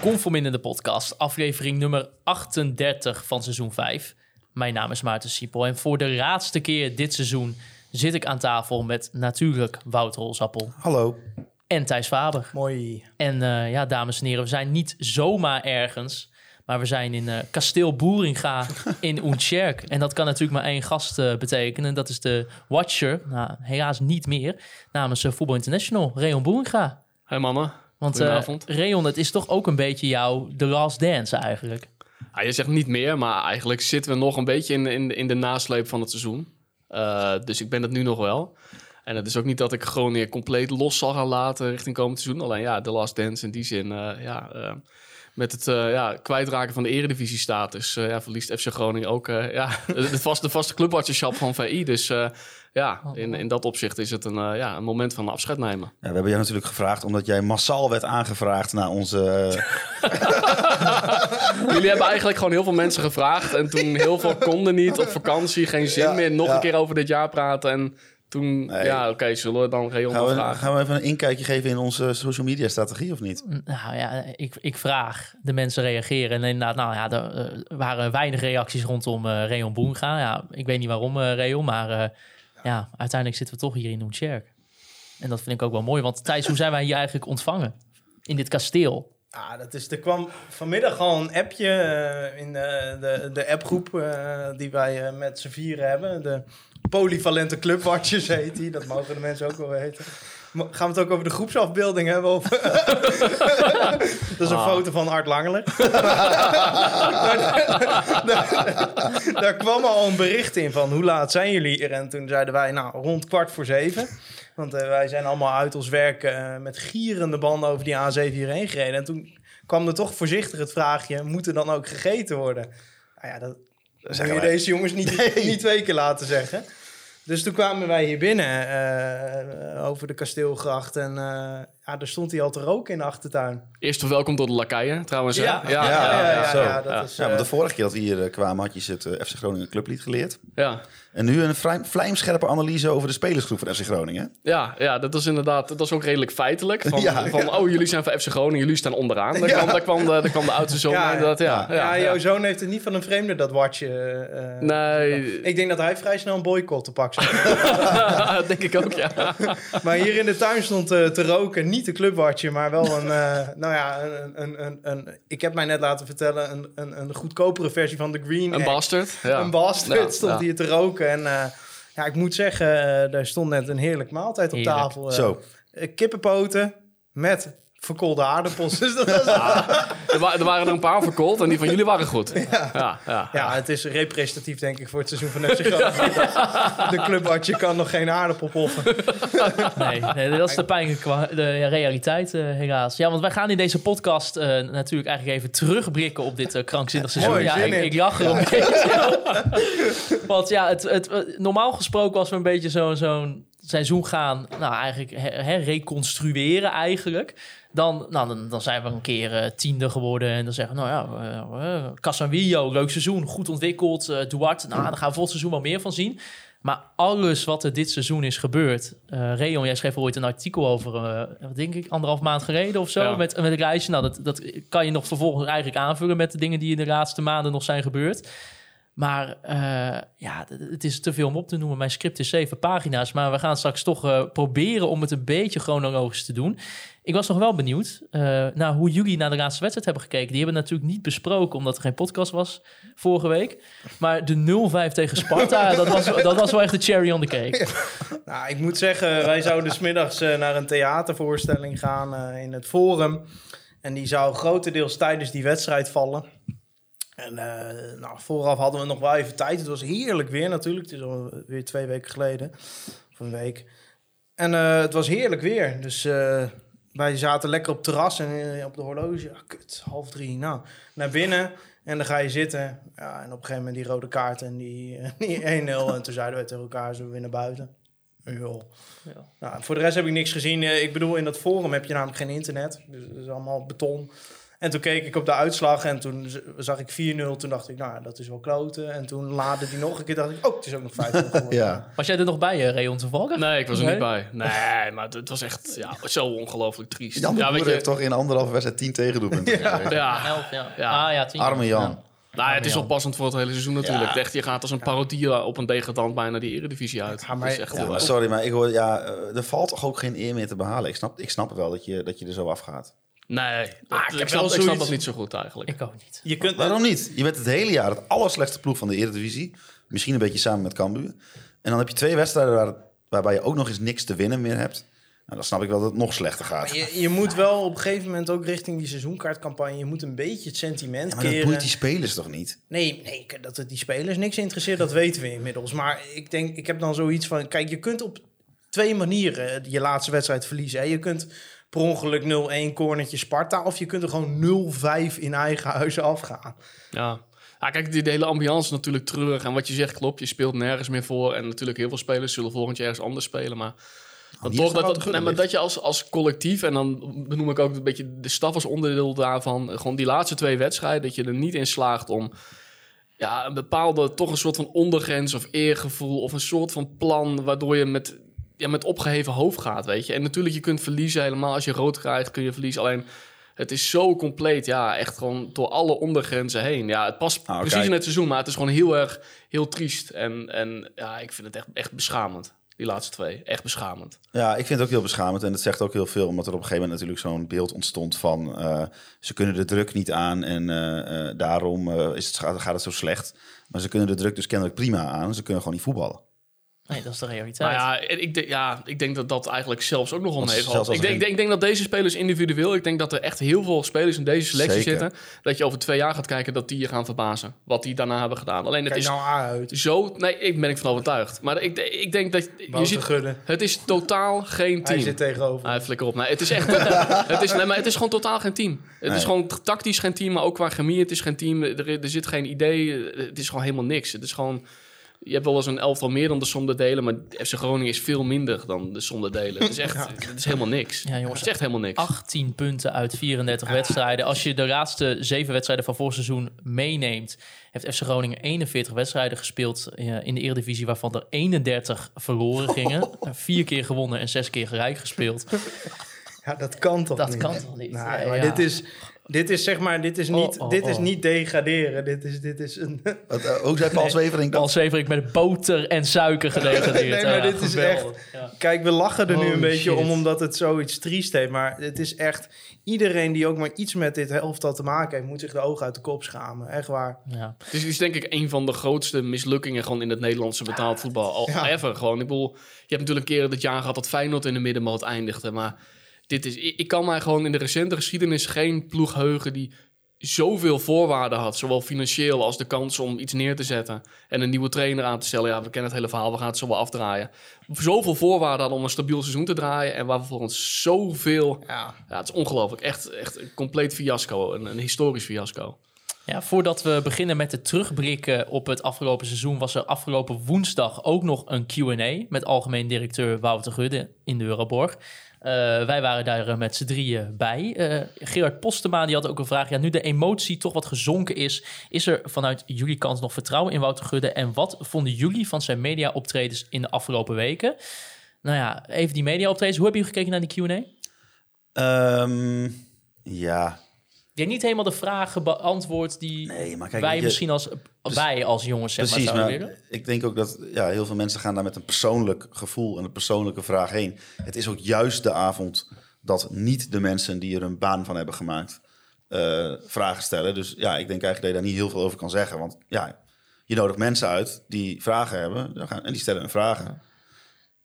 Conform in de podcast, aflevering nummer 38 van seizoen 5. Mijn naam is Maarten Siepel en voor de laatste keer dit seizoen zit ik aan tafel met natuurlijk Wouter Holsappel Hallo. en Thijs Faber. Mooi. En eh, ja, dames en heren, we zijn niet zomaar ergens, maar we zijn in eh, Kasteel Boeringa in Oenscherk. En dat kan natuurlijk maar één gast eh, betekenen. Dat is de Watcher, nou, helaas niet meer, namens uh, Voetbal International, Reon Boeringa. Hey mannen. Want eh Goedenavond. Reon, het is toch ook een beetje jouw The Last Dance eigenlijk? Ja, je zegt niet meer, maar eigenlijk zitten we nog een beetje in, in, in de nasleep van het seizoen. Uh, dus ik ben het nu nog wel. En het is ook niet dat ik Groningen compleet los zal gaan laten richting komend seizoen. Alleen ja, de Last Dance in die zin, uh, ja... Uh, met het uh, ja, kwijtraken van de eredivisie-status uh, ja, verliest FC Groningen ook uh, ja, de, vaste, de vaste clubwatcherschap van VI. Dus ja, in, in dat opzicht is het een, ja, een moment van afscheid nemen. Ja, we hebben jou natuurlijk gevraagd omdat jij massaal werd aangevraagd naar onze... Jullie hebben eigenlijk gewoon heel veel mensen gevraagd. En toen heel veel konden niet op vakantie, geen zin ja, meer. Nog ja. een keer over dit jaar praten en... Toen, nee. ja, oké, okay, zullen we dan Reon gaan we, vragen? Gaan we even een inkijkje geven in onze social media strategie of niet? Nou ja, ik, ik vraag, de mensen reageren. En inderdaad, nou ja, er uh, waren weinig reacties rondom uh, Reon Boenga. Ja, ik weet niet waarom, uh, Reon, maar ja, uiteindelijk zitten we toch hier in Noentjerk. En dat vind ik ook wel mooi, want Thijs, hoe zijn wij hier eigenlijk ontvangen? In dit kasteel? Ah, dat is, er kwam vanmiddag al een appje uh, in de, de, de appgroep uh, die wij uh, met z'n vieren hebben. De polyvalente clubwatchers heet die, dat mogen de mensen ook wel weten. Gaan we het ook over de groepsafbeelding hebben? Of... dat is een ah. foto van Art Langeler. daar, daar, daar, kwam al een bericht in van hoe laat zijn jullie er? En toen zeiden wij, nou, rond kwart voor zeven. Want uh, wij zijn allemaal uit ons werk uh, met gierende banden over die A7 hierheen gereden. En toen kwam er toch voorzichtig het vraagje, moet er dan ook gegeten worden? Nou ja, dat, dat moet je deze jongens niet, nee. niet twee keer laten zeggen. Dus toen kwamen wij hier binnen uh, over de kasteelgracht en uh, ja, daar stond hij al te roken in de achtertuin. Eerst welkom tot de lakaien trouwens. Ja, ja, ja, is... Want de vorige keer dat we hier kwamen had je het FC Groningen clublied geleerd. Ja. En nu een vlijmscherpe analyse over de spelersgroep van FC Groningen. Ja, ja dat was inderdaad, dat was ook redelijk feitelijk. Van, ja, van ja. oh, jullie zijn van FC Groningen, jullie staan onderaan. Daar, ja. kwam, daar, kwam, de, daar kwam de oudste zoon ja, inderdaad. Ja, ja, ja, jouw zoon heeft het niet van een vreemde, dat watje. Uh, nee. Ik denk dat hij vrij snel een boycott te pak zou Dat denk ik ook, ja. maar hier in de tuin stond uh, te roken, niet de clubwatje, maar wel een, uh, nou ja, een, een, een, een, ik heb mij net laten vertellen, een, een, een goedkopere versie van de Green Een bastard. Een bastard stond hier te roken en... Ja, ik moet zeggen, uh, er stond net een heerlijk maaltijd op Heerlijk. tafel. Zo. Kippenpoten met verkoolde aardappels. Dus dat was... ja, er, wa er, waren er een paar verkoold en die van jullie waren goed. Ja, ja, ja, ja het is representatief denk ik voor het seizoen van FC Groningen. de clubwatje kan nog geen aardappel poffen. nee, nee, dat is de pijnlijke de realiteit helaas. Ja, want wij gaan in deze podcast natuurlijk eigenlijk even terugblikken op dit krankzinnig seizoen. Mooi, ja, ik, ik lach er een beetje. Want ja, het, het, normaal gesproken als we een beetje zo'n zo'n seizoen gaan, nou eigenlijk her reconstrueren eigenlijk. Dan, nou, dan, dan zijn we een keer uh, tiende geworden en dan zeggen we, nou ja, Casanvillo, leuk seizoen, goed ontwikkeld. Uh, Duarte, nou, daar gaan we volgend seizoen wel meer van zien. Maar alles wat er dit seizoen is gebeurd. Uh, Reon, jij schreef ooit een artikel over, uh, wat denk ik, anderhalf maand geleden of zo. Ja. Met, met een reisje. Nou, dat, dat kan je nog vervolgens eigenlijk aanvullen met de dingen die in de laatste maanden nog zijn gebeurd. Maar uh, ja, het is te veel om op te noemen. Mijn script is zeven pagina's. Maar we gaan straks toch proberen om het een beetje chronologisch te doen. Ik was nog wel benieuwd uh, naar hoe jullie naar de laatste wedstrijd hebben gekeken. Die hebben we natuurlijk niet besproken, omdat er geen podcast was vorige week. Maar de 0-5 tegen Sparta, dat, was, dat was wel echt de cherry on the cake. Nou, ik moet zeggen, wij zouden smiddags naar een theatervoorstelling gaan in het Forum. En die zou grotendeels tijdens die wedstrijd vallen. En uh, nou, vooraf hadden we nog wel even tijd. Het was heerlijk weer natuurlijk. Het is alweer twee weken geleden. Of een week. En uh, het was heerlijk weer. Dus uh, wij zaten lekker op het terras en op de horloge. Ah, kut, half drie. Nou, naar binnen. En dan ga je zitten. Ja, en op een gegeven moment die rode kaart en die, die 1-0. En toen zeiden we tegen elkaar, zullen we weer naar buiten? Joh. Ja. Nou, voor de rest heb ik niks gezien. Eh, Ik bedoel, in dat forum heb je namelijk geen internet. Dus het is allemaal beton. En toen keek ik op de uitslag en toen zag ik 4-0. Toen dacht ik, nou, dat is wel kloten. En toen laadde die nog een keer. dacht ik, oh, het is ook nog 5 geworden. Ja. Was jij er nog bij, eh, Reon, toevallig? Nee, ik was er Nee? niet bij. Nee, maar het, was echt ja, zo ongelooflijk triest. Jan de ja, weet je, heeft toch in anderhalve wedstrijd tien tegendoelpunten gekregen. ja, Elf, ja. Ja. Ah, ja, tien. Arme Jan. Ja. nou, het is wel passend voor het hele seizoen natuurlijk. Echt, je gaat als een parodie op een degradant bijna die eredivisie uit. Ja, maar- Dat is echt, ja, Ja, maar sorry, maar ik hoor, ja, eh, er valt toch ook geen eer meer te behalen. Ik snap, ik snap wel dat je, dat je er zo afgaat. Nee, dat- Ah, ik ik, heb snap, wel ik snap zoiets- dat niet zo goed eigenlijk. Ik ook niet. Je kunt, Waarom niet? Je bent het hele jaar het allerslechtste ploeg van de Eredivisie. Misschien een beetje samen met Cambuur. En dan heb je twee wedstrijden waar, waarbij je ook nog eens niks te winnen meer hebt. Nou, dan snap ik wel dat het nog slechter gaat. je, je moet wel op een gegeven moment ook richting die seizoenkaartcampagne... je moet een beetje het sentiment Ja, maar dat boeit die spelers toch niet? Nee, nee, dat het die spelers niks interesseert, dat weten we inmiddels. Maar ik denk, ik heb dan zoiets van... Kijk, je kunt op twee manieren je laatste wedstrijd verliezen. Hè. Je kunt per ongeluk 0-1 cornertje Sparta... of je kunt er gewoon 0-5 in eigen huizen afgaan. Ja. Ja, kijk, die, de hele ambiance is natuurlijk terug. En wat je zegt klopt, je speelt nergens meer voor. En natuurlijk heel veel spelers zullen volgend jaar ergens anders spelen. Maar, dan toch dat, dat, nee, maar dat je als, als collectief, en dan benoem ik ook een beetje de staf als onderdeel daarvan. Gewoon die laatste twee wedstrijden, dat je er niet in slaagt om ja, een bepaalde, toch een soort van ondergrens of eergevoel. Of een soort van plan waardoor je met, ja, met opgeheven hoofd gaat, weet je. En natuurlijk, je kunt verliezen helemaal. Als je rood krijgt, kun je verliezen. Alleen, het is zo compleet, ja, echt gewoon door alle ondergrenzen heen. Ja, het past Nou, precies kijk. in het seizoen, maar het is gewoon heel erg, heel triest. En, en ja, ik vind het echt, echt beschamend, die laatste twee. Echt beschamend. Ja, ik vind het ook heel beschamend. En het zegt ook heel veel, omdat er op een gegeven moment natuurlijk zo'n beeld ontstond van... eh, ze kunnen de druk niet aan en eh, eh, daarom is het, gaat gaat het zo slecht. Maar ze kunnen de druk dus kennelijk prima aan. Ze kunnen gewoon niet voetballen. Nee, dat is de realiteit. Nou ja, ik, denk- ja, ik denk dat dat eigenlijk zelfs ook nog zelfs als ik, denk, ik, denk, denk dat deze spelers individueel... Ik denk dat er echt heel veel spelers in deze selectie Zeker. zitten... dat je over twee jaar gaat kijken dat die je gaan verbazen. Wat die daarna hebben gedaan. Alleen het Kijk is nou uit. zo... Nee, ik ben ik van overtuigd. Maar ik, ik denk dat... Je ziet, het is totaal geen Hij team. zit tegenover. Ah, flikker op. Nee, het is echt... het, is, nee, maar het is gewoon totaal geen team. Het Nee. is gewoon tactisch geen team, maar ook qua chemie. Het is geen team. Er, er zit geen idee. Het is gewoon helemaal niks. Het is gewoon... Je hebt wel eens een elftal meer dan de som der delen, maar FC Groningen is veel minder dan de som der delen. Het is echt, het is helemaal niks. Ja, jongens. het is echt helemaal niks. 18 punten uit 34 wedstrijden. Als je de laatste zeven wedstrijden van vorig seizoen meeneemt, heeft FC Groningen 41 wedstrijden gespeeld eh, in de Eredivisie, waarvan er 31 verloren gingen. Vier keer gewonnen en zes keer gelijk gespeeld. Ja, dat kan toch Dat niet? kan toch niet? Nee, maar ja. dit is... Dit is zeg maar, dit is niet, Oh, oh, dit is oh. niet degraderen. Dit is, dit is een... Wat, eh, hoe zei Paul Zwevering Paul dat? Zweverik met boter en suiker gedegradeerd. Nee, maar Ja, dit is. Ja. Kijk, we lachen er nu een beetje om omdat het zoiets triest heeft. Maar het is echt... Iedereen die ook maar iets met dit elftal te maken heeft... moet zich de ogen uit de kop schamen. Echt waar. Ja. Het is, het is denk ik een van de grootste mislukkingen gewoon in het Nederlandse betaald voetbal al Ja. ever. Gewoon. Ik bedoel, je hebt natuurlijk een keer dit jaar gehad dat Feyenoord in de middenmoot eindigde. Maar dit is, ik, ik kan mij gewoon in de recente geschiedenis geen ploeg heugen die zoveel voorwaarden had. Zowel financieel als de kans om iets neer te zetten. En een nieuwe trainer aan te stellen. Ja, we kennen het hele verhaal, we gaan het zo wel afdraaien. Zoveel voorwaarden hadden om een stabiel seizoen te draaien. En waar vervolgens zoveel... Ja. Ja, het is ongelooflijk. Echt, echt een compleet fiasco. Een, een historisch fiasco. Ja, voordat we beginnen met het terugblikken op het afgelopen seizoen, was er afgelopen woensdag ook nog een QA met algemeen directeur Wouter Gudde in de Euroborg. Eh, wij waren daar eh, met z'n drieën bij. Eh, Gerard Postema die had ook een vraag. Ja, nu de emotie toch wat gezonken is, is er vanuit jullie kant nog vertrouwen in Wouter Gudde? En wat vonden jullie van zijn media-optredens in de afgelopen weken? Nou ja, even die media-optredens. Hoe heb je gekeken naar die Q&A? Ehm, ja, Je hebt niet helemaal de vragen beantwoord die nee, maar kijk, wij je- misschien als, wij als jongens zeg Precies, maar maar zouden willen. ik denk ook dat ja, heel veel mensen gaan daar met een persoonlijk gevoel en een persoonlijke vraag heen. Het is ook juist de avond dat niet de mensen die er een baan van hebben gemaakt eh, vragen stellen. Dus ja, ik denk eigenlijk dat je daar niet heel veel over kan zeggen. Want ja, je nodigt mensen uit die vragen hebben en die stellen hun vragen.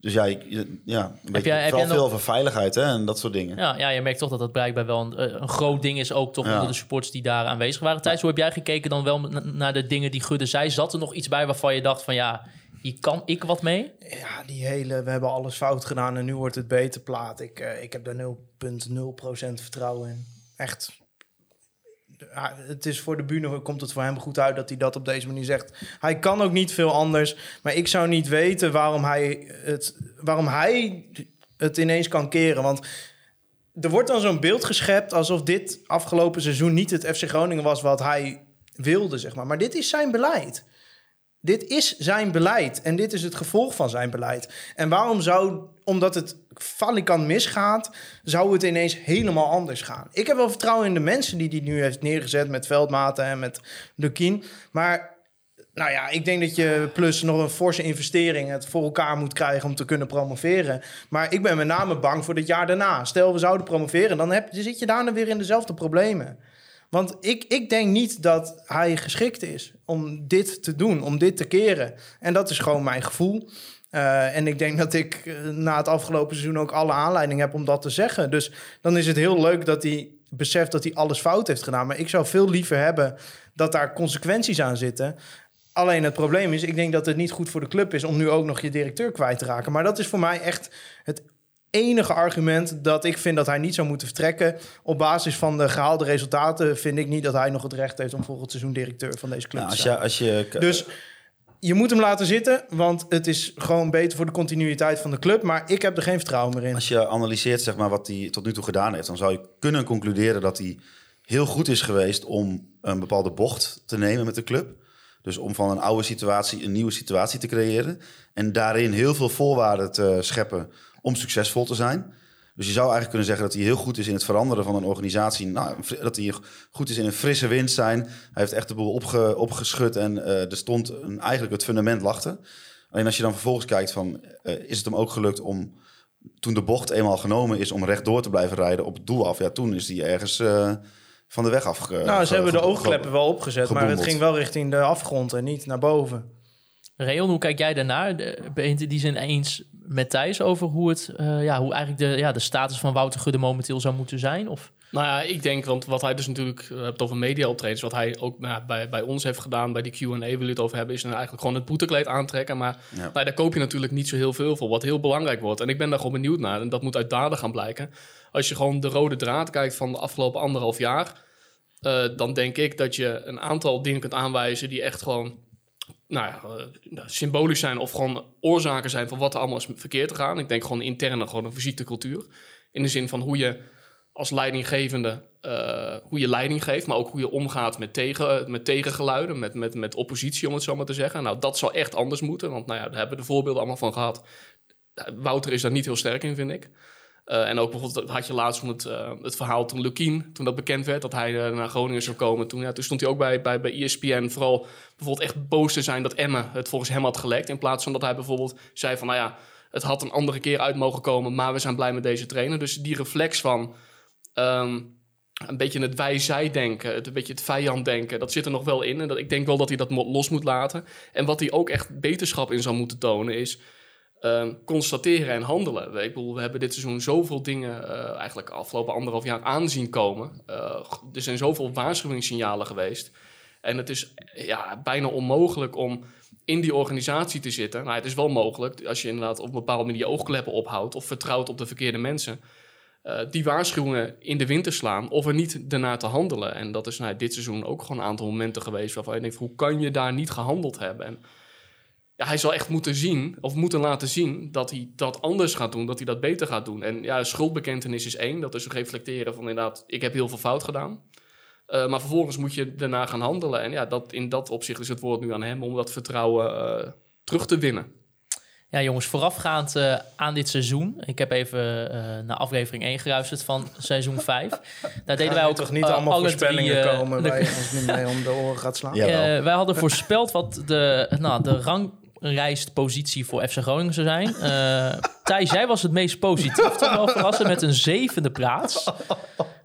Dus ja, je, je- ja een beetje, jij- vooral veel nog- over veiligheid hè, en dat soort dingen. Ja, ja, je merkt toch dat dat blijkbaar wel een, eh, een groot ding is, ook toch Ja. onder de supporters die daar aanwezig waren. Thijs, hoe heb jij gekeken dan wel na- naar de dingen die Gudde zei? Zat er nog iets bij waarvan je dacht van ja, hier kan ik wat mee? Ja, die hele, we hebben alles fout gedaan en nu wordt het beter plaat. Ik, eh, ik heb daar 0,0% vertrouwen in. Echt het is voor de bühne, komt het voor hem goed uit dat hij dat op deze manier zegt. Hij kan ook niet veel anders, maar ik zou niet weten waarom hij het, waarom hij het ineens kan keren. Want er wordt dan zo'n beeld geschept alsof dit afgelopen seizoen niet het FC Groningen was wat hij wilde, zeg maar. Maar dit is zijn beleid. Dit is zijn beleid en dit is het gevolg van zijn beleid. En waarom zou, omdat het falikant misgaat, zou het ineens helemaal anders gaan? Ik heb wel vertrouwen in de mensen die hij nu heeft neergezet met Veldmaten en met Lukien. Maar nou ja, ik denk dat je plus nog een forse investering het voor elkaar moet krijgen om te kunnen promoveren. Maar ik ben met name bang voor het jaar daarna. Stel, we zouden promoveren, dan heb, zit je daarna weer in dezelfde problemen. Want ik, ik denk niet dat hij geschikt is om dit te doen, om dit te keren. En dat is gewoon mijn gevoel. Uh, en ik denk dat ik uh, na het afgelopen seizoen ook alle aanleiding heb om dat te zeggen. Dus dan is het heel leuk dat hij beseft dat hij alles fout heeft gedaan. Maar ik zou veel liever hebben dat daar consequenties aan zitten. Alleen het probleem is, ik denk dat het niet goed voor de club is om nu ook nog je directeur kwijt te raken. Maar dat is voor mij echt het enige argument dat ik vind dat hij niet zou moeten vertrekken. Op basis van de gehaalde resultaten vind ik niet dat hij nog het recht heeft om volgend seizoen directeur van deze club Nou, te als, zijn. je, als je, Dus je moet hem laten zitten, want het is gewoon beter voor de continuïteit van de club. Maar ik heb er geen vertrouwen meer in. Als je analyseert zeg maar, wat hij tot nu toe gedaan heeft, dan zou je kunnen concluderen dat hij heel goed is geweest om een bepaalde bocht te nemen met de club. Dus om van een oude situatie een nieuwe situatie te creëren. En daarin heel veel voorwaarden te scheppen om succesvol te zijn. Dus je zou eigenlijk kunnen zeggen dat hij heel goed is in het veranderen van een organisatie. Nou, dat hij goed is in een frisse wind zijn. Hij heeft echt de boel opge, opgeschud en uh, er stond een, eigenlijk het fundament lachte. Alleen als je dan vervolgens kijkt van, uh, is het hem ook gelukt om toen de bocht eenmaal genomen is om rechtdoor te blijven rijden op het doel af. Ja, toen is hij ergens uh, van de weg af. nou, ze hebben de oogkleppen wel opgezet, maar het ging wel richting de afgrond en niet naar boven. Reon, hoe kijk jij daarnaar? Ben je het in die zin eens met Thijs over hoe, het, uh, ja, hoe eigenlijk de, ja, de status van Wouter Gudde momenteel zou moeten zijn? Of? Nou ja, ik denk, want wat hij dus natuurlijk, we hebben het over media optredens, wat hij ook nou, bij, bij ons heeft gedaan, bij die Q&A wil je het over hebben, is dan eigenlijk gewoon het boetekleed aantrekken. Maar ja. nou, daar koop je natuurlijk niet zo heel veel voor, wat heel belangrijk wordt. En ik ben daar gewoon benieuwd naar en dat moet uit daden gaan blijken. Als je gewoon de rode draad kijkt van de afgelopen anderhalf jaar, uh, dan denk ik dat je een aantal dingen kunt aanwijzen die echt gewoon nou ja, uh, symbolisch zijn of gewoon oorzaken zijn van wat er allemaal is verkeerd te gaan. Ik denk gewoon interne, gewoon een fysieke cultuur. In de zin van hoe je als leidinggevende, uh, hoe je leiding geeft, maar ook hoe je omgaat met, tegen, met tegengeluiden, met, met, met oppositie, om het zo maar te zeggen. Nou, dat zou echt anders moeten, want nou ja, daar hebben we de voorbeelden allemaal van gehad. Wouter is daar niet heel sterk in, vind ik. Uh, en ook bijvoorbeeld had je laatst van het, uh, het verhaal toen Lukien, toen dat bekend werd, dat hij uh, naar Groningen zou komen. Toen, ja, toen stond hij ook bij, bij, bij ESPN vooral bijvoorbeeld echt boos te zijn dat Emma het volgens hem had gelekt. In plaats van dat hij bijvoorbeeld zei van, nou ja, het had een andere keer uit mogen komen, maar we zijn blij met deze trainer. Dus die reflex van um, een beetje het wij-zij denken, het, een beetje het vijand denken, dat zit er nog wel in. En dat, ik denk wel dat hij dat los moet laten. En wat hij ook echt beterschap in zou moeten tonen is... Uh, constateren en handelen. Ik bedoel, we hebben dit seizoen zoveel dingen uh, eigenlijk afgelopen anderhalf jaar aanzien komen. Uh, er zijn zoveel waarschuwingssignalen geweest. En het is ja, bijna onmogelijk om in die organisatie te zitten. Nou, het is wel mogelijk als je inderdaad op een bepaalde manier je oogkleppen ophoudt of vertrouwt op de verkeerde mensen. Uh, die waarschuwingen in de wind te slaan of er niet daarna te handelen. En dat is nou, dit seizoen ook gewoon een aantal momenten geweest waarvan je denkt: hoe kan je daar niet gehandeld hebben? En, ja, hij zal echt moeten zien, of moeten laten zien, dat hij dat anders gaat doen, dat hij dat beter gaat doen. En ja, schuldbekentenis is één, dat is reflecteren van inderdaad, ik heb heel veel fout gedaan. Uh, maar vervolgens moet je daarna gaan handelen. En ja, dat, in dat opzicht is het woord nu aan hem om dat vertrouwen uh, terug te winnen. Ja, jongens, voorafgaand uh, aan dit seizoen. Ik heb even naar aflevering 1 geluisterd van seizoen 5. Daar deden wij ook toch niet allemaal voorspellingen drie, komen waar je ons niet mee om de oren gaat slaan. wij hadden voorspeld wat de, nou, de rang rijstpositie voor FC Groningen zou zijn. Uh, Thijs, jij was het meest positief, toch wel verrassen, met een zevende plaats.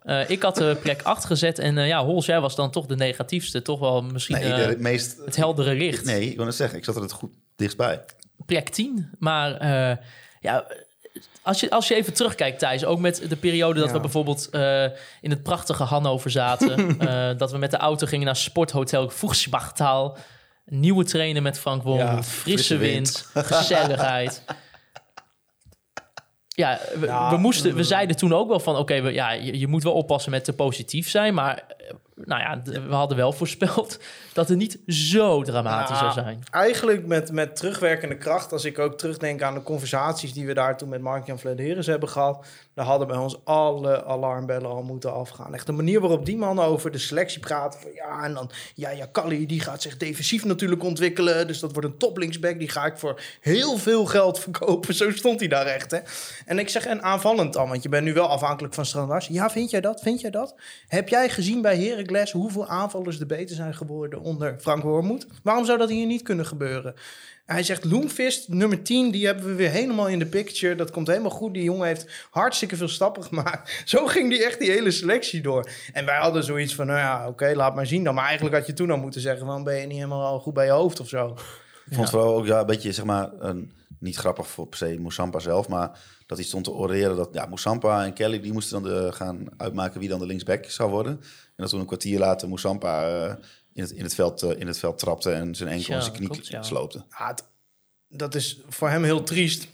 Uh, ik had de plek 8 gezet en uh, ja, Hols, jij was dan toch de negatiefste. Toch wel misschien nee, de, het, meest, het heldere licht. Nee, ik wil het zeggen, ik zat er het goed dichtstbij. Plek 10, maar ja... Als je, als je even terugkijkt, Thijs, ook met de periode dat ja. we bijvoorbeeld in het prachtige Hannover zaten. dat we met de auto gingen naar sporthotel Voegsbachtaal. Nieuwe trainer met Frank Wong, ja, frisse, frisse wind, wind gezelligheid. Ja, we, we, moesten, we zeiden toen ook wel van... oké, okay, ja, je, je, moet wel oppassen met te positief zijn... maar nou ja, we hadden wel voorspeld dat het niet zo dramatisch zou Nou, zijn. Eigenlijk met, met terugwerkende kracht, als ik ook terugdenk aan de conversaties die we daar toen met Mark-Jan Vladeris hebben gehad, dan hadden bij ons alle alarmbellen al moeten afgaan. Echt de manier waarop die mannen over de selectie praten. Van, ja, en dan, ja, ja, Kalli, die gaat zich defensief natuurlijk ontwikkelen. Dus dat wordt een toplinksback. Die ga ik voor heel veel geld verkopen. Zo stond hij daar echt, hè. En ik zeg, en aanvallend dan, want je bent nu wel afhankelijk van Strandars. Ja, vind jij dat? Vind jij dat? Heb jij gezien bij Heracles hoeveel aanvallers er beter zijn geworden onder Frank Wormoed? Waarom zou dat hier niet kunnen gebeuren? Hij zegt Loemvist, nummer 10, die hebben we weer helemaal in de picture. Dat komt helemaal goed. Die jongen heeft hartstikke veel stappen gemaakt. Zo ging die echt die hele selectie door. En wij hadden zoiets van, nou ja, oké, laat maar zien dan. Maar eigenlijk had je toen al moeten zeggen, van ben je niet helemaal al goed bij je hoofd of zo? Ik vond het vooral ook ja, een beetje, zeg maar, een, niet grappig voor per se Moussampa zelf, maar dat hij stond te oreren dat ja, Moussampa en Kelly, die moesten dan de, gaan uitmaken wie dan de linksback zou worden. En dat toen een kwartier later Moussampa eh, in, het, in, het veld, eh, in het veld trapte en zijn enkel en zijn knie klopt, ja. sloopte. Ja, dat is voor hem heel triest.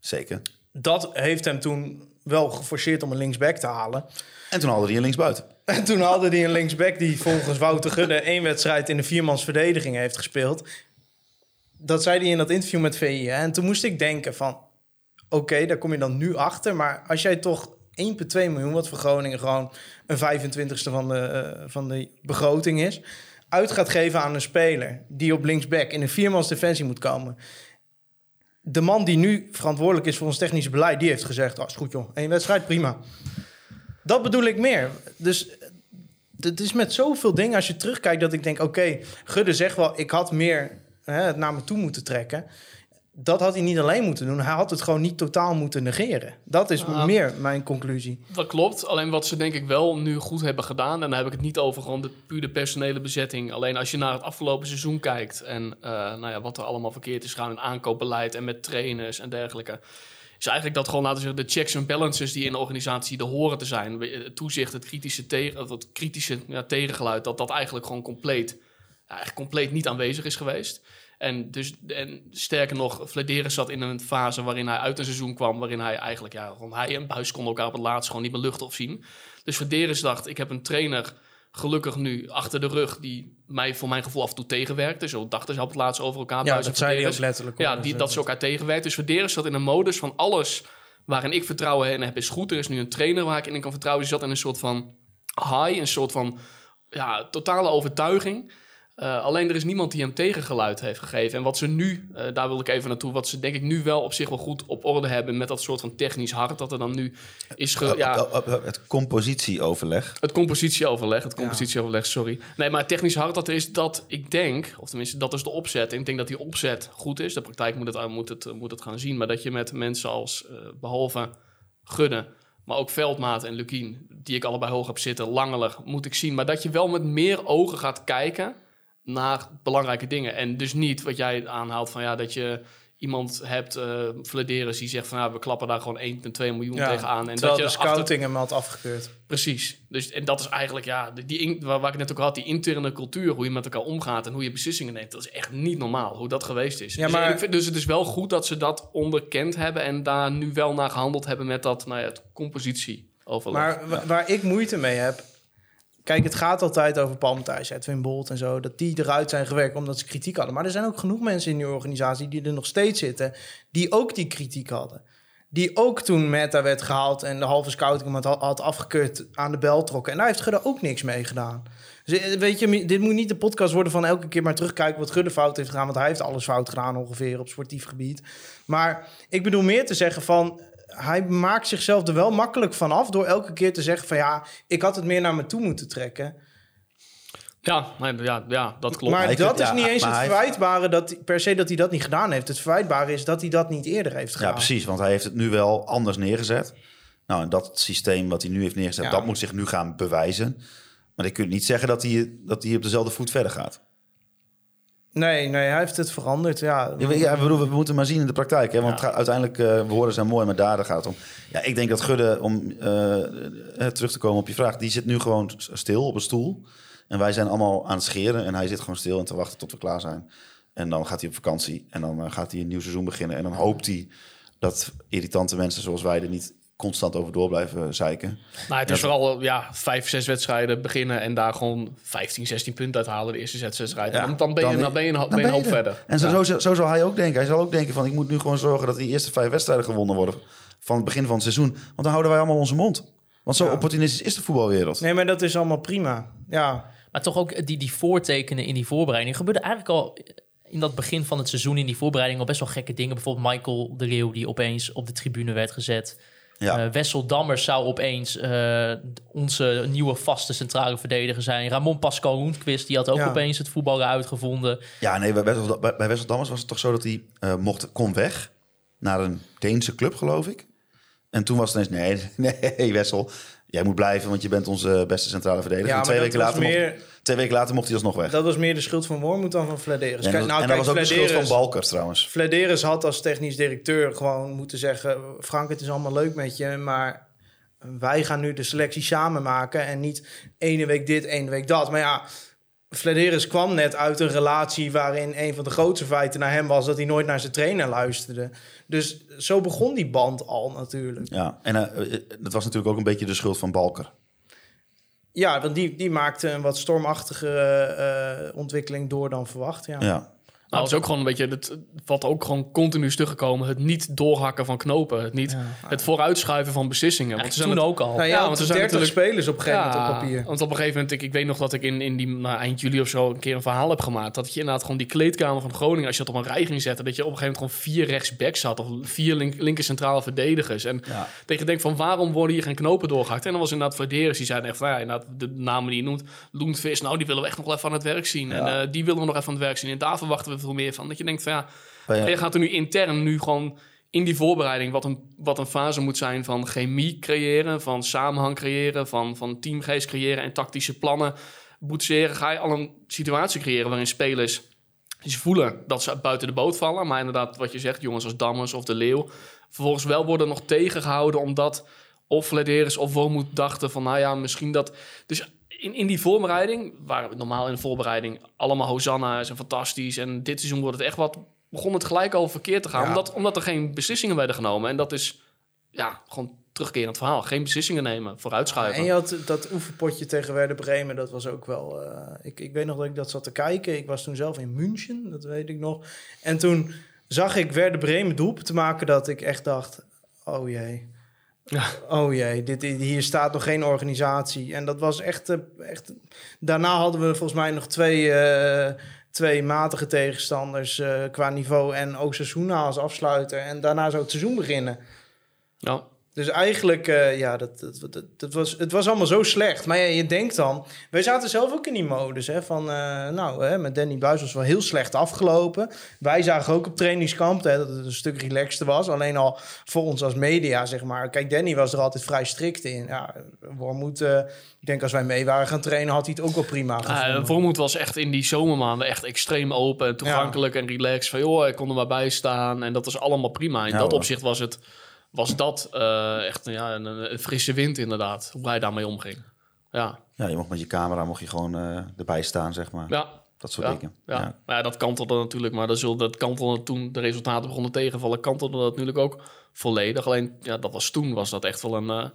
Zeker. Dat heeft hem toen wel geforceerd om een linksback te halen. En toen haalde hij een linksbuiten. En toen hadden hij een linksback die volgens Wouter Gudde één wedstrijd in de viermans verdediging heeft gespeeld. Dat zei hij in dat interview met VI. Hè? En toen moest ik denken van, oké, daar kom je dan nu achter. Maar als jij toch 1,2 miljoen, wat voor Groningen gewoon een 25ste van de, eh, van de begroting is, uit gaat geven aan een speler die op linksback in een viermans defensie moet komen. De man die nu verantwoordelijk is voor ons technische beleid, die heeft gezegd, oh, is goed joh, één wedstrijd, prima. Dat bedoel ik meer. Dus het is met zoveel dingen als je terugkijkt dat ik denk: oké, Gudde zegt wel, ik had meer hè, het naar me toe moeten trekken. Dat had hij niet alleen moeten doen. Hij had het gewoon niet totaal moeten negeren. Dat is Ah. meer mijn conclusie. Dat klopt. Alleen wat ze denk ik wel nu goed hebben gedaan... en dan heb ik het niet over gewoon de puur de personele bezetting. Alleen als je naar het afgelopen seizoen kijkt... en eh, nou ja, wat er allemaal verkeerd is gegaan in aankoopbeleid... en met trainers en dergelijke... is eigenlijk dat gewoon, laten we zeggen... de checks en balances die in de organisatie er horen te zijn... het toezicht, het kritische, tegen, het kritische ja, tegengeluid... dat dat eigenlijk gewoon compleet, ja, eigenlijk compleet niet aanwezig is geweest... En, dus, en sterker nog, Vladeris zat in een fase waarin hij uit een seizoen kwam... waarin hij eigenlijk, ja, gewoon hij en Buis konden elkaar op het laatst gewoon niet meer luchten of zien. Dus Vladeris dacht, ik heb een trainer gelukkig nu achter de rug... die mij voor mijn gevoel af en toe tegenwerkte. Zo dachten ze op het laatst over elkaar. Ja, dat zei ook letterlijk. Ja, die, Dus, dat ze elkaar tegenwerkt. Dus Vladeris zat in een modus van alles waarin ik vertrouwen in heb is goed. Er is nu een trainer waar ik in kan vertrouwen. Die zat in een soort van high, een soort van ja, totale overtuiging. Eh, alleen er is niemand die hem tegengeluid heeft gegeven. En wat ze nu, eh, daar wil ik even naartoe, wat ze denk ik nu wel op zich wel goed op orde hebben met dat soort van technisch hart dat er dan nu is. Ge, ja, Eh, eh, Het compositieoverleg. het compositieoverleg, het compositieoverleg, sorry. Nee, maar het technisch hard dat er is dat ik denk, of tenminste dat is de opzet. En ik denk dat die opzet goed is. De praktijk moet het, moet het, moet het gaan zien. Maar dat je met mensen als, eh, behalve Gudde, maar ook Veldmaat en Lukien, die ik allebei hoog heb zitten, Langeler, moet ik zien. Maar dat je wel met meer ogen gaat kijken naar belangrijke dingen. En dus niet wat jij aanhaalt van ja, dat je iemand hebt, Vladeris, die zegt van ja, we klappen daar gewoon 1,2 miljoen Ja, tegenaan. En dat je de achter- scouting hem had afgekeurd. Precies. Dus, en dat is eigenlijk, ja, die, in- waar, waar ik net ook had, die interne cultuur, hoe je met elkaar omgaat en hoe je beslissingen neemt, dat is echt niet normaal, hoe dat geweest is. Ja, dus, maar- vind, dus het is wel goed dat ze dat onderkend hebben en daar nu wel naar gehandeld hebben met dat, nou ja, het compositieoverleg. Maar wa- waar ik moeite mee heb... Kijk, het gaat altijd over Paul Matthijs, Edwin Bolt en zo... dat die eruit zijn gewerkt omdat ze kritiek hadden. Maar er zijn ook genoeg mensen in die organisatie die er nog steeds zitten... die ook die kritiek hadden. Die ook toen Meta werd gehaald en de halve scouting had, had afgekeurd aan de bel trokken. En daar heeft Gudde ook niks mee gedaan. Dus eh, weet je, dit moet niet de podcast worden van elke keer maar terugkijken wat Gudde fout heeft gedaan. Want hij heeft alles fout gedaan ongeveer op sportief gebied. Maar ik bedoel meer te zeggen van... Hij maakt zichzelf er wel makkelijk van af door elke keer te zeggen van ja, ik had het meer naar me toe moeten trekken. ja, maar, ja, ja, dat klopt. Maar dat is ja, niet eens het verwijtbare dat per se dat hij dat niet gedaan heeft. Het verwijtbare is dat hij dat niet eerder heeft gedaan. Ja, precies, want hij heeft het nu wel anders neergezet. Nou, en dat systeem wat hij nu heeft neergezet, Ja. dat moet zich nu gaan bewijzen. Maar ik kunt niet zeggen dat hij, dat hij op dezelfde voet verder gaat. Nee, nee, hij heeft het veranderd. Ja, Ja, we, ja, we, we moeten maar zien in de praktijk. Hè? Want het gaat, uiteindelijk, eh woorden zijn mooi, maar daden gaat het om. Ja, ik denk dat Gudde, om eh, eh, terug te komen op je vraag... die zit nu gewoon stil op een stoel. En wij zijn allemaal aan het scheren. En hij zit gewoon stil en te wachten tot we klaar zijn. En dan gaat hij op vakantie. En dan gaat hij een nieuw seizoen beginnen. En dan hoopt hij dat irritante mensen zoals wij er niet constant over door blijven zeiken. Nou, het is vooral ja, vijf, zes wedstrijden beginnen en daar gewoon 15, 16 punten uithalen de eerste zes wedstrijden. Ja, dan, dan ben je, dan- dan ben je Dan ben je een hoop er. verder. En zo, Ja. zo, zo zal hij ook denken. Hij zal ook denken van, ik moet nu gewoon zorgen dat die eerste vijf wedstrijden gewonnen worden van het begin van het seizoen. Want dan houden wij allemaal onze mond. Want zo Ja. opportunistisch is de voetbalwereld. Nee, maar dat is allemaal prima. Ja, Maar toch ook die, die voortekenen in die voorbereiding. Er gebeurde eigenlijk al in dat begin van het seizoen... in die voorbereiding al best wel gekke dingen. Bijvoorbeeld Michael de Leeuw die opeens op de tribune werd gezet. Ja. Eh, Wessel Dammers zou opeens eh, onze nieuwe vaste centrale verdediger zijn. Ramon Pascal Roentquist die had ook Ja. opeens het voetballen uitgevonden. Ja, nee, bij Wessel, bij, bij Wessel Dammers was het toch zo dat hij eh, mocht, kon weg naar een Deense club, geloof ik. En toen was het ineens, nee, nee, Wessel, jij moet blijven, want je bent onze beste centrale verdediger. ja en twee dat weken, was, later meer, mocht, twee weken later mocht hij alsnog weg. dat was meer de schuld van Wormoed dan van Flederis. en Kijk, dat, nou, en dat kijk, was ook de schuld van Balkers trouwens. Flederis had als technisch directeur gewoon moeten zeggen... Frank, het is allemaal leuk met je, maar wij gaan nu de selectie samen maken... en niet ene week dit, ene week dat. Maar ja, Flederis kwam net uit een relatie... waarin een van de grootste feiten naar hem was... dat hij nooit naar zijn trainer luisterde. Dus zo begon die band al natuurlijk. Ja, en eh, eh, dat was natuurlijk ook een beetje de schuld van Balker. Ja, want die, die maakte een wat stormachtige eh, ontwikkeling door dan verwacht. Ja, Nou, het is ook gewoon een beetje, het, wat ook gewoon continu is teruggekomen. Het niet doorhakken van knopen. Het, niet, het vooruitschuiven van beslissingen. Want Eigenlijk er toen zijn ook al. Nou, Ja, had want er zijn 30 natuurlijk- spelers op een gegeven moment op papier. want op een gegeven moment, ik, ik weet nog dat ik in, in die nou, eind juli of zo een keer een verhaal heb gemaakt. Dat je inderdaad gewoon die kleedkamer van Groningen, als je dat op een rij ging zetten, dat je op een gegeven moment gewoon vier rechtsbacks had of vier link, linker centrale verdedigers. En Ja. dat je denkt van waarom worden hier geen knopen doorgehakt? En dan was inderdaad Verderes, die zeiden echt van ja, inderdaad, de namen die je noemt, Loentvis, nou die willen we echt nog wel even aan het werk zien. En eh, die willen we nog even aan het werk zien. En daar verwachten we veel meer van. Dat je denkt van ja, Bij- je gaat er nu intern nu gewoon in die voorbereiding, wat een, wat een fase moet zijn van chemie creëren, van samenhang creëren, van, van teamgeest creëren en tactische plannen boetseren, ga je al een situatie creëren waarin spelers ze voelen dat ze buiten de boot vallen. Maar inderdaad, wat je zegt, jongens als Dammers of De Leeuw, vervolgens wel worden nog tegengehouden omdat of Flederis of Wormoed dachten van, nou ja, misschien dat... Dus in, in die voorbereiding, waar we normaal in de voorbereiding allemaal Hosanna is en fantastisch en dit seizoen wordt het echt wat, begon het gelijk al verkeerd te gaan. Ja. Omdat, omdat er geen beslissingen werden genomen. En dat is ja, gewoon terugkerend verhaal. Geen beslissingen nemen, vooruitschuiven. En je had dat oefenpotje tegen Werder Bremen, dat was ook wel... eh, ik, ik weet nog dat ik dat zat te kijken. Ik was toen zelf in München, dat weet ik nog. En toen zag ik Werder Bremen doelpunt te maken dat ik echt dacht... Oh jee. Oh jee, dit, hier staat nog geen organisatie. En dat was echt, eh, echt... Daarna hadden we volgens mij nog twee, eh, twee matige tegenstanders eh, qua niveau. En Osasuna als afsluiter. En daarna zou het seizoen beginnen. Ja. Dus eigenlijk, eh, ja, dat, dat, dat, dat was, het was allemaal zo slecht. Maar ja, je denkt dan... Wij zaten zelf ook in die modus, hè. Van, eh, nou, hè, met Danny Buis was het wel heel slecht afgelopen. Wij zagen ook op trainingskamp hè, dat het een stuk relaxter was. Alleen al voor ons als media, zeg maar. Kijk, Danny was er altijd vrij strikt in. Ja, Wormoed, eh ik denk als wij mee waren gaan trainen... had hij het ook wel prima gevonden. Uh, Vormoed was echt in die zomermaanden echt extreem open en toegankelijk en relaxed. Van joh, ik kon er maar bij staan en dat was allemaal prima. In Ja, dat hoor. opzicht was het was dat eh, echt ja, een, een frisse wind inderdaad, hoe hij daarmee omging. Ja, ja, je mocht met je camera mocht je gewoon eh, erbij staan, zeg maar. ja, Dat soort ja, dingen. ja. Ja. Maar ja, dat kantelde natuurlijk, maar dat, zul, dat kantelde toen de resultaten begonnen tegenvallen, kantelde dat natuurlijk ook volledig. Alleen, ja, dat was toen, was dat echt wel een, eh,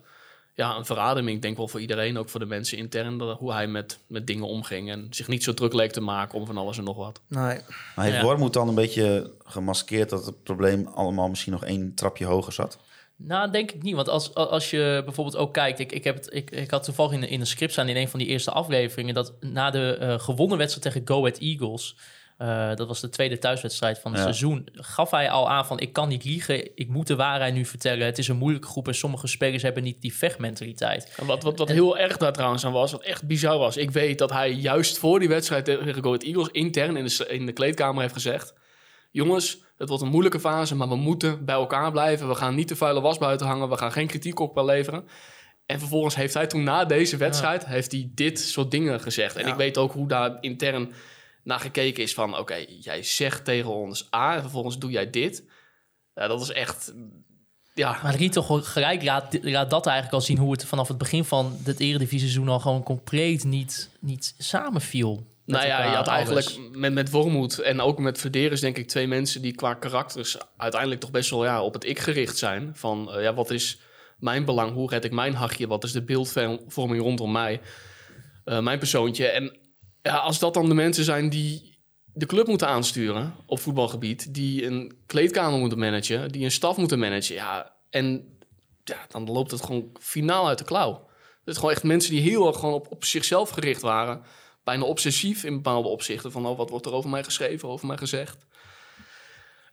ja, een verademing. Ik denk wel voor iedereen, ook voor de mensen intern, dat, hoe hij met, met dingen omging en zich niet zo druk leek te maken om van alles en nog wat. Nee. Maar heeft Ja. Wormoed dan een beetje gemaskeerd dat het probleem allemaal misschien nog één trapje hoger zat? Nou, denk ik niet. Want als, als je bijvoorbeeld ook kijkt... Ik, ik, heb het, ik, ik had toevallig in, in een script staan in een van die eerste afleveringen... dat na de eh, gewonnen wedstrijd tegen Go Ahead Eagles... eh, dat was de tweede thuiswedstrijd van het Ja. seizoen... gaf hij al aan van ik kan niet liegen, ik moet de waarheid nu vertellen. Het is een moeilijke groep en sommige spelers hebben niet die vechtmentaliteit. En wat, wat, wat heel erg daar trouwens aan was, wat echt bizar was. Ik weet dat hij juist voor die wedstrijd tegen Go Ahead Eagles intern in de, in de kleedkamer heeft gezegd... Jongens, het wordt een moeilijke fase, maar we moeten bij elkaar blijven. We gaan niet de vuile was buiten hangen. We gaan geen kritiek op elkaar leveren. En vervolgens heeft hij toen na deze wedstrijd heeft hij dit soort dingen gezegd. En Ja. ik weet ook hoe daar intern naar gekeken is van... oké, jij zegt tegen ons A en vervolgens doe jij dit. Ja, dat is echt... Ja, Maar Riet toch wel gelijk laat, laat dat eigenlijk al zien... hoe het vanaf het begin van het eredivisie-seizoen... al gewoon compleet niet, niet samenviel. Nou ja, je had alles. eigenlijk met, met Wormoed en ook met Verderes denk ik twee mensen die qua karakters uiteindelijk toch best wel ja, op het ik gericht zijn. Van eh, ja, wat is mijn belang? Hoe red ik mijn hachje? Wat is de beeldvorming rondom mij? Eh, mijn persoontje. En ja, als dat dan de mensen zijn die de club moeten aansturen op voetbalgebied, die een kleedkamer moeten managen, die een staf moeten managen, ja, en ja, dan loopt het gewoon finaal uit de klauw. Het is gewoon echt mensen die heel erg gewoon op, op zichzelf gericht waren. Bijna obsessief in bepaalde opzichten. Van oh, wat wordt er over mij geschreven, over mij gezegd.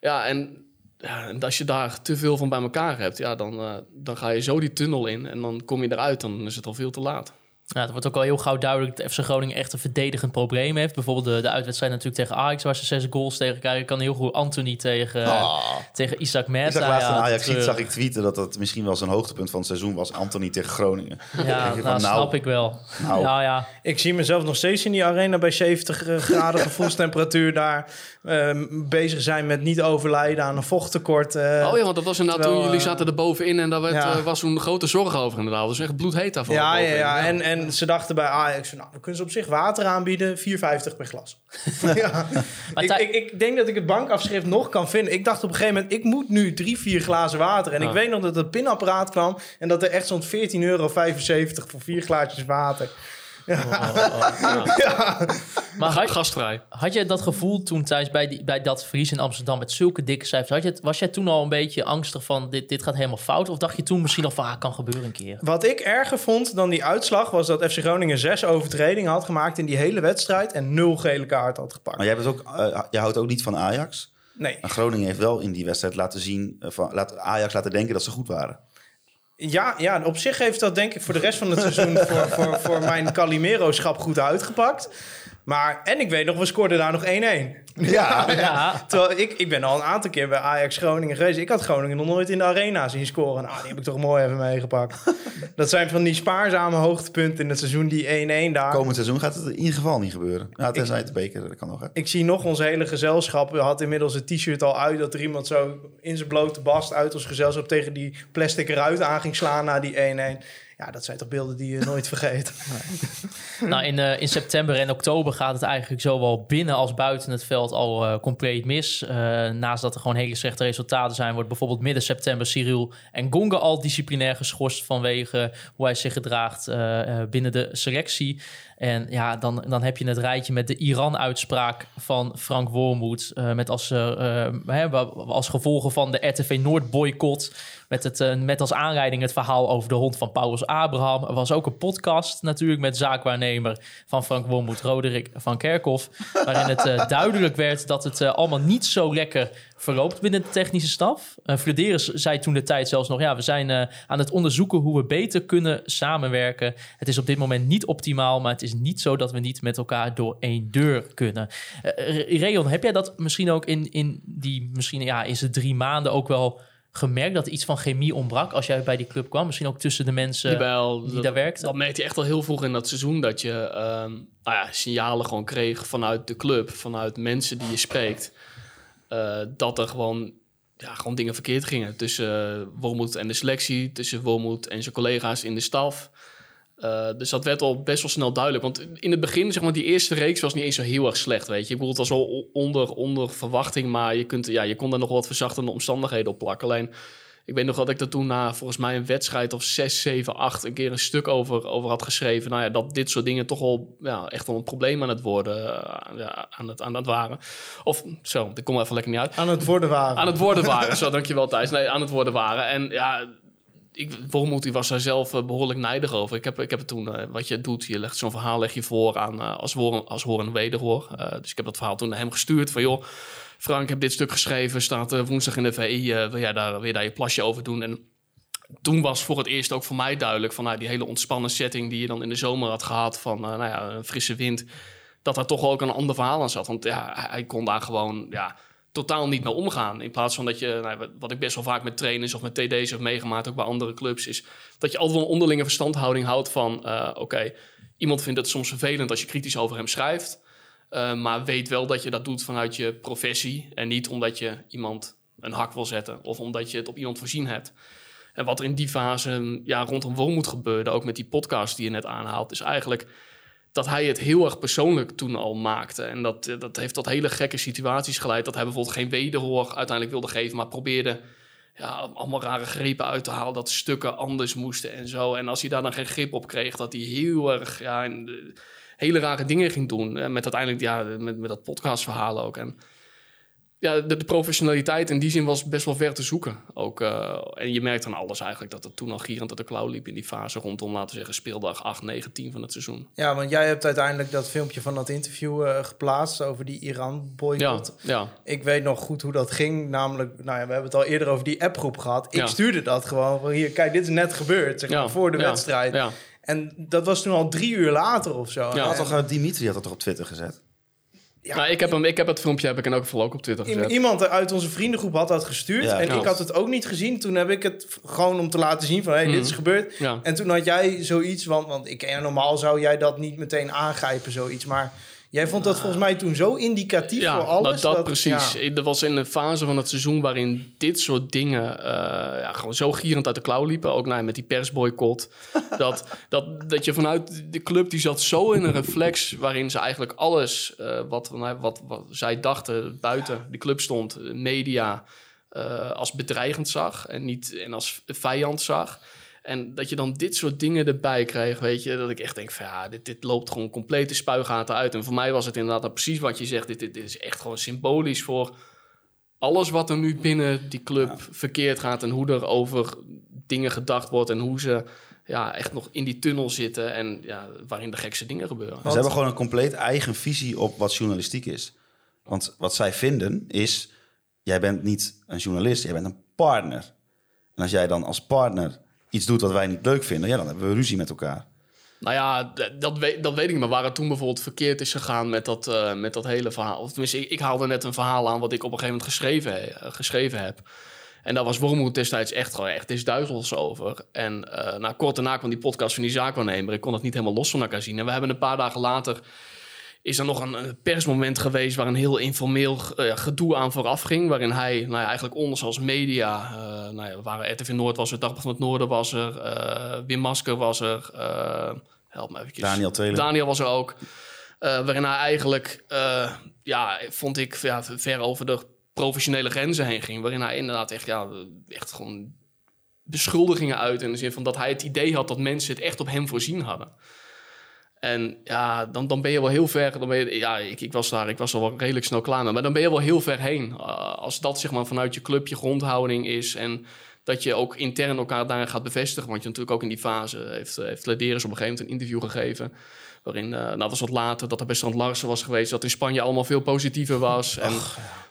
Ja, en, ja, en als je daar te veel van bij elkaar hebt, ja, dan, eh, dan ga je zo die tunnel in. En dan kom je eruit, dan is het al veel te laat. Ja, het wordt ook al heel gauw duidelijk dat FC Groningen echt een verdedigend probleem heeft. Bijvoorbeeld de, de uitwedstrijd natuurlijk tegen Ajax, waar ze zes goals tegen krijgen. Kan heel goed Anthony tegen, Ah. tegen Isaac Meta. zag laatst ja, een Ajax treurig. zag ik tweeten dat dat misschien wel zijn hoogtepunt van het seizoen was. Anthony tegen Groningen. Ja, denk nou, nou, snap ik wel. nou. Ja, ja. Ik zie mezelf nog steeds in die arena bij 70 eh, graden gevoelstemperatuur daar ehm, bezig zijn met niet overlijden aan een vochttekort. eh. oh ja, want dat was inderdaad terwijl, toen jullie eh, zaten er bovenin en daar werd, ja. eh, was toen grote zorg over inderdaad. Dat was echt bloedheet daarvan. Ja, ja, ja. En, en ze dachten bij Ajax, nou, we kunnen ze op zich water aanbieden, 4,50 per glas. ja. Ik, ik, ik denk dat ik het bankafschrift nog kan vinden. Ik dacht op een gegeven moment, ik moet nu drie, vier glazen water. En ik Ja. weet nog dat het pinapparaat kwam en dat er echt zo'n 14,75 euro voor vier glaasjes water. Maar had, Gastvrij. had je dat gevoel toen thuis bij, die, bij dat verlies in Amsterdam met zulke dikke cijfers? Had je het, was jij toen al een beetje angstig van dit, dit gaat helemaal fout? Of dacht je toen misschien nog van ah, kan gebeuren een keer? Wat ik erger vond dan die uitslag was dat FC Groningen zes overtredingen had gemaakt in die hele wedstrijd en nul gele kaart had gepakt. Maar jij, bent ook, eh, jij houdt ook niet van Ajax. Nee. En Groningen heeft wel in die wedstrijd laten zien, eh, van, laat Ajax laten denken dat ze goed waren. Ja, ja, op zich heeft dat denk ik voor de rest van het seizoen voor, voor, voor mijn Calimero-schap goed uitgepakt. Maar, en ik weet nog, we scoorden daar nog 1-1. Ja, Ja. Terwijl ik, ik ben al een aantal keer bij Ajax Groningen geweest. Ik had Groningen nog nooit in de arena zien scoren. Nou, die heb ik toch mooi even meegepakt. dat zijn van die spaarzame hoogtepunten in het seizoen, die 1-1 daar. Komend seizoen gaat het in ieder geval niet gebeuren. Ja, tenzij het de beker, dat kan nog. Hè? Ik zie nog ons hele gezelschap had inmiddels het t-shirt al uit... dat er iemand zo in zijn blote bast uit ons gezelschap... tegen die plastic ruit aan ging slaan na die 1-1. Ja, dat zijn toch beelden die je nooit vergeet. Nou, in, eh, in september en oktober gaat het eigenlijk zowel binnen als buiten het veld al eh, compleet mis. Eh, naast dat er gewoon hele slechte resultaten zijn, wordt bijvoorbeeld midden september Cyril en Gonga al disciplinair geschorst vanwege hoe hij zich gedraagt binnen de selectie. En ja, dan, dan heb je het rijtje met de Iran-uitspraak van Frank Wormoed. eh, met als, als gevolgen van de RTV Noord-boycott. Met, het, eh, met als aanleiding het verhaal over de hond van Paulus Abraham. Er was ook een podcast natuurlijk met zaakwaarnemer van Frank Wormoed, Roderick van Kerkhoff. Waarin het eh, duidelijk werd dat het eh, allemaal niet zo lekker verloopt binnen de technische staf. Uh, Flederis zei toen de tijd zelfs nog... ja, we zijn aan het onderzoeken hoe we beter kunnen samenwerken. Het is op dit moment niet optimaal... maar het is niet zo dat we niet met elkaar door één deur kunnen. Eh, Reon, heb jij dat misschien ook in, in die... misschien ja, is het drie maanden ook wel gemerkt... dat er iets van chemie ontbrak als jij bij die club kwam? Misschien ook tussen de mensen Jawel, die dat- daar werkten? Dat merkte je echt al heel vroeg in dat seizoen. Dat je ehm, nou ja, signalen gewoon kreeg vanuit de club. Vanuit mensen die je spreekt. eh, dat er gewoon, ja, gewoon dingen verkeerd gingen. Tussen uh, Wormoed en de selectie. Tussen Wormoed en zijn collega's in de staf. Eh, dus dat werd al best wel snel duidelijk. Want in het begin, zeg maar, die eerste reeks was niet eens zo heel erg slecht, weet je. Ik bedoel, het was wel onder, onder verwachting, maar je, kunt, ja, je kon daar nog wat verzachtende omstandigheden op plakken. Alleen, ik weet nog dat ik er toen na volgens mij een wedstrijd of 6, 7, 8 een keer een stuk over, over had geschreven. Nou ja, dat dit soort dingen toch wel ja, echt wel een probleem aan het worden, eh, ja, aan, het, aan het waren. Of zo, ik kom er even lekker niet uit. Aan het worden waren. Aan het worden waren, zo dankjewel Thijs. Nee, aan het worden waren. En ja, ik, Wormoed die was daar zelf eh, behoorlijk nijdig over. Ik heb, ik heb het toen, eh, wat je doet, je legt zo'n verhaal leg je voor aan eh, als, horen, als horen en wederhoor. Dus ik heb dat verhaal toen naar hem gestuurd van joh, Frank, ik heb dit stuk geschreven, staat woensdag in de VI, wil, jij daar, wil je daar je plasje over doen? En toen was voor het eerst ook voor mij duidelijk van nou, die hele ontspannen setting die je dan in de zomer had gehad van nou ja, een frisse wind, dat daar toch ook een ander verhaal aan zat. Want ja, hij kon daar gewoon ja, totaal niet mee omgaan. In plaats van dat je, nou, wat- ik best wel vaak met trainers of met TD's heb meegemaakt, ook bij andere clubs, is dat je altijd wel een onderlinge verstandhouding houdt van eh, oké, iemand vindt het soms vervelend als je kritisch over hem schrijft. eh, maar weet wel dat je dat doet vanuit je professie en niet omdat je iemand een hak wil zetten of omdat je het op iemand voorzien hebt. En wat er in die fase ja, rondom Wormoed gebeurde, ook met die podcast die je net aanhaalt, is eigenlijk dat hij het heel erg persoonlijk toen al maakte. En dat, eh, dat heeft tot hele gekke situaties geleid. Dat hij bijvoorbeeld geen wederhoor uiteindelijk wilde geven, maar probeerde ja, allemaal rare grepen uit te halen, dat stukken anders moesten en zo. En als hij daar dan geen grip op kreeg, dat hij heel erg ja, eh, hele rare dingen ging doen. En met uiteindelijk, ja, met, met dat podcastverhaal ook. En ja, de, de professionaliteit in die zin was best wel ver te zoeken. Ook, eh, en je merkt aan alles eigenlijk dat het toen al gierend uit de klauw liep in die fase rondom, laten we zeggen, speeldag 8, 9, 10 van het seizoen. Ja, want jij hebt uiteindelijk dat filmpje van dat interview eh, geplaatst over die Ja, Iran-boycott. ja. Ik weet nog goed hoe dat ging. Namelijk, nou ja, we hebben het al eerder over die appgroep gehad. Ik Ja. stuurde dat gewoon van hier, kijk, dit is net gebeurd, zeg maar, Ja, voor de ja, wedstrijd. Ja. En dat was toen al drie uur later of zo. Ja. Had toch, eh, Dimitri had dat toch op Twitter gezet? Ja. Nou, ik, heb hem, ik heb het filmpje heb ik in elk geval ook op Twitter gezet. iemand uit onze vriendengroep had dat gestuurd. Ja, en ja. ik had het ook niet gezien. Toen heb ik het gewoon om te laten zien van, hé, hey, dit is Mhm. gebeurd. Ja. En toen had jij zoiets, want, want ik ken je normaal zou jij dat niet meteen aangrijpen, zoiets. Maar jij vond dat volgens mij toen zo indicatief voor alles. dat, dat precies. ja. Dat was in een fase van het seizoen waarin dit soort dingen eh, ja, gewoon zo gierend uit de klauw liepen. Ook nou, met die persboycott. dat, dat, dat je vanuit de club, die zat zo in een reflex waarin ze eigenlijk alles eh, wat, nou, wat, wat zij dachten buiten die club stond, media, eh, als bedreigend zag en niet en als vijand zag. En dat je dan dit soort dingen erbij kreeg, weet je, dat ik echt denk van ja, dit, dit loopt gewoon complete spuigaten uit. En voor mij was het inderdaad nou precies wat je zegt. Dit, dit, dit is echt gewoon symbolisch voor alles wat er nu binnen die club verkeerd gaat en hoe er over dingen gedacht wordt en hoe ze ja, echt nog in die tunnel zitten en ja, waarin de gekste dingen gebeuren. Ze hebben gewoon een compleet eigen visie op wat journalistiek is. Want wat zij vinden is, jij bent niet een journalist, jij bent een partner. En als jij dan als partner iets doet wat wij niet leuk vinden, ja, dan hebben we ruzie met elkaar. Nou ja, dat weet, dat weet ik. Maar waar het toen bijvoorbeeld verkeerd is gegaan met dat, eh, met dat hele verhaal. Of tenminste, ik, ik haalde net een verhaal aan wat ik op een gegeven moment geschreven, eh, geschreven heb. En daar was Wormoed destijds echt gewoon echt is duizels over. En eh nou, kort daarna kwam die podcast van die zaakwaarnemer. Ik kon het niet helemaal los van elkaar zien. En we hebben een paar dagen later... is er nog een, een persmoment geweest... waar een heel informeel eh, gedoe aan vooraf ging. Waarin hij nou ja, eigenlijk ons als media... eh nou ja, waren RTV Noord was er, Dagblad van het Noorden was er... eh, Wim Masker was er... eh, help me eventjes. Daniel. Daniel was er ook. eh, waarin hij eigenlijk, eh, ja, vond ik, ja, ver over de professionele grenzen heen ging. Waarin hij inderdaad echt, ja, echt gewoon beschuldigingen uit. In de zin van dat hij het idee had dat mensen het echt op hem voorzien hadden. En ja, dan, dan ben je wel heel ver. Dan ben je, ja, ik, ik was daar, ik was er wel redelijk snel klaar mee. Maar dan ben je wel heel ver heen. Uh, als dat zeg maar vanuit je club je grondhouding is. En dat je ook intern elkaar daarin gaat bevestigen. Want je natuurlijk ook in die fase heeft, eh, heeft Lederis op een gegeven moment een interview gegeven. Waarin, uh, nou dat was wat later, dat er bij Strand Larsen was geweest. Dat in Spanje allemaal veel positiever was. En,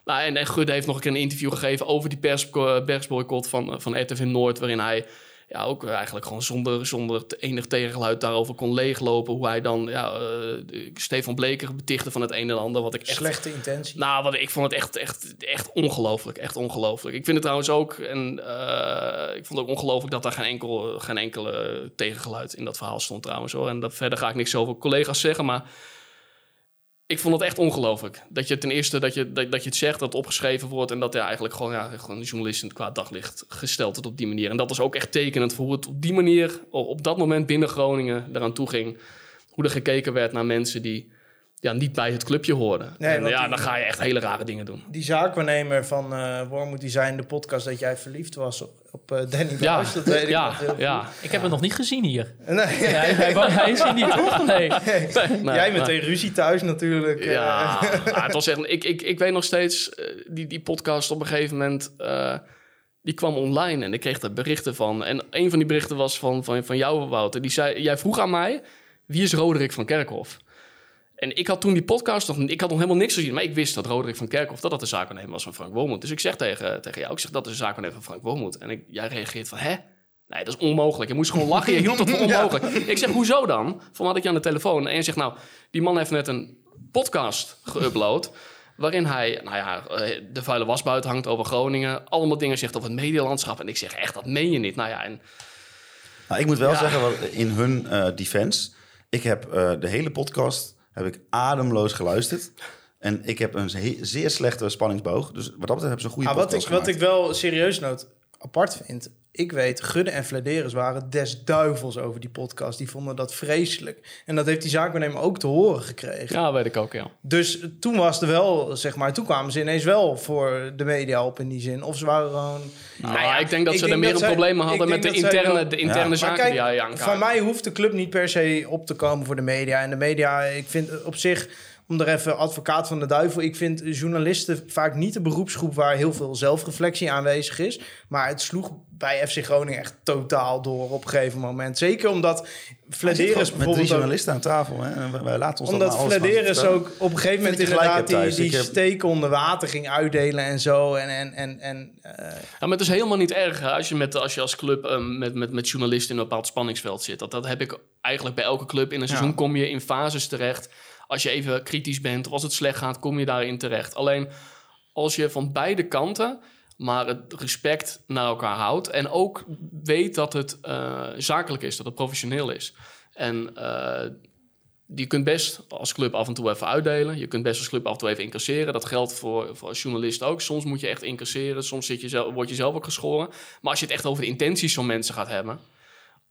nou, en, en Gudde heeft nog een keer een interview gegeven over die pers, persboycott van, van RTV Noord. Waarin hij ja, ook eigenlijk gewoon zonder, zonder enig tegengeluid daarover kon leeglopen. Hoe hij dan ja, uh, Stefan Bleker betichtte van het een en ander. Wat ik echt, Slechte intentie. Nou, wat, ik vond het echt, echt, echt ongelooflijk. Echt ongelooflijk. Ik vind het trouwens ook, en uh, ik vond het ook ongelooflijk dat daar geen, enkel, geen enkele tegengeluid in dat verhaal stond trouwens hoor. En dat, verder ga ik niks over collega's zeggen, maar ik vond het echt ongelooflijk. Dat je ten eerste dat je, dat, dat je het zegt, dat het opgeschreven wordt... en dat ja, eigenlijk gewoon, ja, gewoon een journalist in het kwaad daglicht gesteld wordt op die manier. En dat was ook echt tekenend voor hoe het op die manier... op dat moment binnen Groningen eraan toe ging. Hoe er gekeken werd naar mensen die ja, niet bij het clubje hoorden. Nee, en, ja, die, dan ga je echt hele rare dingen doen. Die zaakwaarnemer van uh, Wormoed, die zei in de podcast... dat jij verliefd was op, op uh, Danny ja, Buis. Dat weet ik ja, nog heel ja. goed. Ik heb het nog niet gezien hier. Nee. Ja, hij, hij, hij is hier niet, toch? Nee. nee Jij meteen ruzie thuis natuurlijk. Ja, uh, het was echt... Ik, ik, ik weet nog steeds, uh, die, die podcast op een gegeven moment... Uh, die kwam online en ik kreeg daar berichten van. En een van die berichten was van, van, van jou, Wouter. Die zei, jij vroeg aan mij, wie is Roderick van Kerkhoff? En ik had toen die podcast nog... Ik had nog helemaal niks gezien, maar ik wist dat Roderick van Kerkhoff... dat dat de zaakwaarnemer was van Frank Womoed. Dus ik zeg tegen, tegen jou, ik zeg, dat is de zaakwaarnemer van Frank Womoed. En ik, jij reageert van, hè? Nee, dat is onmogelijk. Je moest gewoon lachen. Je hield het voor onmogelijk. Ja. Ik zeg, hoezo dan? Van had ik je aan de telefoon. En je zegt, nou, die man heeft net een podcast geüpload... waarin hij, nou ja, de vuile was buiten hangt over Groningen... allemaal dingen zegt over het medialandschap. En ik zeg, echt, dat meen je niet. Nou ja, en... Nou, ik moet wel ja. zeggen, in hun uh, defense... Ik heb uh, de hele podcast heb ik ademloos geluisterd. En ik heb een zeer slechte spanningsboog. Dus wat dat betreft hebben ze een goede ah, wat ik, wat ik wel serieus nood apart vind... ik weet, Gudde en Flederis waren des duivels over die podcast. Die vonden dat vreselijk. En dat heeft die zaakbenemer ook te horen gekregen. Ja, weet ik ook, ja. Dus toen was er wel, zeg maar, toen kwamen ze ineens wel voor de media op in die zin. Of ze waren gewoon... Nou, ja, ik denk dat ik ze denk er meer zij- problemen hadden met de interne, wel- de interne Ja. Zaken kijk, die hij aankaart. van mij hoeft de club niet per se op te komen voor de media. En de media, ik vind op zich, om er even advocaat van de duivel... ik vind journalisten vaak niet de beroepsgroep... waar heel veel zelfreflectie aanwezig is. Maar het sloeg bij FC Groningen echt totaal door op een gegeven moment. Zeker omdat Flederis met drie bijvoorbeeld... journalisten aan tafel. Hè? En wij- laten ons omdat Flederis ook op een gegeven moment inderdaad die, die heb- steek onder water ging uitdelen en zo. En, en, en, en eh, Ja, maar het is helemaal niet erg hè, als je, met, als, je als club ehm, met, met, met journalisten in een bepaald spanningsveld zit. Dat, dat heb ik eigenlijk bij elke club. In een seizoen kom je in fases terecht. Als je even kritisch bent of als het slecht gaat, kom je daarin terecht. Alleen als je van beide kanten maar het respect naar elkaar houdt. En ook weet dat het eh, zakelijk is, dat het professioneel is. En eh, je kunt best als club af en toe even uitdelen. Je kunt best als club af en toe even incasseren. Dat geldt voor, voor als journalist ook. Soms moet je echt incasseren. Soms zit je zelf, word je zelf ook geschoren. Maar als je het echt over de intenties van mensen gaat hebben...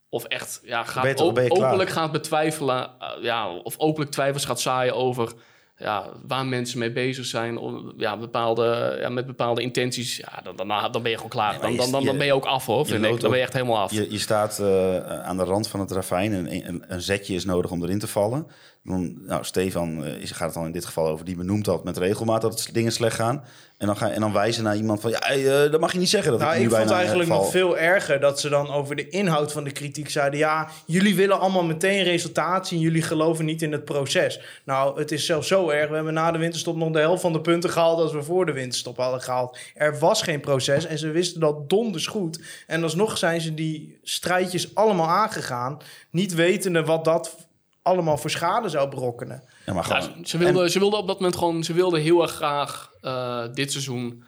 of echt ja, gaat op- openlijk gaat betwijfelen... eh, ja, of openlijk twijfels gaat zaaien over... Ja, waar mensen mee bezig zijn, om, ja, bepaalde, ja, met bepaalde intenties, ja, dan, dan, dan ben je gewoon klaar. Dan, je- dan, dan, ben je ook af, hoor. Vind ik. loopt Dan ben je echt helemaal af. Je, je staat eh, aan de rand van het ravijn en een, een zetje is nodig om erin te vallen. Dan, nou, Stefan eh, is, gaat het dan in dit geval over, die benoemt dat met regelmaat dat dingen slecht gaan. En dan, ga, en dan wijzen naar iemand van, ja, eh, dat mag je niet zeggen. Dat nou, nu ik vond eigenlijk nog veel erger dat ze dan over de inhoud van de kritiek zeiden: ja, jullie willen allemaal meteen resultaat zien, jullie geloven niet in het proces. Nou, het is zelfs zo erg. We hebben na de winterstop nog de helft van de punten gehaald als we voor de winterstop hadden gehaald. Er was geen proces en ze wisten dat donders goed. En alsnog zijn ze die strijdjes allemaal aangegaan, niet wetende wat dat allemaal voor schade zou berokkenen. Ja, maar Ja, ze, wilden, ze wilden op dat moment gewoon... Ze wilden heel erg graag eh, dit seizoen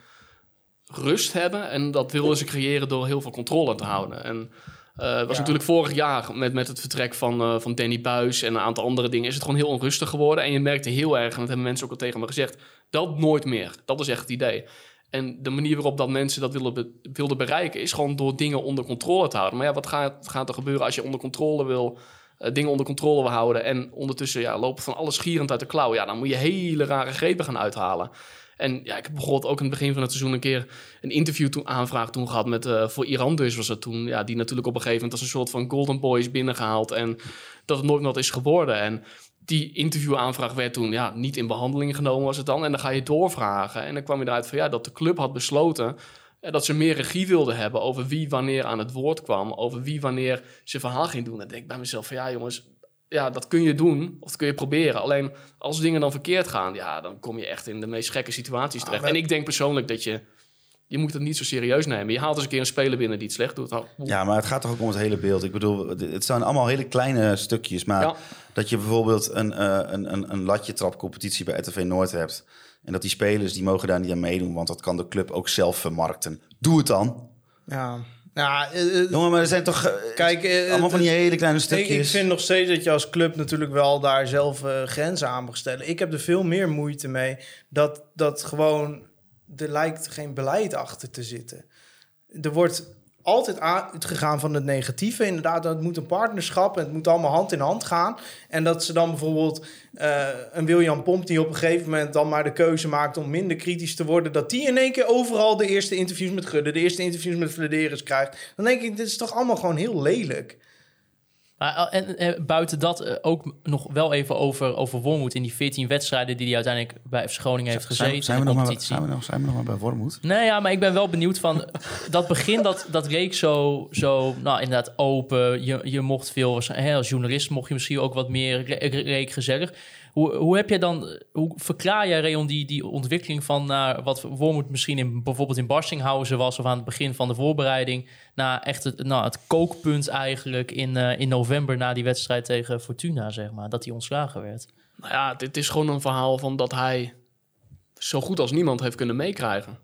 rust hebben. En dat wilden ze creëren door heel veel controle te houden. En eh, het was natuurlijk vorig jaar met, met het vertrek van, eh, van Danny Buis... en een aantal andere dingen... is het gewoon heel onrustig geworden. En je merkte heel erg, en dat hebben mensen ook al tegen me gezegd... dat nooit meer. Dat is echt het idee. En de manier waarop dat mensen dat be- wilden bereiken... is gewoon door dingen onder controle te houden. Maar ja, wat gaat, gaat er gebeuren als je onder controle wil... eh, dingen onder controle wil houden... en ondertussen ja, lopen van alles gierend uit de klauw... ja, dan moet je hele rare grepen gaan uithalen. En ja, ik heb bijvoorbeeld ook in het begin van het seizoen... een keer een interview aanvraag toen gehad met... eh, voor Iran dus was het toen... Ja, die natuurlijk op een gegeven moment als een soort van golden boy is binnengehaald... en dat het nooit wat is geworden. En die interviewaanvraag werd toen ja, niet in behandeling genomen was het dan. En dan ga je doorvragen. En dan kwam je eruit van ja, dat de club had besloten... eh, dat ze meer regie wilden hebben over wie wanneer aan het woord kwam. Over wie wanneer zijn verhaal ging doen. Dan denk ik bij mezelf van ja jongens, ja, dat kun je doen. Of dat kun je proberen. Alleen als dingen dan verkeerd gaan, ja, dan kom je echt in de meest gekke situaties terecht. maar- En ik denk persoonlijk dat je, je moet het niet zo serieus nemen. Je haalt eens een keer een speler binnen die het slecht doet. Ja, maar het gaat toch ook om het hele beeld. Ik bedoel, het zijn allemaal hele kleine stukjes. Maar Ja. dat je bijvoorbeeld een, eh, een, een, een latje trapcompetitie bij RTV Noord hebt... en dat die spelers, die mogen daar niet aan meedoen... want dat kan de club ook zelf vermarkten. Doe het dan. Ja, ja eh, Jongen, maar er zijn toch... eh, kijk, allemaal van die hele kleine Ik, stukjes. ik vind nog steeds dat je als club natuurlijk wel daar zelf grenzen aan mag stellen. Ik heb er veel meer moeite mee dat, dat gewoon... Er lijkt geen beleid achter te zitten. Er wordt altijd uitgegaan van het negatieve. Inderdaad, het moet een partnerschap en het moet allemaal hand in hand gaan. En dat ze dan bijvoorbeeld eh, een William Pomp... die op een gegeven moment dan maar de keuze maakt... om minder kritisch te worden... dat die in één keer overal de eerste interviews met Gudde... de eerste interviews met Vladeris krijgt. Dan denk ik, dit is toch allemaal gewoon heel lelijk. Maar, eh, en eh, buiten dat eh, ook nog wel even over, over Wormoed in die 14 wedstrijden die hij uiteindelijk bij FC Groningen heeft gezeten zijn, we nog maar, zijn, we nog, zijn we nog maar bij Wormoed? Nee, ja, maar ik ben wel benieuwd van dat begin dat, dat reek zo, zo, nou inderdaad open. Je, je mocht veel, hè, als journalist mocht je misschien ook wat meer re- re- reek gezellig. Hoe, hoe heb jij dan, hoe verklaar jij Reon die, die ontwikkeling van naar wat Wormoed misschien in, bijvoorbeeld in Barstinghausen was of aan het begin van de voorbereiding naar echt het, nou, het kookpunt eigenlijk in, eh, in november na die wedstrijd tegen Fortuna, zeg maar, dat hij ontslagen werd. Nou ja, dit is gewoon een verhaal van dat hij zo goed als niemand heeft kunnen meekrijgen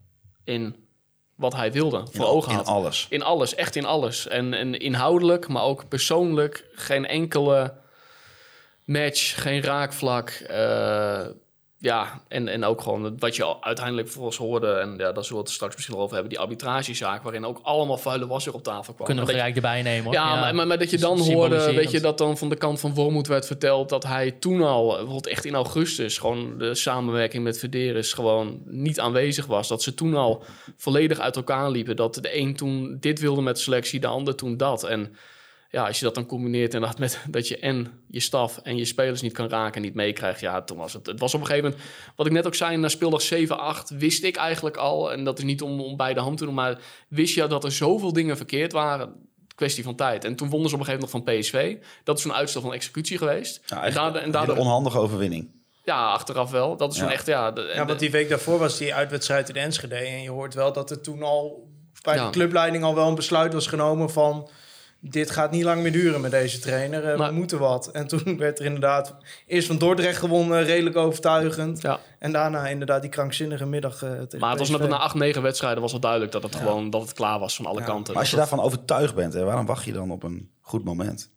in wat hij wilde, voor In, ogen in had. alles. In alles, echt in alles. En, en inhoudelijk, maar ook persoonlijk. Geen enkele match, geen raakvlak. eh, ja, en, en ook gewoon wat je al uiteindelijk volgens hoorde... en ja, daar zullen we het straks misschien wel over hebben... die arbitragezaak, waarin ook allemaal vuile was er op tafel kwam. Kunnen we gelijk erbij nemen. Hoor. ja, Maar, maar, maar dat je dan hoorde, weet je, dat dan van de kant van Wormoed werd verteld dat hij toen al, eh, bijvoorbeeld echt in augustus, gewoon de samenwerking met Verderis gewoon niet aanwezig was. Dat ze toen al volledig uit elkaar liepen. Dat de een toen dit wilde met selectie, de ander toen dat. En ja, als je dat dan combineert inderdaad met dat je en je staf en je spelers niet kan raken en niet meekrijgt, ja, toen was het. Het was op een gegeven moment, wat ik net ook zei, na speeldag 7-8 wist ik eigenlijk al, en dat is niet om, om bij de hand te doen, maar wist je dat er zoveel dingen verkeerd waren kwestie van tijd. En toen wonnen ze op een gegeven moment van PSV. Dat is een uitstel van executie geweest. Ja, en daardoor, en een daardoor onhandige overwinning. ja, achteraf wel. Dat is Ja. van echt, ja... de- Ja, want die week daarvoor was die uitwedstrijd in Enschede. En je hoort wel dat er toen al bij Ja. de clubleiding al wel een besluit was genomen van... Dit gaat niet lang meer duren met deze trainer. eh, Maar- we moeten wat. En toen werd er inderdaad eerst van Dordrecht gewonnen, redelijk overtuigend. ja. En daarna inderdaad die krankzinnige middag eh tegen Maar het was na, na acht, negen wedstrijden was het duidelijk dat het gewoon dat het klaar was van alle Ja. kanten. Maar als je daarvan overtuigd bent, hè, waarom wacht je dan op een goed moment?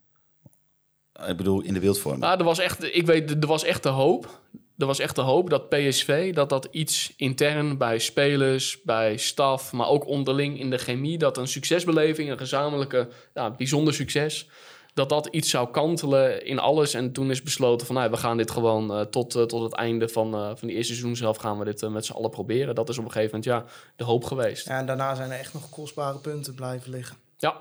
Ik bedoel, in de beeldvorm. Ja, er was echt, ik weet, er was echt de hoop. Er was echt de hoop dat PSV, dat dat iets intern bij spelers, bij staf, maar ook onderling in de chemie, dat een succesbeleving, een gezamenlijke, ja, bijzonder succes, dat dat iets zou kantelen in alles. En toen is besloten van, nou, we gaan dit gewoon eh, tot, eh, tot het einde van, eh, van die eerste seizoen zelf gaan we dit met z'n allen proberen. Dat is op een gegeven moment, ja, de hoop geweest. Ja, en daarna zijn er echt nog kostbare punten blijven liggen. Ja,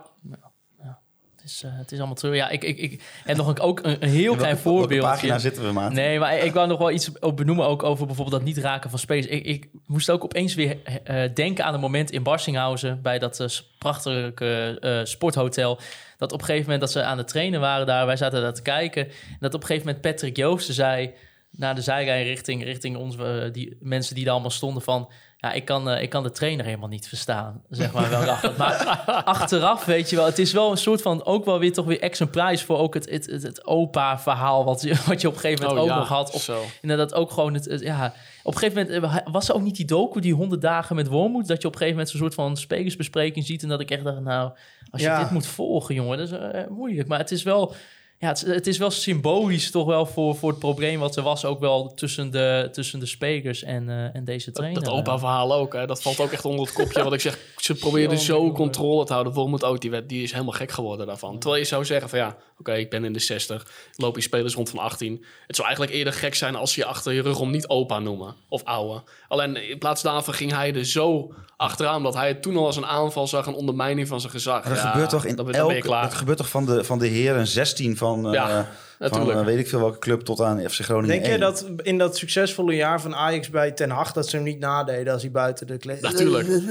eh, het is allemaal terug. Ja, ik, ik, ik heb nog een, ook een, een heel klein voorbeeld. pagina zitten we, maat? Nee, maar ik wou nog wel iets op benoemen ook over bijvoorbeeld dat niet raken van spelers. Ik, ik moest ook opeens weer eh, denken aan een moment in Barsinghausen bij dat eh, prachtige eh, sporthotel. Dat op een gegeven moment dat ze aan het trainen waren daar, wij zaten daar te kijken. En dat op een gegeven moment Patrick Joosten zei naar de zijlijn richting, richting ons, eh, die mensen die daar allemaal stonden van... Ja, ik kan, eh, ik kan de trainer helemaal niet verstaan, zeg maar wel. Maar achteraf, weet je wel, het is wel een soort van... ook wel weer toch weer extra prijs voor ook het, het, het, het opa-verhaal... Wat, je- wat je op een gegeven moment Oh, ook ja, nog had. Of zo. inderdaad ook gewoon het, het- ja... Op een gegeven moment eh, was er ook niet die docu, die 100 dagen met Wormoed... dat je op een gegeven moment zo'n soort van spelersbespreking ziet... en dat ik echt dacht, nou, als je Ja. dit moet volgen, jongen, dat is eh, moeilijk. Maar het is wel... Ja, het, het is wel symbolisch toch wel voor, voor het probleem wat er was... ook wel tussen de, tussen de spelers en, eh, en deze trainer. Dat opa-verhaal ook, hè. dat valt ook echt onder het kopje. Wat ik zeg, ze probeerden zo controle te houden. Bijvoorbeeld ook, die, werd, die is helemaal gek geworden daarvan. Terwijl je zou zeggen van ja, oké, ik ben in de 60. Loop je spelers rond van 18. Het zou eigenlijk eerder gek zijn als je achter je rug om niet opa noemen. Of ouwe. Alleen in plaats daarvan ging hij er zo achteraan... dat hij het toen al als een aanval zag, een ondermijning van zijn gezag. Maar dat Ja, gebeurt toch in. Dat gebeurt toch van de, van de heren 16 van, eh, Ja, van natuurlijk. eh, weet ik veel welke club tot aan FC Groningen Denk je 1. dat in dat succesvolle jaar van Ajax bij Ten Hag... dat ze hem niet nadeden als hij buiten de kleed... Natuurlijk. Maar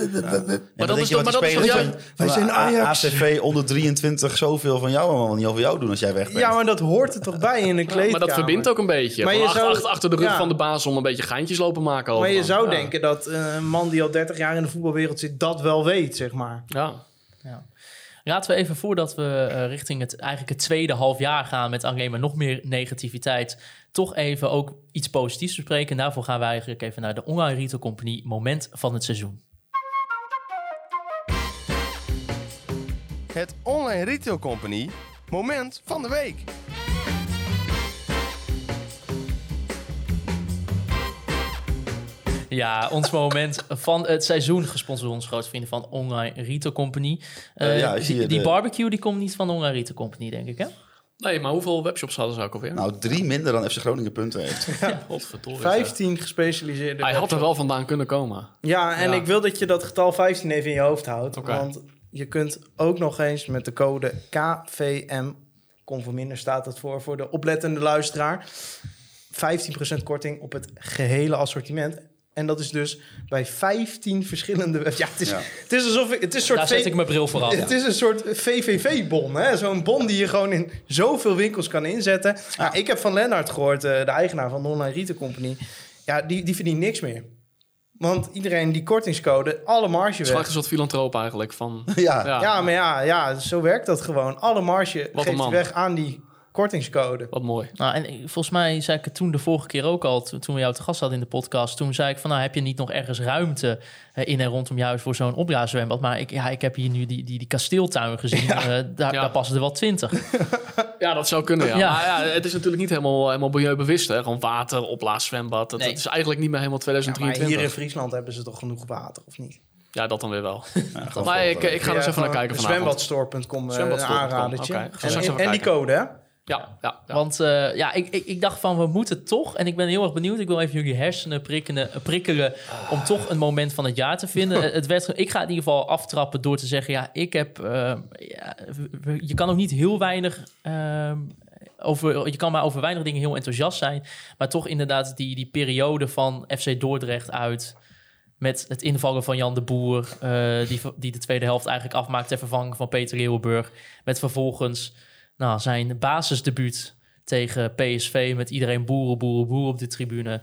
dan dat is toch- maar dat is toch Wij zijn Ajax. ACV onder 23 zoveel van jou allemaal niet over jou doen als jij weg bent. Ja, maar dat hoort er toch bij in de kleedkamer? maar dat verbindt ook een beetje. Maar je achter, zou- achter, achter de rug ja. van de baas om een beetje geintjes lopen maken. Maar je zou Ja. denken dat eh, een man die al 30 jaar in de voetbalwereld zit... dat wel weet, zeg maar. Ja. Laten we even voordat we eh, richting het, eigenlijk het tweede half jaar gaan met alleen maar nog meer negativiteit, toch even ook iets positiefs bespreken. En daarvoor gaan we eigenlijk even naar de Online Retail Company moment van het seizoen. Het Online Retail Company moment van de week. Ja, ons moment van het seizoen, gesponsord door onze grote vrienden van Online Retail Company. Eh, Eh, ja, zie die, je die de- barbecue die komt niet van Online Retail Company, denk ik, hè? Nee, maar hoeveel webshops hadden ze ook alweer? Nou, drie minder dan FC Groningen punten heeft. Godverdorie. 15 gespecialiseerde... Hij had er wel vandaan kunnen komen. Ja, en Ja. ik wil dat je dat getal 15 even in je hoofd houdt. Want je kunt ook nog eens met de code KVM, conforminder staat dat voor, voor de oplettende luisteraar, 15% korting op het gehele assortiment. En dat is dus bij 15 verschillende... Ja, het is, Ja. het is alsof ik... Het is een soort Daar zet V- ik mijn bril voor. Het is een soort VVV-bon, hè? Zo'n bon die je gewoon in zoveel winkels kan inzetten. Ja, ik heb van Lennart gehoord, eh, de eigenaar van de Online Retail Company. Ja, die, die verdient niks meer. Want iedereen die kortingscode, alle marge Het is een soort filantroop eigenlijk. Van, ja. ja. Ja, maar ja, ja, zo werkt dat gewoon. Alle marge Wat geeft weg aan die kortingscode. Wat mooi. Nou, en volgens mij zei ik het toen de vorige keer ook al, toen we jou te gast hadden in de podcast. Toen zei ik van, nou heb je niet nog ergens ruimte eh, in en rondom je huis voor zo'n opblaaszwembad? Maar ik, ja, ik heb hier nu die, die, die kasteeltuin gezien. Eh, daar, Ja. daar passen er wel twintig. Ja, dat zou kunnen, ja. Ja. Maar ja, het is natuurlijk niet helemaal, helemaal milieubewust, hè. Gewoon water, opblaaszwembad. Dat, Nee. dat is eigenlijk niet meer helemaal Ja, maar 2023. hier in Friesland hebben ze toch genoeg water, of niet? Ja, dat dan weer wel. Ja, maar ik, eh, ik ga er eens even naar kijken vanavond. Zwembadstore.com eh, Zwembadstore.com, aanradertje. En, en die code, hè? Ja, ja, ja. Want eh, ja, ik, ik, ik dacht van, we moeten toch, en ik ben heel erg benieuwd, ik wil even jullie hersenen prikkelen, prikkelen om toch een moment van het jaar te vinden. Eh, het werd, ik ga in ieder geval aftrappen door te zeggen, ja, ik heb, eh, ja, je kan ook niet heel weinig, ehm, over, je kan maar over weinig dingen heel enthousiast zijn, maar toch inderdaad die, die periode van FC Dordrecht uit... Met het invallen van Jan de Boer, eh, die, die de tweede helft eigenlijk afmaakt ter vervanging van Peter Leeuwenburg. Met vervolgens nou, zijn basisdebuut tegen PSV met iedereen boeren, boeren, boeren op de tribune.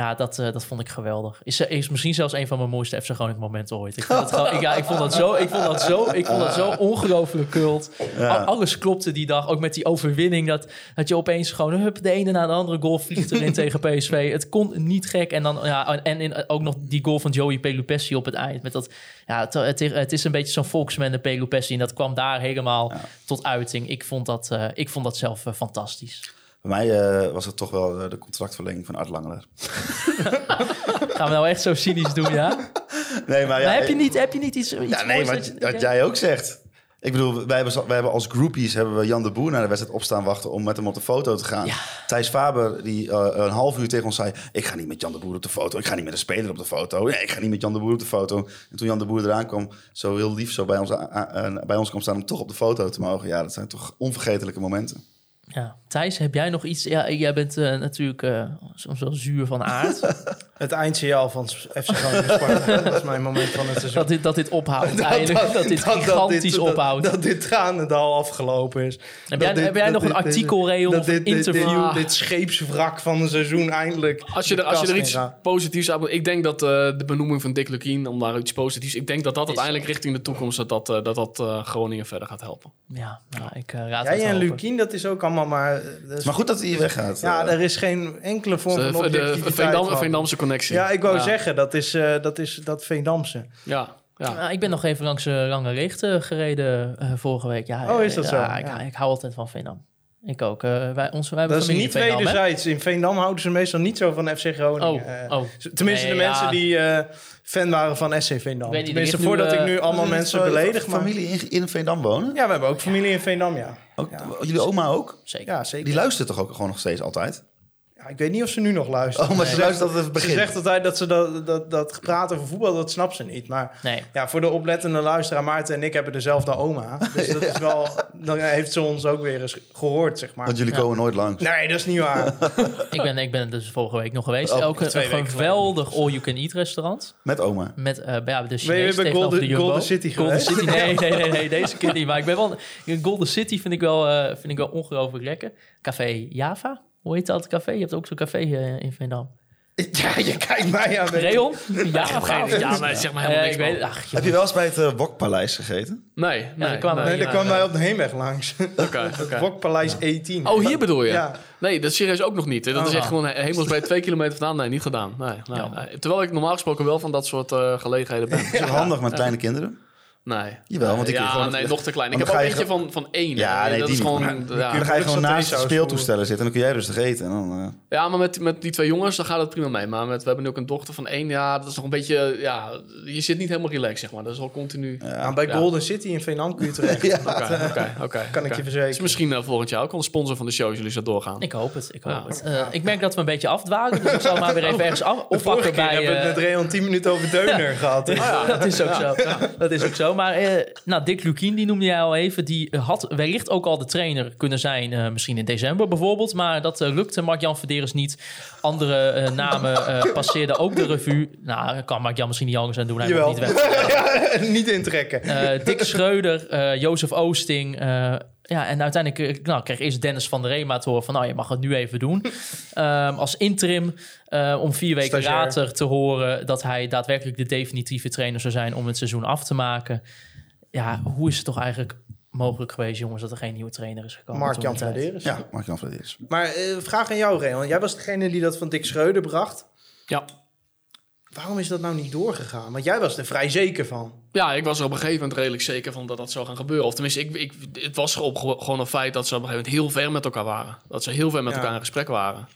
Ja, dat, eh, dat vond ik geweldig. Is, is misschien zelfs een van mijn mooiste FC Groningen momenten ooit. Ik vond, het gewoon, ik, ja, ik vond dat zo, ik vond dat zo, ik vond dat zo ongelooflijk kult. Ja. Al- alles klopte die dag, ook met die overwinning. Dat, dat je opeens gewoon hup, de ene na de andere goal vliegt erin tegen PSV. Het kon niet gek. En dan ja, en in, ook nog die goal van Joey Pelupessi op het eind. Met dat, ja, het, het, is- een beetje zo'n volksman de Pelupessi. En dat kwam daar helemaal tot uiting. Ik vond dat, eh, ik vond dat zelf eh, fantastisch. Bij mij eh, was het toch wel eh, de contractverlenging van Art Langeler. Gaan we nou echt zo cynisch doen, ja? Nee, maar ja, maar heb je niet, heb je niet iets, iets Ja, nee, je- wat jij ook zegt. Ik bedoel, wij hebben, wij hebben als groupies hebben we Jan de Boer naar de wedstrijd opstaan wachten om met hem op de foto te gaan. Ja. Thijs Faber, die eh, een half uur tegen ons zei: Ik ga niet met Jan de Boer op de foto. Ik ga niet met een speler op de foto. Nee, ik ga niet met Jan de Boer op de foto. En toen Jan de Boer eraan kwam, zo heel lief zo bij ons, bij ons kwam staan om toch op de foto te mogen. Ja, dat zijn toch onvergetelijke momenten. Ja. Thijs, heb jij nog iets? Ja, jij bent eh, natuurlijk eh, soms wel zuur van aard. Het eindsignaal van FC Groningen Sparta. dat is mijn moment van het seizoen. dat, dit, dat dit ophoudt eindelijk. Dat, dit gigantisch dit- ophoudt. Dat, dat dit tranendal afgelopen is. heb jij, Dat dit- heb jij dat nog een dit- artikel, Reon, dat of een dit, dit, interview? Dit, dit scheepswrak van een seizoen eindelijk. Als je, de er, als je er iets positiefs moet... Ik denk dat eh, de benoeming van Dick Lukien, om daar iets positiefs... Ik denk dat dat uiteindelijk richting de toekomst... dat dat, eh, dat, dat eh, Groningen verder gaat helpen. Ja, nou, ik raad Jij het en. Lukien, dat is ook allemaal maar... dat Maar goed dat hij weggaat. Ja, er is geen enkele vorm De, van de, de objectiviteit. Van. Veendamse connectie. Ja, ik wou ja. zeggen, dat is, eh, dat is dat Veendamse. Ja, ja. Ik ben nog even langs uh, Lange Richt eh, gereden eh, vorige week. Ja, Oh, is dat eh, zo? Ja, ik, ik hou altijd van Veendam. Ik ook. eh, wij, ons, wij hebben Dat is niet Veendam, hè? wederzijds. In Veendam houden ze meestal niet zo van FC Groningen. Oh, Eh, oh. Tenminste, Nee, de mensen ja. die eh, fan waren van SC Veendam. Ik weet niet, Tenminste, nu, voordat ik eh, nu allemaal mensen beledig. Familie in, in Veendam wonen? Ja, we hebben ook familie in Veendam, ja. Ook, Jullie oma ook? Zeker. Ja, zeker. Die luistert toch ook gewoon nog steeds altijd? Ja, ik weet niet of ze nu nog luisteren. Oh, maar ze zegt- luistert altijd het Ze begin. zegt altijd dat ze dat, dat, dat gepraat over voetbal, dat snapt ze niet. Maar Nee. ja, voor de oplettende luisteraar, Maarten en ik hebben dezelfde oma. Dus dat is wel, dan heeft ze ons ook weer eens gehoord, zeg maar. Want jullie komen nooit langs. Nee, dat is niet waar. Ik ben, ik ben dus vorige week nog geweest. Oh, ook een, twee een weken geweldig all-you-can-eat restaurant. Met oma. Met eh, ja, de Ben je Chinees bij tegenover Golden- de Jumbo. Golden City Golden geweest? City, nee, nee, nee, nee, deze keer niet. Maar ik ben wel... Golden City vind ik wel, eh, vind ik wel ongelooflijk lekker. Café Java. Hoe heet dat café? Je hebt ook zo'n café eh, in Veendam. Ja, je kijkt mij aan. Reon? Ja, Ja, maar zeg maar helemaal Eh, niks, ik weet, ach, Heb je wel eens bij het uh, Wokpaleis gegeten? Nee, nee. daar kwamen nee. Nee, daar kwam wij op de heenweg langs. Oké, oké. Wokpaleis E10. Oh, hier bedoel je? Ja. Nee, dat is serieus ook nog niet. Dat is Oh. echt gewoon hemelsbreed twee kilometer vandaan. Nee, niet gedaan. Nee, nee, Jammer. nee. Terwijl ik normaal gesproken wel van dat soort eh, gelegenheden ben. Is het handig met kleine kinderen? Nee. Jawel, want je ja, gewoon- nee, nog te klein. Ik heb dan ook ga je eentje van, van één. Ja, nee, dat die is gewoon... Maar- ja. Dan ga je gewoon naast de speeltoestellen zitten en dan kun jij rustig eten. En dan, eh, Ja, maar met, met die twee jongens, dan gaat het prima mee. Maar met, we hebben nu ook een dochter van één. Ja, dat is nog een beetje... Ja, je zit niet helemaal relaxed, zeg maar. Dat is wel continu... Nou, bij Ja. Golden City in Veendam kun je terecht. oké, oké. Kan ik je Is verzekeren. misschien eh, volgend jaar ook al een sponsor van de show, als jullie zo doorgaan. Ik hoop het, ik hoop Ja. het. Eh, ik merk dat we een beetje afdwalen, dus ik zal maar weer even ergens af, oppakken bij... hebben we het eh, met Reon 10 minuten over Deuner gehad. Dat is ook zo. Dat is ook zo. Maar eh, nou, Dick Lukien, die noemde jij al even. Die had wellicht ook al de trainer kunnen zijn. eh, misschien in december bijvoorbeeld. Maar dat eh, lukte Mark-Jan Verderes niet. Andere namen passeerden ook de revue. Nou, kan Mark-Jan misschien niet anders aan doen. Hij wordt niet weg. Ja, niet intrekken. Dick Schreuder, Jozef Oosting. Ja, en uiteindelijk eh, nou, kreeg eerst Dennis van der Reema te horen van... nou, je mag het nu even doen. Ehm, als interim, eh, om vier weken Stagiair. later te horen... dat hij daadwerkelijk de definitieve trainer zou zijn om het seizoen af te maken. Ja, hoe is het toch eigenlijk mogelijk geweest, jongens, dat er geen nieuwe trainer is gekomen. Mark-Jan. Vladeris. Ja, Mark-Jan Vladeris. Maar eh, vraag aan jou, Reon. Jij was degene die dat van Dick Schreuder bracht. Ja. Waarom is dat nou niet doorgegaan? Want jij was er vrij zeker van. Ja, ik was er op een gegeven moment redelijk zeker van dat dat zou gaan gebeuren. Of tenminste, ik, ik, het was op, gewoon een feit dat ze op een gegeven moment heel ver met elkaar waren. Dat ze heel ver met Ja. elkaar in gesprek waren.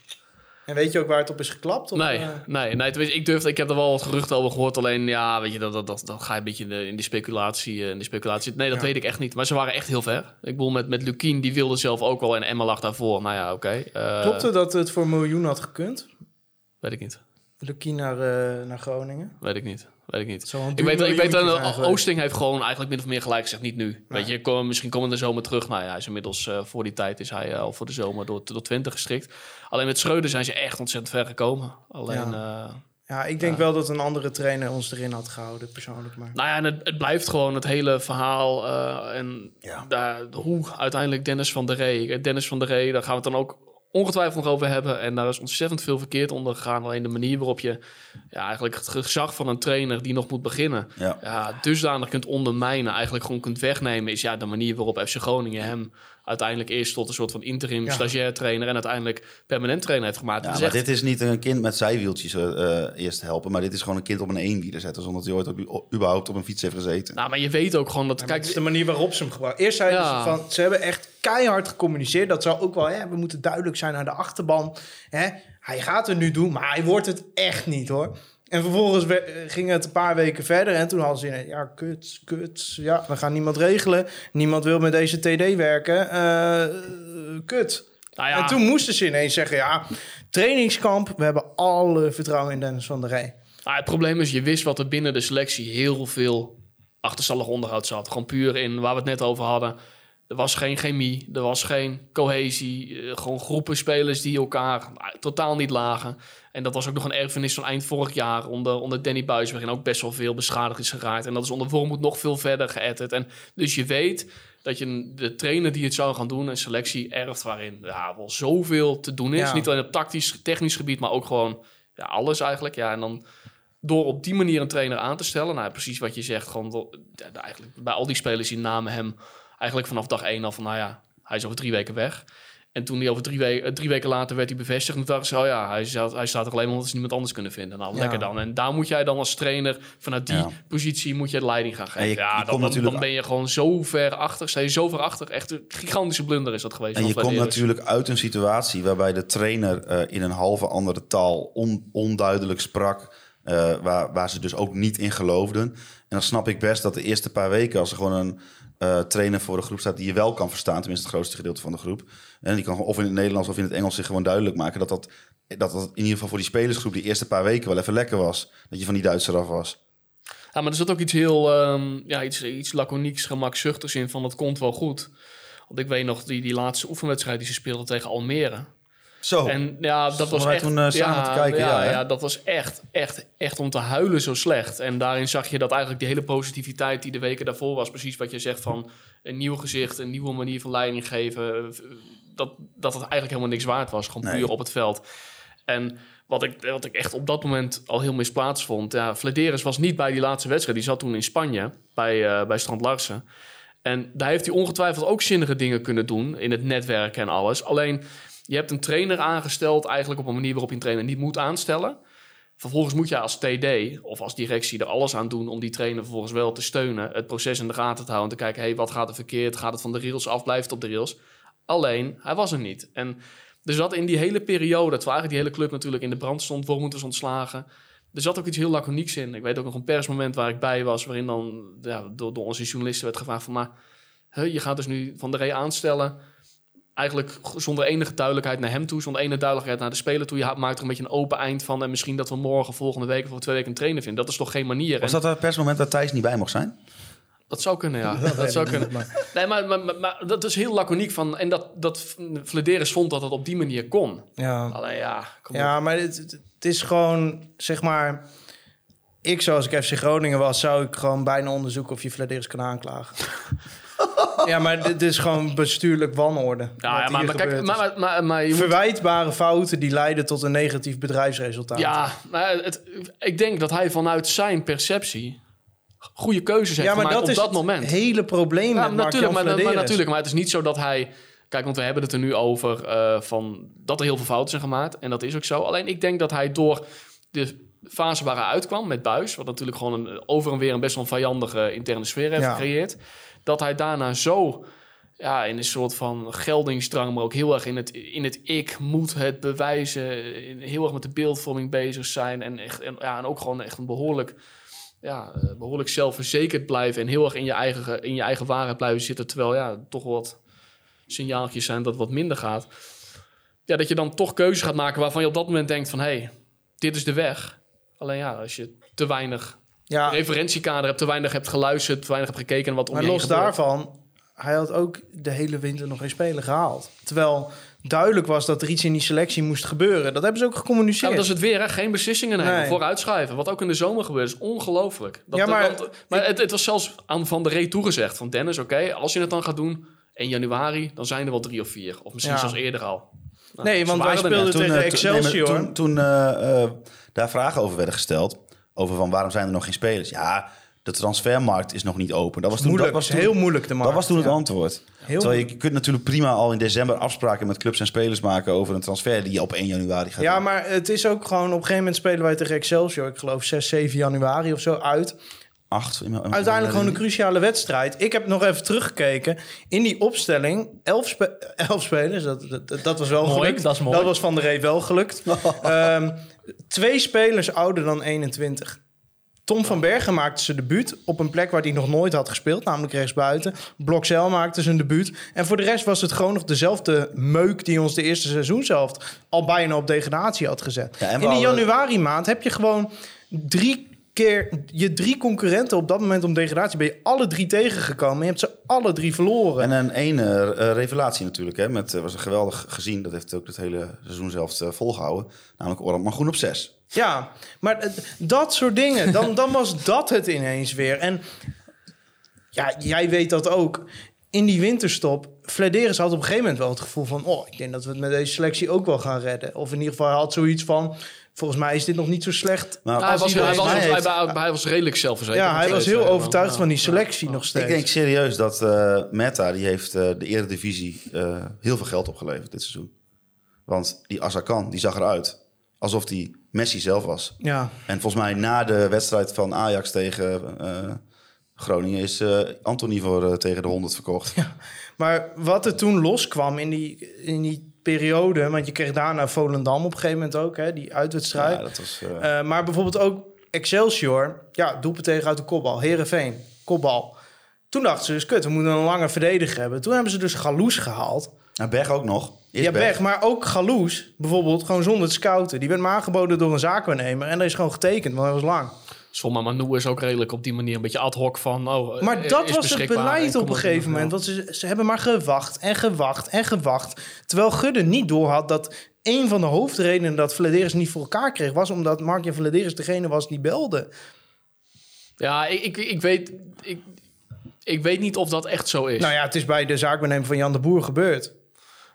En weet je ook waar het op is geklapt? Of, Nee, eh, nee, nee tenminste, ik durfde, ik heb er wel wat geruchten over gehoord. Alleen, ja, weet je, dat, dat, dat, dat ga je een beetje in de, in de speculatie. eh, In de speculatie. Nee, dat Ja. weet ik echt niet. Maar ze waren echt heel ver. Ik bedoel, met, met Lukien, die wilde zelf ook wel. En Emma lag daarvoor. Nou ja, oké. eh, Klopt het dat het voor een miljoen had gekund? Weet ik niet. Lukien naar, eh, naar Groningen. Weet ik niet. Weet ik niet. Ik weet, ik weet dat. Oosting heeft gewoon eigenlijk min of meer gelijk gezegd, niet nu. Weet je, kom, misschien komen we de zomer terug. Nou ja, hij is inmiddels eh, voor die tijd is hij eh, al voor de zomer door, door 20 gestrikt. Alleen met Schreuder zijn ze echt ontzettend ver gekomen. Alleen, Ja. eh, Ja, ik denk wel dat een andere trainer ons erin had gehouden, persoonlijk. Maar. nou ja, en het, het blijft gewoon het hele verhaal. eh, en Ja. daar, hoe uiteindelijk Dennis van der Rey. Eh, Dennis van der Rey, daar gaan we het dan ook ongetwijfeld nog over hebben. En daar is ontzettend veel verkeerd onder gegaan. Alleen de manier waarop je ja, eigenlijk het gezag van een trainer die nog moet beginnen. Ja. Ja, dusdanig kunt ondermijnen, eigenlijk gewoon kunt wegnemen. Is ja, de manier waarop FC Groningen hem uiteindelijk eerst tot een soort van interim Ja. stagiair trainer. En uiteindelijk permanent trainer heeft gemaakt. Ja, maar echt- dit is niet een kind met zijwieltjes eh, eh, eerst helpen, maar dit is gewoon een kind op een eenwieler zetten, zonder dat hij ooit op, überhaupt op een fiets heeft gezeten. Nou, maar je weet ook gewoon dat... Kijk, kijk, het is de manier waarop ze hem gebruiken. Eerst zeiden Ja. ze van, ze hebben echt keihard gecommuniceerd. Dat zou ook wel, hè, we moeten duidelijk zijn naar de achterban. Hè, hij gaat het nu doen, maar hij wordt het echt niet hoor. En vervolgens ging het een paar weken verder. En toen hadden ze in, ja, kut, kut. Ja, we gaan niemand regelen. Niemand wil met deze TD werken. Eh, kut. nou ja, En toen moesten ze ineens zeggen, ja, trainingskamp. We hebben alle vertrouwen in Dennis van der Rey. Nou, het probleem is, je wist wat er binnen de selectie heel veel achterstallig onderhoud zat. Gewoon puur in waar we het net over hadden. Er was geen chemie, er was geen cohesie. eh, gewoon groepen spelers die elkaar nou, totaal niet lagen. En dat was ook nog een erfenis van eind vorig jaar onder, onder Danny Buis... waarin ook best wel veel beschadigd is geraakt. En dat is onder Wormoed nog veel verder geëtterd. En dus je weet dat je de trainer die het zou gaan doen... een selectie erft waarin ja, wel zoveel te doen is. Ja. Niet alleen op tactisch, technisch gebied, maar ook gewoon ja, alles eigenlijk. Ja, en dan door op die manier een trainer aan te stellen, nou precies wat je zegt, gewoon eigenlijk bij al die spelers die namen hem eigenlijk vanaf dag één al van, nou ja, hij is over drie weken weg. En toen hij over drie, weken drie weken later werd hij bevestigd, en toen dachten ze, oh ja, hij staat, hij staat er alleen omdat ze niemand anders kunnen vinden. Nou, Ja. lekker dan. En daar moet jij dan als trainer, vanuit die Ja. positie, moet je de leiding gaan geven. Je- ja, je dan, dan, natuurlijk- dan ben je gewoon zo ver achter, sta je zo ver achter. Echt een gigantische blunder is dat geweest. En je komt natuurlijk uit een situatie waarbij de trainer eh, in een halve andere taal on- onduidelijk sprak. eh, waar, waar ze dus ook niet in geloofden. En dan snap ik best dat de eerste paar weken, als er gewoon een eh, trainer voor de groep staat die je wel kan verstaan, tenminste het grootste gedeelte van de groep. En die kan of in het Nederlands of in het Engels zich gewoon duidelijk maken dat dat, dat dat in ieder geval voor die spelersgroep die eerste paar weken wel even lekker was. Dat je van die Duitser af was. Ja, maar er zit ook iets heel, ehm, ja, iets, iets laconieks, gemakzuchtigs in van dat komt wel goed. Want ik weet nog die, die laatste oefenwedstrijd die ze speelden tegen Almere. Zo. En ja, dat was echt... toen, eh, samen te kijken? Ja, ja, dat was echt, echt, echt om te huilen zo slecht. En daarin zag je dat eigenlijk die hele positiviteit die de weken daarvoor was... precies wat je zegt van een nieuw gezicht, een nieuwe manier van leiding geven... dat, dat het eigenlijk helemaal niks waard was, gewoon Nee. puur op het veld. En wat ik, wat ik echt op dat moment al heel misplaatst vond... Ja, Vladeris was niet bij die laatste wedstrijd. Die zat toen in Spanje, bij, eh, bij Strand Larsen. En daar heeft hij ongetwijfeld ook zinnige dingen kunnen doen... in het netwerken en alles. Alleen, je hebt een trainer aangesteld... eigenlijk op een manier waarop je een trainer niet moet aanstellen... Vervolgens moet je als TD of als directie er alles aan doen om die trainer vervolgens wel te steunen, het proces in de gaten te houden, te kijken, hey, wat gaat er verkeerd, gaat het van de rails af, blijft het op de rails. Alleen, hij was er niet. En er zat in die hele periode, dat eigenlijk die hele club natuurlijk in de brand stond, Wormoed was ontslagen. Er zat ook iets heel laconieks in. Ik weet ook nog een persmoment waar ik bij was, waarin dan ja, door, door onze journalisten werd gevraagd van, maar je gaat dus nu Van der Rey aanstellen, eigenlijk zonder enige duidelijkheid naar hem toe, zonder enige duidelijkheid naar de speler toe. Je maakt er een beetje een open eind van en misschien dat we morgen, volgende week of over twee weken een trainer vinden. Dat is toch geen manier? Was En dat het persmoment dat Thijs niet bij mocht zijn? dat zou kunnen, ja. Dat, zou kunnen. Nee, maar, maar, maar, maar dat is heel laconiek van. En dat, dat Vladeris vond dat het op die manier kon. Ja, Alleen ja, kom op. Ja, maar het, het- het is gewoon, zeg maar... Ik, zoals ik FC Groningen was, zou ik gewoon bijna onderzoeken of je Vladeris kan aanklagen. ja, maar dit is gewoon bestuurlijk wanorde. Ja, maar, kijk, maar, maar, maar, maar je moet- Verwijtbare fouten die leiden tot een negatief bedrijfsresultaat. ja, maar het, ik denk dat hij vanuit zijn perceptie goede keuzes heeft Ja, maar gemaakt dat op is dat moment. het hele probleem Ja, met natuurlijk, maar, natuurlijk. Maar het is niet zo dat hij... Kijk, want we hebben het er nu over eh, van dat er heel veel fouten zijn gemaakt. En dat is ook zo. Alleen ik denk dat hij door de fase waar hij uitkwam met Buis... wat natuurlijk gewoon een, over en weer een best wel een vijandige interne sfeer heeft Ja. gecreëerd... dat hij daarna zo ja, in een soort van geldingsdrang... maar ook heel erg in het, in het ik moet het bewijzen... heel erg met de beeldvorming bezig zijn... en, echt, en, ja, en ook gewoon echt een behoorlijk ja, eh, behoorlijk zelfverzekerd blijven en heel erg in je eigen, in je eigen waarheid blijven zitten. Terwijl ja, toch wat signaaltjes zijn dat het wat minder gaat. Ja, dat je dan toch keuzes gaat maken waarvan je op dat moment denkt van... hé, hey, dit is de weg. Alleen ja, als je te weinig Ja, referentiekader hebt, te weinig hebt geluisterd... te weinig hebt gekeken wat om maar je heen los gebeurt. daarvan, hij had ook de hele winter nog geen speler gehaald. Terwijl duidelijk was dat er iets in die selectie moest gebeuren. Dat hebben ze ook gecommuniceerd. dat is het weer, hè? geen beslissingen nemen, Nee. vooruitschuiven. Wat ook in de zomer gebeurt, is ongelooflijk. Dat- Ja, maar- want- maar het, het was zelfs aan Van der Rey toegezegd van Dennis... oké, als je het dan gaat doen, 1 januari, dan zijn er wel drie of vier. Of misschien Ja. zelfs eerder al. Nou, Nee, ze want wij net. speelden tegen eh, toen- maar Excelsior. toen toen eh, eh, daar vragen over werden gesteld, over van waarom zijn er nog geen spelers? Ja, de transfermarkt is nog niet open. Dat was toen, moeilijk, dat was toen, heel moeilijk te maken. dat was toen het Ja. antwoord. Heel Terwijl je, je kunt natuurlijk prima al in december afspraken met clubs en spelers maken over een transfer die je op 1 januari gaat Ja, doen. maar het is ook gewoon... Op een gegeven moment spelen wij tegen Excelsior... ik geloof 6, 7 januari of zo uit. Acht, in mijn- in mijn Uiteindelijk gewoon een cruciale wedstrijd. Ik heb nog even teruggekeken. In die opstelling, elf, spe- elf spelers. Dat, dat, dat was wel Mooi, gelukt. dat is mooi. Dat was Van der Rey wel gelukt. Ehm, twee spelers ouder dan 21. Tom van Bergen maakte zijn debuut op een plek waar hij nog nooit had gespeeld, namelijk rechtsbuiten. Blokcel maakte zijn debuut. En voor de rest was het gewoon nog dezelfde meuk die ons de eerste seizoen zelf al bijna op degradatie had gezet. Ja, en we In die hadden- januari maand heb je gewoon drie keer je drie concurrenten op dat moment om degradatie ben je alle drie tegengekomen. Je hebt ze alle drie verloren. En een ene eh, revelatie natuurlijk. Hè, met, eh, was een geweldig gezien. Dat heeft ook het hele seizoen zelf eh, volgehouden. Namelijk maar Groen op 6. Ja, maar dat soort dingen, dan, dan was dat het ineens weer. En ja, jij weet dat ook. In die winterstop, Flederis had op een gegeven moment wel het gevoel van... oh, ik denk dat we het met deze selectie ook wel gaan redden. Of in ieder geval, had zoiets van... volgens mij is dit nog niet zo slecht. Maar Ja, hij, was, hij, was, mij hij, heeft- hij- hij was redelijk zelfverzekerd. Ja, hij was heel overtuigd Ja. van die selectie nog steeds. Ik denk serieus dat eh Meta, die heeft eh, de Eredivisie eh heel veel geld opgeleverd dit seizoen. Want die Azarkan, die zag eruit alsof die Messi zelf was. Ja, En volgens mij na de wedstrijd van Ajax tegen eh, Groningen is eh Anthony voor tegen de 100 verkocht. maar wat er toen loskwam in die, in die periode... want je kreeg daarna Volendam op een gegeven moment ook, hè, die uitwedstrijd. Ja, dat was, eh, Eh, maar bijvoorbeeld ook Excelsior. Ja, doelpunt tegen uit de kopbal. Herenveen, kopbal. Toen dachten ze dus, kut, we moeten een lange verdediger hebben. Toen hebben ze dus Galoes gehaald. nou, Berg ook nog. Ja, Berg, maar ook Galoes, bijvoorbeeld, gewoon zonder te scouten. Die werd me aangeboden door een zaakwaarnemer. En dat is gewoon getekend, want hij was lang. Soma Manu is ook redelijk op die manier een beetje ad hoc van... Oh, Maar eh, dat is was het beleid en op een maar gegeven moment. Want ze, ze hebben maar gewacht en gewacht en gewacht. Terwijl Gudde niet doorhad dat een van de hoofdredenen dat Vladeris niet voor elkaar kreeg... was omdat Mark-Jan Vladeris degene was die belde. Ja, ik, ik, ik, weet, ik, ik weet niet of dat echt zo is. Nou ja, het is bij de zaakwaarnemer van Jan de Boer gebeurd.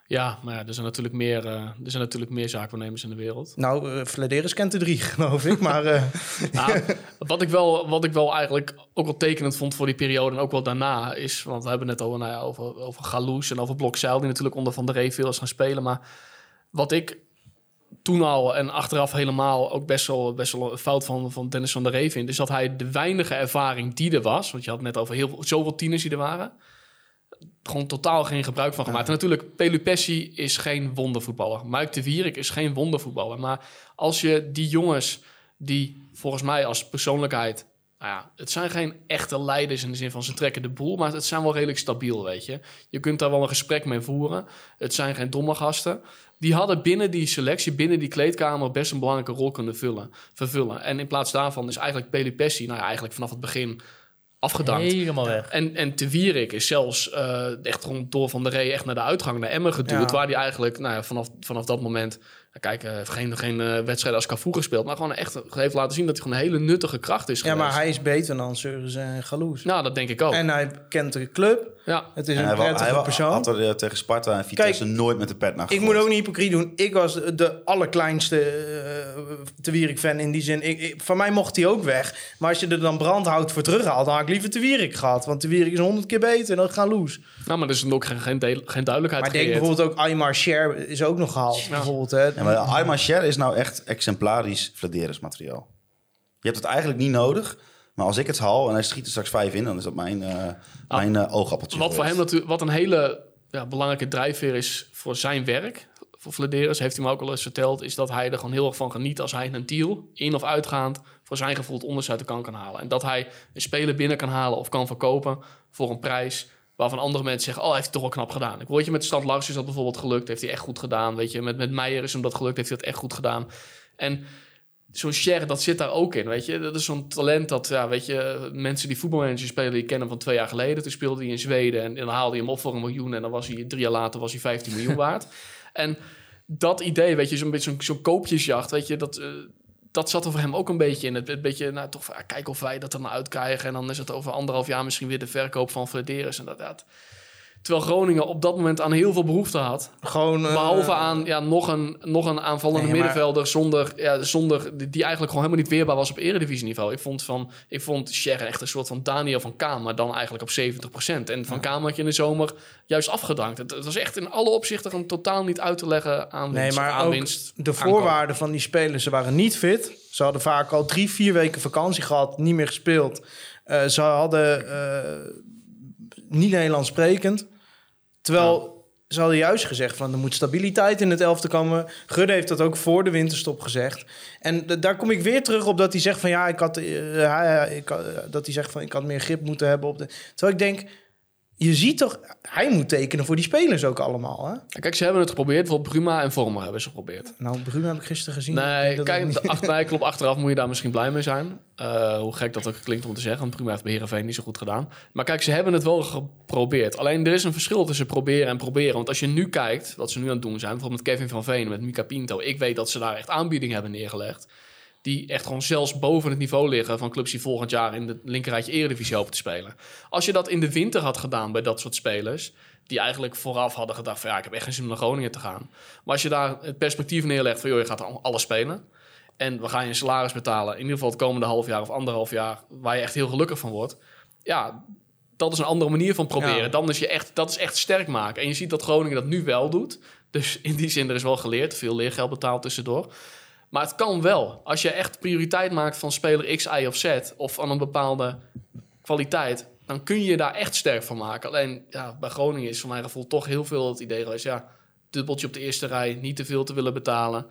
Ja, maar ja, er zijn natuurlijk meer, eh, er zijn natuurlijk meer zaakwaarnemers in de wereld. Nou, uh, Vladeris kent de drie, geloof ik. Maar eh, Nou, wat, ik wel, wat ik wel eigenlijk ook wel tekenend vond voor die periode en ook wel daarna is, want we hebben het over, nou ja, over, over Galoes en over Blokzeil, die natuurlijk onder Van der Rey veel is gaan spelen. Maar wat ik toen al en achteraf helemaal ook best wel, best wel een fout van, van Dennis van der Rey vind, is dat hij de weinige ervaring die er was, want je had net over heel, veel- zoveel tieners die er waren, gewoon totaal geen gebruik van gemaakt. En natuurlijk, Pelupessi is geen wondervoetballer. Mike de Wierik is geen wondervoetballer. Maar als je die jongens die volgens mij als persoonlijkheid... Nou ja, het zijn geen echte leiders in de zin van ze trekken de boel... maar het zijn wel redelijk stabiel, weet je. Je kunt daar wel een gesprek mee voeren. Het zijn geen domme gasten. Die hadden binnen die selectie, binnen die kleedkamer... best een belangrijke rol kunnen vullen, vervullen. En in plaats daarvan is eigenlijk Pelupessi... nou ja, eigenlijk vanaf het begin afgedankt. Helemaal weg. En, en Te Wierik is zelfs eh, echt rond door Van der Rey echt naar de uitgang, naar Emmen geduwd. Waar hij eigenlijk nou ja, vanaf, vanaf dat moment Kijk, hij heeft geen, geen eh, wedstrijd als Cafu gespeeld. Maar gewoon echt heeft laten zien dat hij gewoon een hele nuttige kracht is Ja, geweest. maar hij is beter dan Seuris en Galoes. Nou, dat denk ik ook. En hij kent de club. ja. Het is En een hij prettige hij persoon. had er eh, tegen Sparta en Vitesse nooit met de pet naar Ik gegooid. moet ook niet hypocriet doen. Ik was de, allerkleinste uh, Te Wierik-fan in die zin. Ik, ik- van mij mocht hij ook weg. Maar als je er dan brandhout voor terughaalt... dan had ik liever Te Wierik gehad. Want Te Wierik is honderd keer beter dan Galoes. Nou, maar er is ook geen, geen, duidelijkheid Maar denk bijvoorbeeld ook Aymar Cher is ook nog gehaald. Bijvoorbeeld, hè. Ja, maar Cher is nou echt exemplarisch Vladeris-materiaal. Je hebt het eigenlijk niet nodig. Maar als ik het haal en hij schiet er straks vijf in... dan is dat mijn, eh mijn eh, oogappeltje Wat voor hem natuurlijk, wat een hele ja, belangrijke drijfveer is voor zijn werk, voor Vladeris, heeft hij me ook al eens verteld, is dat hij er gewoon heel erg van geniet als hij een deal, in of uitgaand, voor zijn gevoel het onderste uit de kan kan halen. En dat hij een speler binnen kan halen of kan verkopen voor een prijs waarvan andere mensen zeggen, oh, hij heeft het toch wel knap gedaan. Ik weet je, met Stad Lars is dat bijvoorbeeld gelukt, heeft hij echt goed gedaan. Weet je, met, met Meijer is hem dat gelukt, heeft hij dat echt goed gedaan. En zo'n Cher, dat zit daar ook in, weet je. Dat is zo'n talent dat, ja, weet je... Mensen die voetbalmanager spelen, die kennen hem van twee jaar geleden. Toen speelde hij in Zweden en, en dan haalde hij hem op voor een miljoen... en dan was hij drie jaar later was hij 15 miljoen waard. En dat idee, weet je, zo'n beetje zo'n zo'n koopjesjacht, weet je... Dat, eh, dat zat er voor hem ook een beetje in. Het, het beetje, nou, toch, ja, kijken of wij dat er nou uitkrijgen. En dan is het over anderhalf jaar misschien weer de verkoop van Flederis. En dat, dat. Terwijl Groningen op dat moment aan heel veel behoefte had. Gewoon... eh, Behalve aan ja, nog, een, nog een aanvallende Nee, maar- middenvelder zonder, ja, zonder die, eigenlijk gewoon helemaal niet weerbaar was op eredivisieniveau. Ik vond, van, ik vond Scherren echt een soort van Daniel van Kaam, maar dan eigenlijk op 70%. En van Kaam had je in de zomer juist afgedankt. Het, het was echt in alle opzichten een totaal niet uit te leggen aan Nee, winst, maar aan ook winst de voorwaarden van die spelers, ze waren niet fit. Ze hadden vaak al drie, vier weken vakantie gehad, niet meer gespeeld. Eh, ze hadden eh, niet Nederlands sprekend. Terwijl ze hadden juist gezegd van er moet stabiliteit in het elfte komen. Gudde heeft dat ook voor de winterstop gezegd. En daar kom ik weer terug op dat hij zegt van ja, ik had, eh, hij, ik had- dat hij zegt van ik had meer grip moeten hebben op de. Terwijl ik denk, je ziet toch, hij moet tekenen voor die spelers ook allemaal. Hè? Kijk, ze hebben het geprobeerd. Bijvoorbeeld Bruma en Vormer hebben ze geprobeerd. Nou, Bruma heb ik gisteren gezien. Nee, kijk, de ach- nee, klopt. Achteraf moet je daar misschien blij mee zijn. Eh, hoe gek dat ook klinkt om te zeggen. Want Prima heeft bij Heerenveen niet zo goed gedaan. Maar kijk, ze hebben het wel geprobeerd. Alleen er is een verschil tussen proberen en proberen. Want als je nu kijkt, wat ze nu aan het doen zijn... bijvoorbeeld met Kevin van Veen, met Mika Pinto... ik weet dat ze daar echt aanbiedingen hebben neergelegd... die echt gewoon zelfs boven het niveau liggen... van clubs die volgend jaar in de linkerrijtje Eredivisie hopen te spelen. Als je dat in de winter had gedaan bij dat soort spelers... die eigenlijk vooraf hadden gedacht van... ja, ik heb echt geen zin om naar Groningen te gaan. Maar als je daar het perspectief neerlegt van... joh, je gaat al- alles spelen... En we gaan je een salaris betalen. In ieder geval het komende half jaar of anderhalf jaar. Waar je echt heel gelukkig van wordt. Ja, dat is een andere manier van proberen. Ja. Dan is je echt, dat is echt sterk maken. En je ziet dat Groningen dat nu wel doet. Dus in die zin, er is wel geleerd. Veel leergeld betaald tussendoor. Maar het kan wel. Als je echt prioriteit maakt van speler X, Y of Z... of aan een bepaalde kwaliteit... dan kun je daar echt sterk van maken. Alleen ja, bij Groningen is voor mijn gevoel toch heel veel het idee geweest... ja, dubbeltje op de eerste rij, niet te veel te willen betalen...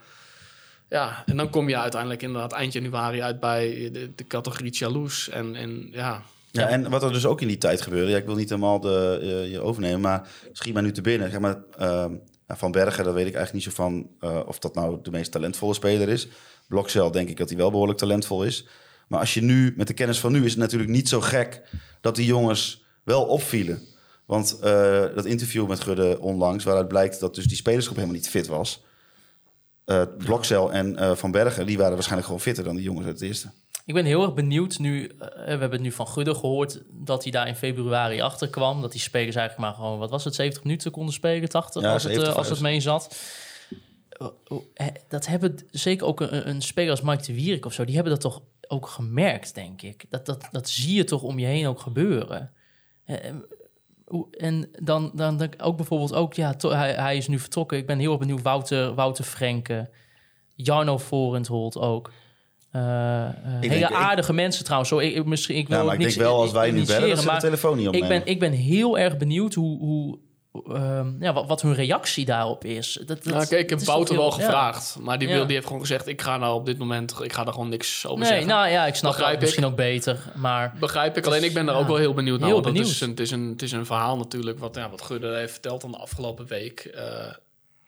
Ja, en dan kom je uiteindelijk inderdaad eind januari uit bij de, de categorie jaloers. En, en ja, Ja, en wat er dus ook in die tijd gebeurde, ja, ik wil niet helemaal de, eh, je overnemen, maar schiet mij nu te binnen. Zeg maar, ehm, ja, van Bergen, daar weet ik eigenlijk niet zo van eh, of dat nou de meest talentvolle speler is. Blokcel denk ik dat hij wel behoorlijk talentvol is. Maar als je nu, met de kennis van nu, is het natuurlijk niet zo gek dat die jongens wel opvielen. Want eh, dat interview met Gudde onlangs, waaruit blijkt dat dus die spelersgroep helemaal niet fit was. Eh Blokcel en Van Bergen, die waren waarschijnlijk gewoon fitter dan die jongens uit het eerste. Ik ben heel erg benieuwd nu. eh, we hebben het nu van Gudde gehoord dat hij daar in februari achter kwam. Dat die spelers eigenlijk maar gewoon, wat was het, 70 minuten konden spelen, 80 Ja, als, het, 70 eh, als het mee zat. Eh, eh, Dat hebben zeker ook een, een speler als Mike de Wierik of zo, die hebben dat toch ook gemerkt, denk ik. Dat, dat, dat zie je toch om je heen ook gebeuren. En dan, dan, dan ook bijvoorbeeld ook, ja, to- hij, hij is nu vertrokken. Ik ben heel erg benieuwd, Wouter, Wouter Frenke, Jarno Forenthold ook. Eh, eh, denk- hele ik- aardige mensen trouwens. Zo, ik, ik- misschien, ik wil Ja, maar ook ik niks denk wel als wij nu initiëren, bellen, dat ze de telefoon niet ik opnemen. ben, ik ben heel erg benieuwd hoe, hoe, ehm, ja, wat, wat hun reactie daarop is. Dat, dat, nou, kijk, ik heb het Wouter toch wel ja. gevraagd. Maar die, wil, die heeft gewoon gezegd, ik ga nou op dit moment, ik ga daar gewoon niks over Nee, zeggen. nou ja, ik snap Begrijp dat misschien ik. ook beter. Maar Begrijp ik, alleen ik ben daar ja, ook wel heel benieuwd naar. heel want Het, is een, het, is een, het is een verhaal natuurlijk, wat, ja, wat Gudde heeft verteld aan de afgelopen week. Eh,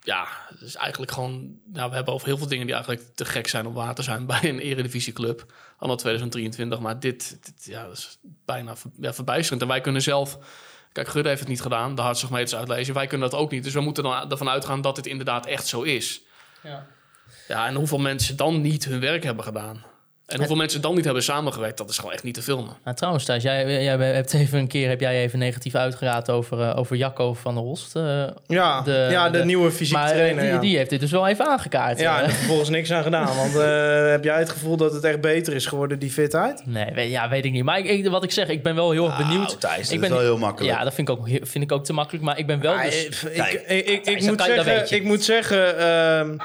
ja, het is eigenlijk gewoon... Nou, we hebben over heel veel dingen die eigenlijk te gek zijn om waar te zijn bij een eredivisieclub. Anno 2023, maar dit, dit ja, dat is bijna ja, verbijsterend. En wij kunnen zelf... Kijk, Gudde heeft het niet gedaan, de hartstichtmeters uitlezen. Wij kunnen dat ook niet, dus we moeten dan ervan uitgaan dat dit inderdaad echt zo is. ja. Ja, en hoeveel mensen dan niet hun werk hebben gedaan. En hoeveel mensen dan niet hebben samengewerkt, dat is gewoon echt niet te filmen. Nou, trouwens, Thijs, jij, jij hebt even een keer heb jij even negatief uitgeraad over, eh, over Jacco van der Holst. eh, Ja, de, ja, de, nieuwe fysiek maar eh, trainer. die, ja. die heeft dit dus wel even aangekaart. ja, en er vervolgens niks aan gedaan. Want eh, heb jij het gevoel dat het echt beter is geworden, die fitheid? Nee, weet, ja, weet ik niet. Maar ik, ik- wat ik zeg, ik ben wel heel erg benieuwd. Nou, Thijs, dat ik is wel heel makkelijk. Ja, dat vind ik, ook, vind ik ook te makkelijk. Maar ik ben wel Ah, dus... ik, ik, ik, ik, Thijs, ik dat moet kan je- dat weet zeggen, ik moet zeggen ehm,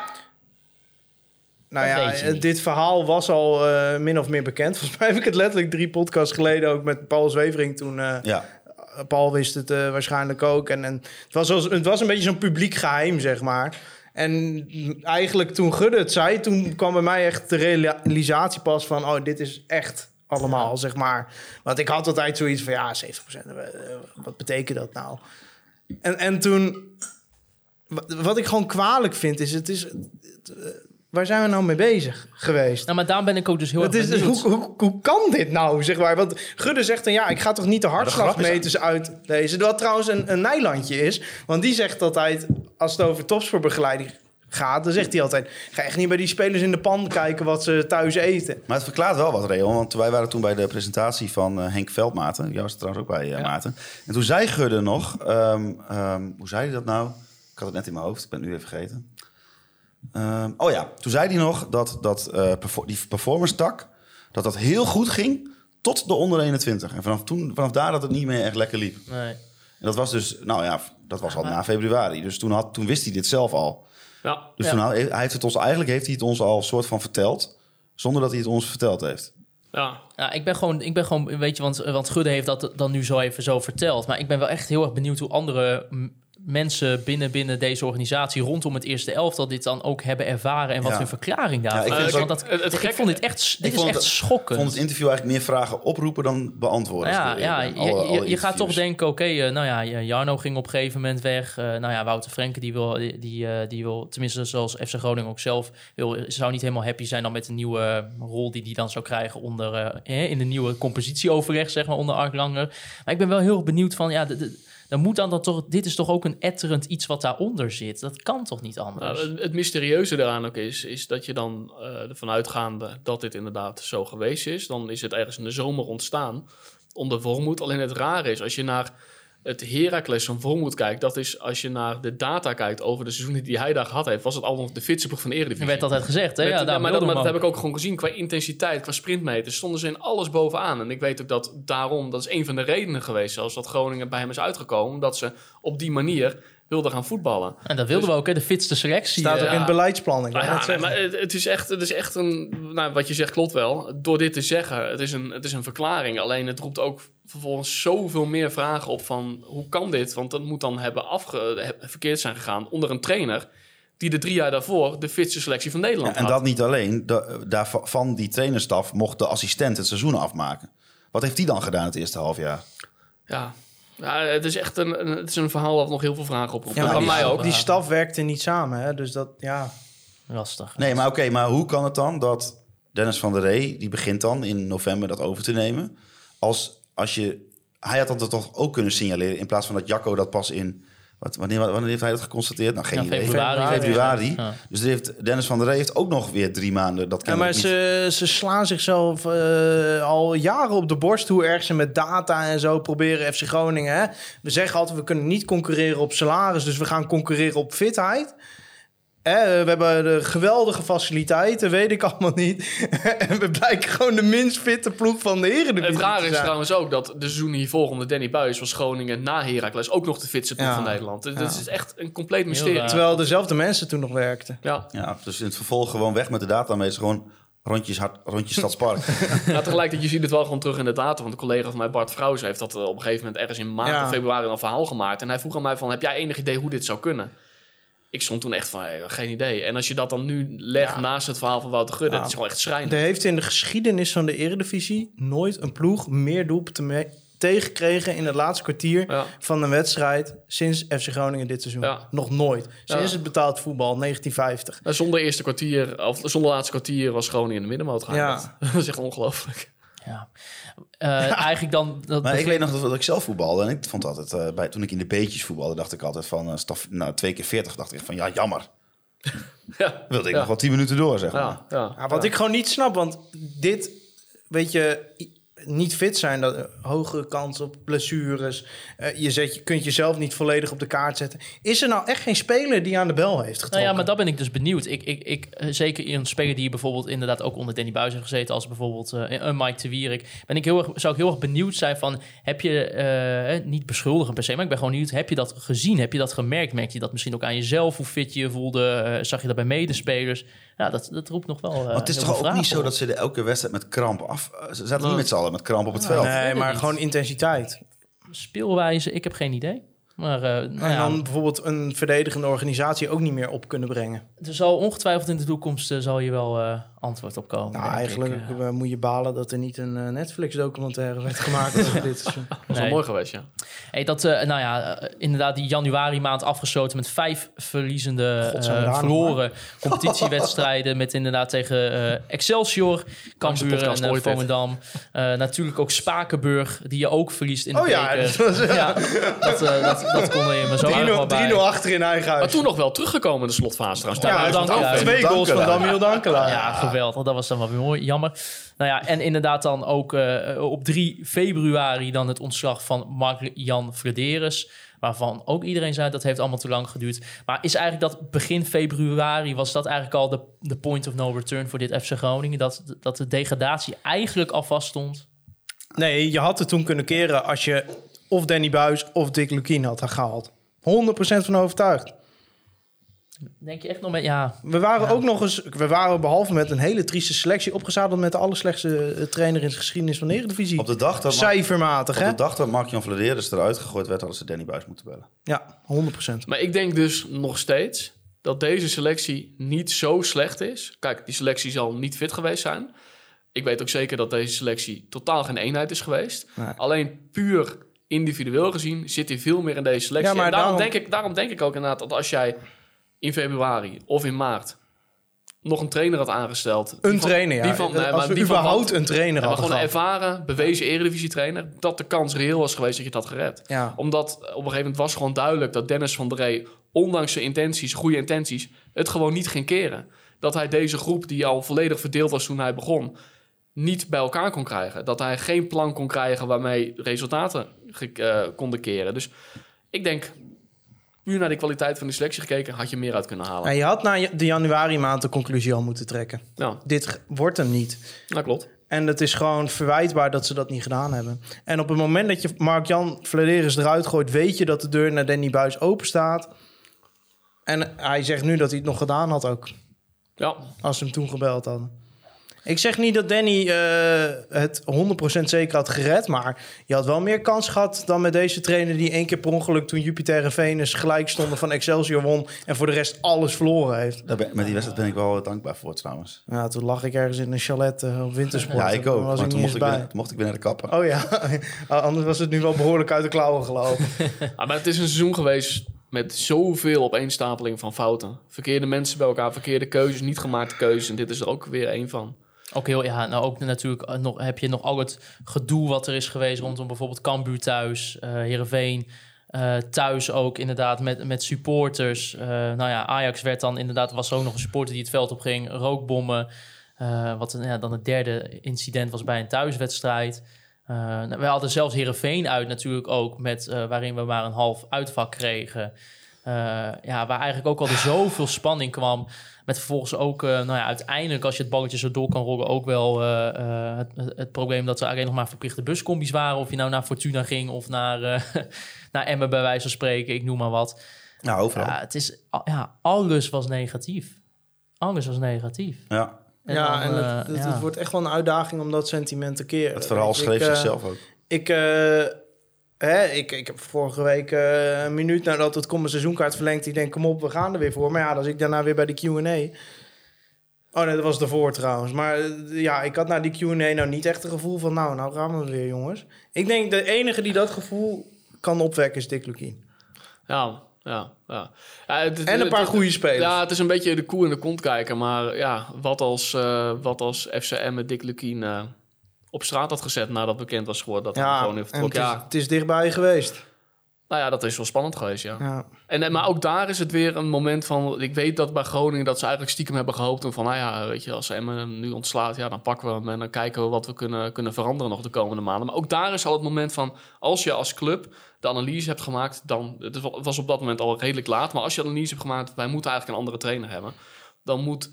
nou Dat ja, niet. dit verhaal was al eh, min of meer bekend. Volgens mij heb ik het letterlijk drie podcasts geleden ook met Paul Zwevering toen... eh, Ja, Paul wist het eh, waarschijnlijk ook. En, en het, was als, het was een beetje zo'n publiek geheim, zeg maar. En eigenlijk toen Gudde het zei, toen kwam bij mij echt de realisatie pas van... oh, dit is echt allemaal, zeg maar. Want ik had altijd zoiets van, ja, 70%, eh, wat betekent dat nou? En, en toen... wa- Wat ik gewoon kwalijk vind, is het is... het, eh, waar zijn we nou mee bezig geweest? Nou, maar daarom ben ik ook dus heel Het erg is, dus benieuwd. hoe, hoe, hoe kan dit nou, zeg maar? Want Gudde zegt dan, ja, ik ga toch niet de hartslagmeters uitlezen. Wat trouwens een, een Nijlandje is. Want die zegt altijd, als het over topsportbegeleiding gaat... dan zegt hij altijd, ga echt niet bij die spelers in de pan kijken wat ze thuis eten. maar het verklaart wel wat, Reon. Want wij waren toen bij de presentatie van eh, Henk Veldmaten. Jij was er trouwens ook bij, eh, Maarten. En toen zei Gudde nog... ehm, ehm, hoe zei hij dat nou? Ik had het net in mijn hoofd, ik ben het nu even vergeten. Ehm, oh ja, toen zei hij nog dat, dat eh, perfor- die performance tak... dat dat heel goed ging tot de onder 21. En vanaf, toen, vanaf daar dat het niet meer echt lekker liep. Nee. En dat was dus, nou ja, dat was al na februari. Dus toen, had, toen wist hij dit zelf al. Ja, Dus Ja. toen had, hij heeft het ons, eigenlijk heeft hij het ons al soort van verteld... zonder dat hij het ons verteld heeft. ja. Ja, ik ben gewoon, ik ben gewoon weet je, want, want Gudde heeft dat dan nu zo even zo verteld. Maar ik ben wel echt heel erg benieuwd hoe andere mensen binnen, binnen deze organisatie rondom het eerste elftal dit dan ook hebben ervaren en wat Ja. hun verklaring Ja, daarvan ik is. Want dat, het- het ik vond dit echt, dit Ik is vond echt het- schokkend. Ik vond het interview eigenlijk meer vragen oproepen dan beantwoorden. Ja, Dus, ja je, alle- je, alle je gaat toch denken, oké, eh, nou ja, Jarno ging op een gegeven moment weg. Eh, nou ja, Wouter Frenke, die wil, die, die, eh, die wil, tenminste zoals FC Groningen ook zelf, wil, zou niet helemaal happy zijn dan met de nieuwe rol die hij dan zou krijgen onder, in de nieuwe compositieoverleg, zeg maar, onder Ark Langer. Maar ik ben wel heel benieuwd van, ja, de, de- dan moet dan, dan toch, dit is toch ook een etterend iets wat daaronder zit. Dat kan toch niet anders? Nou, het- mysterieuze daaraan ook is, is dat je dan eh ervan uitgaande dat dit inderdaad zo geweest is, dan is het ergens in de zomer ontstaan onder Wormoed. Alleen het rare is, als je naar het Heracles van Wormoed kijkt, dat is als je naar de data kijkt over de seizoenen die hij daar gehad heeft, was het al nog de fitste ploeg van de Er Eredivisie. werd altijd gezegd, hè? Met- Ja, maar dat, maar heb ik ook gewoon gezien. Qua intensiteit, qua sprintmeters, stonden ze in alles bovenaan. En ik weet ook dat daarom, dat is een van de redenen geweest zelfs, dat Groningen bij hem is uitgekomen. Omdat ze op die manier wilden gaan voetballen. En dat wilden we ook, hè? De fitste selectie. Staat eh, ook in het beleidsplan. Ik wou Nou net ja, maar het, het is echt, het is echt een. Nou, wat je zegt klopt wel. Door dit te zeggen, het is, een, het is een verklaring. Alleen het roept ook vervolgens zoveel meer vragen op van hoe kan dit? Want dat moet dan hebben afge, verkeerd zijn gegaan onder een trainer die de drie jaar daarvoor de fitste selectie van Nederland Ja, en had. dat niet alleen. Da- daar, van die trainerstaf mocht de assistent het seizoen afmaken. Wat heeft die dan gedaan het eerste half jaar? Ja. Ja, het is echt een, een- het is een verhaal dat nog heel veel vragen oproept. Ja, van die, mij ook. die staf werkte niet samen, hè? dus dat, ja... Lastig. Nee, maar oké, maar hoe kan het dan dat Dennis van der Ree, die begint dan in november dat over te nemen, als, als je, hij had dat toch ook kunnen signaleren in plaats van dat Jacco dat pas in, wat, wanneer, wanneer heeft hij dat geconstateerd? Nou, geen Ja, idee. februari. Februari. Ja. Dus er heeft, Dennis van der Ree heeft ook nog weer drie maanden. Dat Ja, maar niet- ze, ze slaan zichzelf eh, al jaren op de borst hoe erg ze met data en zo proberen FC Groningen. Hè? We zeggen altijd, we kunnen niet concurreren op salaris, dus we gaan concurreren op fitheid. Hè, we hebben de geweldige faciliteiten, weet ik allemaal niet. en we blijken gewoon de minst fitte ploeg van de Eredivisie Het rare is trouwens ook dat de seizoen hiervoor onder Danny Buis was Groningen na Heracles ook nog de fitste ploeg Ja. van Nederland. Dus Ja. Het is echt een compleet mysterie. Terwijl dezelfde mensen toen nog werkten. Ja. Ja, dus in het vervolg gewoon weg met de datameters, gewoon rondjes, hard, rondjes Stadspark. Ja, tegelijkertijd, je ziet het wel gewoon terug in de data. Want een collega van mij, Bart Vrouws, heeft dat eh, op een gegeven moment ergens in maart Ja. of februari een verhaal gemaakt. En hij vroeg aan mij van, heb jij enig idee hoe dit zou kunnen? Ik stond toen echt van, hey, geen idee. En als je dat dan nu legt naast het verhaal van Wouter Gudde, Ja. dat is gewoon echt schrijnend. Er heeft in de geschiedenis van de Eredivisie nooit een ploeg meer doelpunten mee tegengekregen in het laatste kwartier Ja. van een wedstrijd sinds FC Groningen dit seizoen. Ja. Nog nooit. Sinds Ja. het betaald voetbal, 1950. Nou, Zonder eerste kwartier, of zonder laatste kwartier was Groningen in de middenmoot gaan. Ja. Dat is echt ongelooflijk. Ja. Eh, Eigenlijk dan... Dat Maar ik weet nog dat, dat ik zelf voetbalde. En ik vond altijd, eh, bij, toen ik in de beetjes voetbalde, dacht ik altijd van, eh, staf, nou, twee keer veertig, dacht ik van, ja, jammer. Ja, wilde ik Ja. nog wel tien minuten door, zeg maar. ja, ja. Ja, wat ik gewoon niet snap, want dit, weet je, niet fit zijn, dat, hogere kans op blessures. eh, je, zet, je kunt jezelf niet volledig op de kaart zetten. Is er nou echt geen speler die aan de bel heeft getrokken? Nou ja, maar dat ben ik dus benieuwd. Ik, ik, ik, eh, zeker een speler die bijvoorbeeld inderdaad ook onder Danny Buis heeft gezeten, als bijvoorbeeld eh, een Mike de Wierik, ben ik heel erg, zou ik heel erg benieuwd zijn van, heb je, niet beschuldigen per se, maar ik ben gewoon benieuwd, heb je dat gezien? Heb je dat gemerkt? Merk je dat misschien ook aan jezelf, hoe fit je je voelde? Zag je dat bij medespelers? Ja, dat, dat roept nog wel eh, Want het is heel toch ook niet zo op. dat ze de elke wedstrijd met kramp af... eh, Ze zaten niet met z'n allen met kramp op het veld. Nee, maar gewoon intensiteit. Speelwijze, ik heb geen idee. Maar eh, nou en ja, dan bijvoorbeeld een verdedigende organisatie ook niet meer op kunnen brengen. er zal ongetwijfeld in de toekomst eh, zal je wel eh, antwoord op komen. Nou, eigenlijk ik, moet je balen dat er niet een Netflix-documentaire werd gemaakt over dit seizoen. Dat is Nee. wel mooi geweest, ja. Hey, dat, eh, nou ja, inderdaad, die januari maand afgesloten met vijf verliezende, verloren competitiewedstrijden. met inderdaad tegen eh, Excelsior, Cambuur en uh. Volendam. Eh, natuurlijk ook Spakenburg, die je ook verliest in de Oh ja, dat was- ja, dat, eh, dat, dat konden je me zo aardig wel 3-0 bij. 3-0 achter in eigen Maar huis. toen nog wel teruggekomen in de slotfase trouwens. ja, je. ook. twee goals van. Damiel Dankela. Ja, geweldig. Dat was dan wel weer mooi. Jammer. Nou ja, en inderdaad dan ook eh, op 3 februari dan het ontslag van Mark-Jan Frederis. Waarvan ook iedereen zei dat heeft allemaal te lang geduurd. Maar is eigenlijk dat begin februari, was dat eigenlijk al de, de point of no return voor dit FC Groningen? Dat, dat de degradatie eigenlijk al vaststond? Nee, je had het toen kunnen keren als je of Danny Buis of Dick Lukien had gehaald. 100% van overtuigd. Denk je echt nog met... Ja, We waren ook nog eens, we waren behalve met een hele trieste selectie opgezadeld met de allerslechtste eh, trainer in de geschiedenis van de Eredivisie. Op de dag dat, Cijfermatig, op hè? de dag dat Mark-Jan Vladeris eruit gegooid werd... hadden ze Danny Buis moeten bellen. Ja, 100%. Maar ik denk dus nog steeds dat deze selectie niet zo slecht is. Kijk, die selectie zal niet fit geweest zijn. Ik weet ook zeker dat deze selectie totaal geen eenheid is geweest. Nee. Alleen puur individueel gezien zit hij veel meer in deze selectie. Ja, maar en daarom, daarom- Denk ik, daarom denk ik ook inderdaad dat als jij in februari of in maart nog een trainer had aangesteld... Een van- trainer, ja. die van, nee, Als maar we die überhaupt een trainer hadden gewoon een ervaren, bewezen eredivisie-trainer... dat de kans reëel was geweest dat je het had gered Ja. omdat op een gegeven moment was gewoon duidelijk dat Dennis van der Rey, ondanks zijn intenties, goede intenties, het gewoon niet ging keren. Dat hij deze groep, die al volledig verdeeld was toen hij begon, niet bij elkaar kon krijgen. Dat hij geen plan kon krijgen waarmee resultaten ge- eh, konden keren. Dus ik denk, puur naar de kwaliteit van de selectie gekeken, had je meer uit kunnen halen. En je had na de januari maand de conclusie al moeten trekken. Ja, Dit wordt hem niet. dat klopt. En het is gewoon verwijtbaar dat ze dat niet gedaan hebben. En op het moment dat je Mark-Jan Vladeris eruit gooit... weet je dat de deur naar Danny Buis open staat. En hij zegt nu dat hij het nog gedaan had ook. Ja, Als ze hem toen gebeld hadden. Ik zeg niet dat Danny eh, het 100% zeker had gered... maar je had wel meer kans gehad dan met deze trainer... die één keer per ongeluk toen Jupiter en Venus gelijk stonden van Excelsior won... en voor de rest alles verloren heeft. Daar ben, met die wedstrijd ben ik wel dankbaar voor trouwens. Ja, toen lag ik ergens in een chalet eh, op wintersport. Ja, ik Toen ook. was Maar ik toen mocht ik, bij. weer, toen mocht ik weer naar de kapper. Oh ja, anders was het nu wel behoorlijk uit de klauwen gelopen. Ah, maar het is een seizoen geweest met zoveel opeenstapeling van fouten. Verkeerde mensen bij elkaar, verkeerde keuzes, niet gemaakte keuzes. En dit is er ook weer één van. Ook heel, ja, nou ook natuurlijk eh, nog, heb je nog al het gedoe wat er is geweest rondom bijvoorbeeld Cambuur thuis, eh Heerenveen eh, thuis ook inderdaad met, met supporters. Nou ja, Ajax werd dan inderdaad, was ook nog een supporter die het veld op ging, rookbommen. Wat ja, dan het derde incident was bij een thuiswedstrijd. Nou, we hadden zelfs Heerenveen uit natuurlijk ook, met, waarin we maar een half uitvak kregen. Eh, ja, waar eigenlijk ook al er zoveel spanning kwam. Met vervolgens ook, eh, nou ja, uiteindelijk als je het balletje zo door kan rollen, ook wel eh, eh, het, het, probleem dat er alleen nog maar verplichte buscombi's waren. Of je nou naar Fortuna ging of naar, eh naar Emmen bij wijze van spreken, ik noem maar wat. Ja, overal. Ja, het is, ja, alles was negatief. Alles was negatief. Ja. ja, dan, en het, het, ja. het wordt echt wel een uitdaging om dat sentiment te keren. Het verhaal schreef ik, zichzelf ook. Ik, eh, hè, ik, ik heb vorige week eh, een minuut nadat het komende seizoenkaart verlengd. Ik denk, kom op, we gaan er weer voor. Maar ja, als ik daarna weer bij de Q&A... Oh nee, dat was ervoor trouwens. Maar eh, ja, ik had na die Q&A nou niet echt een gevoel van... Nou, nou gaan we weer, jongens. Ik denk, de enige die dat gevoel kan opwekken is Dick Lukien. Ja, ja, ja. ja het- En een het- paar het- goede spelers. Ja, het is een beetje de koe in de kont kijken. Maar ja, wat als, eh wat als FCM met Dick Lukien eh, op straat had gezet nadat bekend was geworden dat hij Ja, gewoon heeft en het, is, Ja, het is dichtbij geweest. Nou ja, dat is wel spannend geweest, ja. Ja. En, maar ook daar is het weer een moment van... Ik weet dat bij Groningen dat ze eigenlijk stiekem hebben gehoopt... en van, nou ja, weet je, als Emmen hem nu ontslaat... ja, dan pakken we hem en dan kijken we wat we kunnen, kunnen veranderen nog de komende maanden. Maar ook daar is al het moment van... als je als club de analyse hebt gemaakt... dan, het was- op dat moment al redelijk laat... maar als je analyse hebt gemaakt... wij moeten eigenlijk een andere trainer hebben... dan moet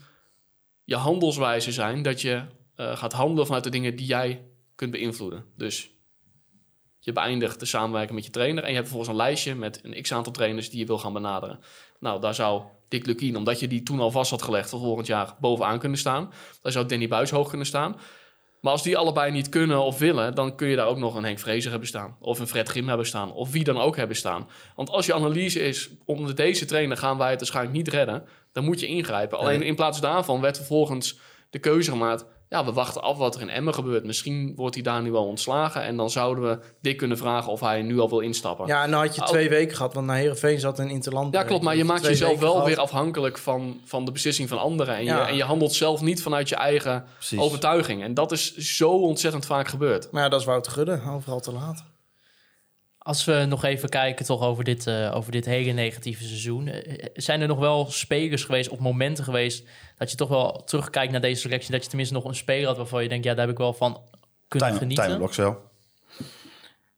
je handelswijze zijn dat je eh, gaat handelen vanuit de dingen die jij kunt beïnvloeden. Dus je beëindigt de samenwerking met je trainer en je hebt vervolgens een lijstje met een x-aantal trainers die je wil gaan benaderen. Nou, daar zou Dick Lukien, omdat je die toen al vast had gelegd voor volgend jaar, bovenaan kunnen staan. Daar zou Danny Buis hoog kunnen staan. Maar als die allebei niet kunnen of willen, dan kun je daar ook nog een Henk Vrezer hebben staan. Of een Fred Grim hebben staan. Of wie dan ook hebben staan. Want als je analyse is, onder deze trainer gaan wij het waarschijnlijk niet redden. Dan moet je ingrijpen. Alleen in plaats daarvan werd vervolgens de keuze gemaakt. Ja, we wachten af wat er in Emmen gebeurt. Misschien wordt hij daar nu wel ontslagen. En dan zouden we Dick kunnen vragen of hij nu al wil instappen. ja, en dan had je Oh. twee weken gehad, want naar Heerenveen zat een interland. Ja, klopt. Maar je maakt jezelf wel gehad. weer afhankelijk van, van de beslissing van anderen. En, Ja. je, en je handelt zelf niet vanuit je eigen Precies. overtuiging. En dat is zo ontzettend vaak gebeurd. Maar ja, dat is Wouter Gudde, overal te laat. Als we nog even kijken toch over dit, eh, over dit hele negatieve seizoen. eh, zijn er nog wel spelers geweest of momenten geweest... dat je toch wel terugkijkt naar deze selectie... dat je tenminste nog een speler had waarvan je denkt... ja, daar heb ik wel van kunnen genieten. Tijmen Blokcel.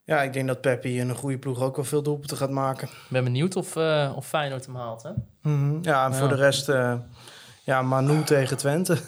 Ja, ik denk dat Peppi in een goede ploeg ook wel veel doelpunten gaat maken. Ik ben benieuwd of, eh of Feyenoord hem haalt, hè? Mhm. Ja, en voor de rest, eh, ja, Manu tegen Twente.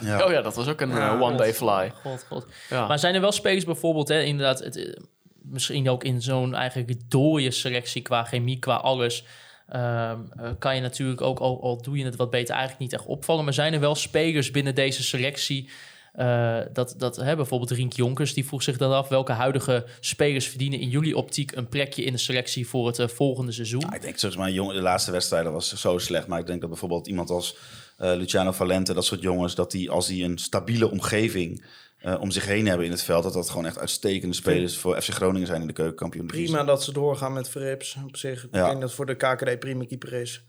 Ja. Oh ja, dat was ook een Ja, eh, one-day fly. God, god. Ja. Maar zijn er wel spelers bijvoorbeeld, hè, inderdaad... Het, eh, misschien ook in zo'n eigenlijk dooie selectie qua chemie, qua alles... ehm, eh, kan je natuurlijk ook, al, doe je het wat beter, eigenlijk niet echt opvallen. Maar zijn er wel spelers binnen deze selectie... eh, dat, dat hè, bijvoorbeeld Rink Jonkers, die vroeg zich dan af... welke huidige spelers verdienen in jullie optiek... een plekje in de selectie voor het eh, volgende seizoen? Ik denk, zeg maar, de laatste wedstrijden was zo slecht. Maar ik denk dat bijvoorbeeld iemand als Luciano Valente, dat soort jongens, dat die als die een stabiele omgeving eh, om zich heen hebben in het veld, dat dat gewoon echt uitstekende spelers voor FC Groningen zijn in de keukenkampioen. Prima dat ze doorgaan met Verrips. Op zich, ik Ja. denk dat voor de KKD prima keeper is.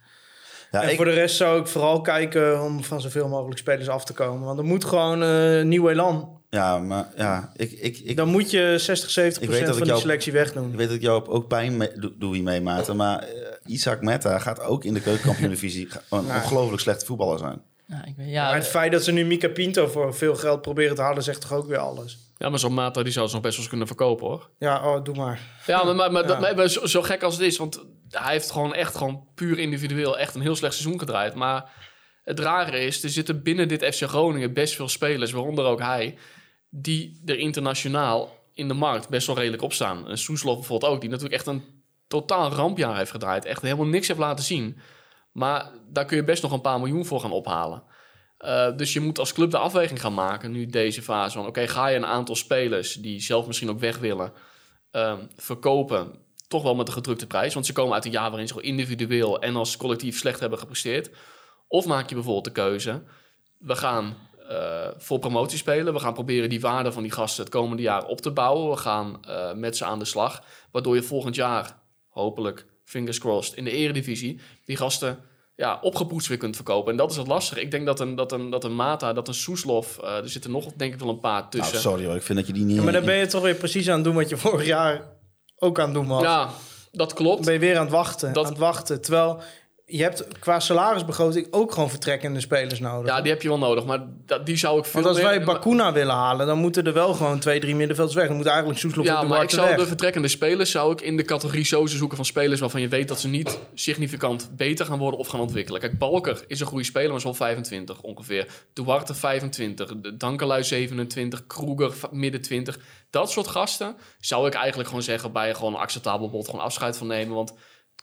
Ja, en ik, voor de rest zou ik vooral kijken om van zoveel mogelijk spelers af te komen. Want er moet gewoon eh nieuw elan. ja, maar ja, ik, ik, ik, Dan moet je 60, 70 Ik weet dat van die jou- selectie wegdoen. ik weet dat ik jou ook pijn mee, doe, doe Maarten. Maar eh, Isaac Metta gaat ook in de keukenkampioen-divisie een ongelooflijk slechte voetballer zijn. Ja, ik weet, maar ja, het feit dat ze nu Mika Pinto voor veel geld proberen te halen, zegt toch ook weer alles. Ja, maar zo'n Mata die zou ze nog best wel eens kunnen verkopen, hoor. Ja, oh, doe maar. Ja, maar, maar, maar, Ja. dat- maar- maar zo, zo gek als het is, want hij heeft gewoon echt gewoon puur individueel echt een heel slecht seizoen gedraaid. Maar het rare is, er zitten binnen dit FC Groningen best veel spelers, waaronder ook hij, die er internationaal in de markt best wel redelijk op staan. En Soeslof bijvoorbeeld ook, die natuurlijk echt een totaal rampjaar heeft gedraaid. Echt helemaal niks heeft laten zien. Maar daar kun je best nog een paar miljoen voor gaan ophalen. Eh, dus je moet als club de afweging gaan maken, nu deze fase. Van oké, ga je een aantal spelers die zelf misschien ook weg willen, ehm, verkopen. Toch wel met een gedrukte prijs. Want ze komen uit een jaar waarin ze gewoon individueel en als collectief slecht hebben gepresteerd. Of maak je bijvoorbeeld de keuze. We gaan eh, voor promotie spelen. We gaan proberen die waarde van die gasten het komende jaar op te bouwen. We gaan eh, met ze aan de slag. Waardoor je volgend jaar, hopelijk, fingers crossed, in de eredivisie... die gasten ja, opgepoetst weer kunt verkopen. En dat is het lastige. Ik denk dat een, dat een, dat een Mata, dat een Soeslof... eh, er zitten nog denk ik wel een paar Nou, tussen. sorry hoor, ik vind dat je die niet... Ja, maar dan ben je toch weer precies aan het doen wat je vorig jaar ook aan het doen was. Ja, dat klopt. Dan ben je weer aan het wachten, Dat- aan het wachten. Terwijl je hebt qua salarisbegroting ook gewoon vertrekkende spelers nodig. Ja, die heb je wel nodig. Maar dat, die zou ik veel Want als wij Bakuna willen halen, dan moeten er wel gewoon twee, drie middenvelders weg. Dan moet eigenlijk Soeslof Ja, en maar ik zou weg. de vertrekkende spelers zou ik in de categorie sozen zoeken van spelers waarvan je weet dat ze niet significant beter gaan worden of gaan ontwikkelen. Kijk, Balker is een goede speler, maar is wel 25 ongeveer. Duarte 25, de Dankelui 27, Kroeger midden 20. Dat soort gasten zou ik eigenlijk gewoon zeggen bij gewoon een acceptabel bod gewoon afscheid van nemen. Want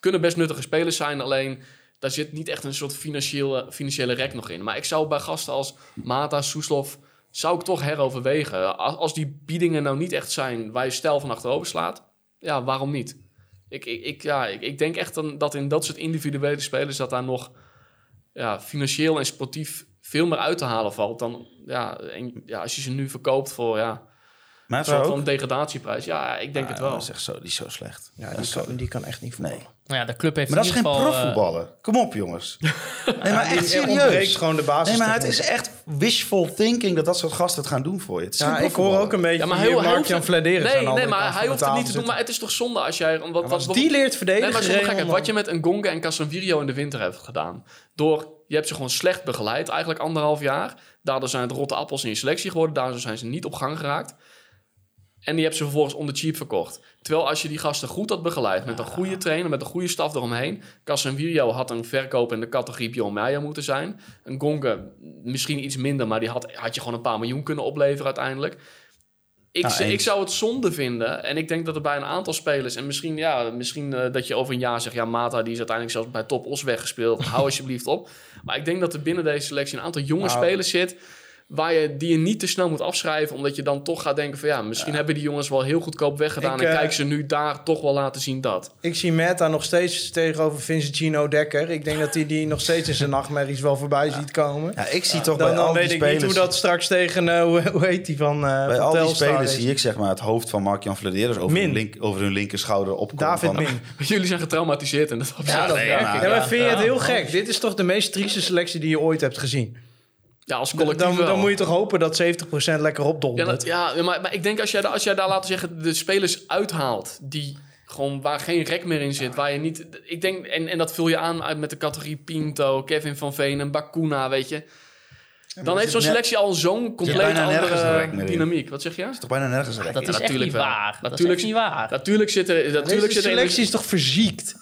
kunnen best nuttige spelers zijn, alleen daar zit niet echt een soort financiële, financiële rek nog in. Maar ik zou bij gasten als Mata, Soeslof, zou ik toch heroverwegen. Als, als die biedingen nou niet echt zijn waar je stijl van achterover slaat, ja, waarom niet? Ik, ik, ik, ja, ik, ik denk echt dan, dat in dat soort individuele spelers dat daar nog ja, financieel en sportief veel meer uit te halen valt dan ja, en, ja, als je ze nu verkoopt voor ja, Maar een zo soort van degradatieprijs. Ja, ik denk het wel. Dat is echt zo, die is zo slecht. Ja, Ja, die zo. kan, die kan echt niet voetballen. Nee. Nou ja, de club heeft Maar dat is in geen ieder geval... eh, profvoetballer. Kom op, jongens. Nee, maar echt Er ontbreekt serieus. gewoon de basis. Nee, maar het is echt wishful thinking dat dat soort gasten het gaan doen voor je. Het is geen Ja, ik hoor ook een beetje Ja, maar hoeft Mark-Jan Nee, nee, maar hij hoeft het niet te doen. Maar het is toch zonde als jij... Wat, wat, Als die leert verdedigen... Nee, maar kijk, wat je met een Gonga en Casemiro in de winter hebt gedaan. Door, je hebt ze gewoon slecht begeleid, eigenlijk anderhalf jaar. Daardoor zijn het rotte appels in je selectie geworden. Daardoor zijn ze niet op gang geraakt. En die hebt ze vervolgens onder cheap verkocht. Terwijl als je die gasten goed had begeleid, met een goede trainer, met een goede staf eromheen. Casemiro had een verkoop in de categorie Meijer moeten zijn. Een Gonga misschien iets minder, maar die had, had je gewoon een paar miljoen kunnen opleveren uiteindelijk. Ik, eens. ik zou het zonde vinden. En ik denk dat er bij een aantal spelers... En misschien, ja, misschien eh, dat je over een jaar zegt... Ja, Mata die is uiteindelijk zelfs bij Top Os weggespeeld. Hou alsjeblieft op. Maar ik denk dat er binnen deze selectie een aantal jonge Nou. spelers zit... Waar je, die je niet te snel moet afschrijven. Omdat je dan toch gaat denken van... Ja, misschien hebben die jongens wel heel goedkoop weggedaan. Ik, en eh, kijk ze nu daar toch wel laten zien dat. Ik zie Meta nog steeds tegenover Vincent Gino Dekker. Ik denk dat hij die nog steeds in zijn nachtmerries wel voorbij ziet komen. Ja, ik zie toch Dan, bij dan al die weet ik spelers... niet hoe dat straks tegen, eh, hoe, hoe heet die van, eh Bij van al die Telstar spelers is. zie ik zeg maar het hoofd van Mark-Jan over, hun link, over hun linker schouder opkomen. David van, Min. Jullie zijn getraumatiseerd en dat Ja, dat Ja, maar ja. vind je het heel gek? Dit is toch de meest trieste selectie die je ooit hebt gezien? Ja, als collectief Dan, wel. dan moet je toch hopen dat 70% lekker Ja, opdondert. dat- ja maar, maar ik denk als jij, als jij daar, laten zeggen, de spelers uithaalt... die gewoon waar geen rek meer in zit, waar je niet... Ik denk, en, en dat vul je aan uit met de categorie Pinto, Kevin van Veen en Bakuna, weet je... Dan heeft zo'n selectie al zo'n compleet andere dynamiek. Wat zeg je? is toch bijna nergens rek Dat in? is echt natuurlijk niet wel. waar. Dat is Natuurlijk- echt niet waar. Natuurlijk zit er... Natuurlijk Deze er selectie is toch verziekt?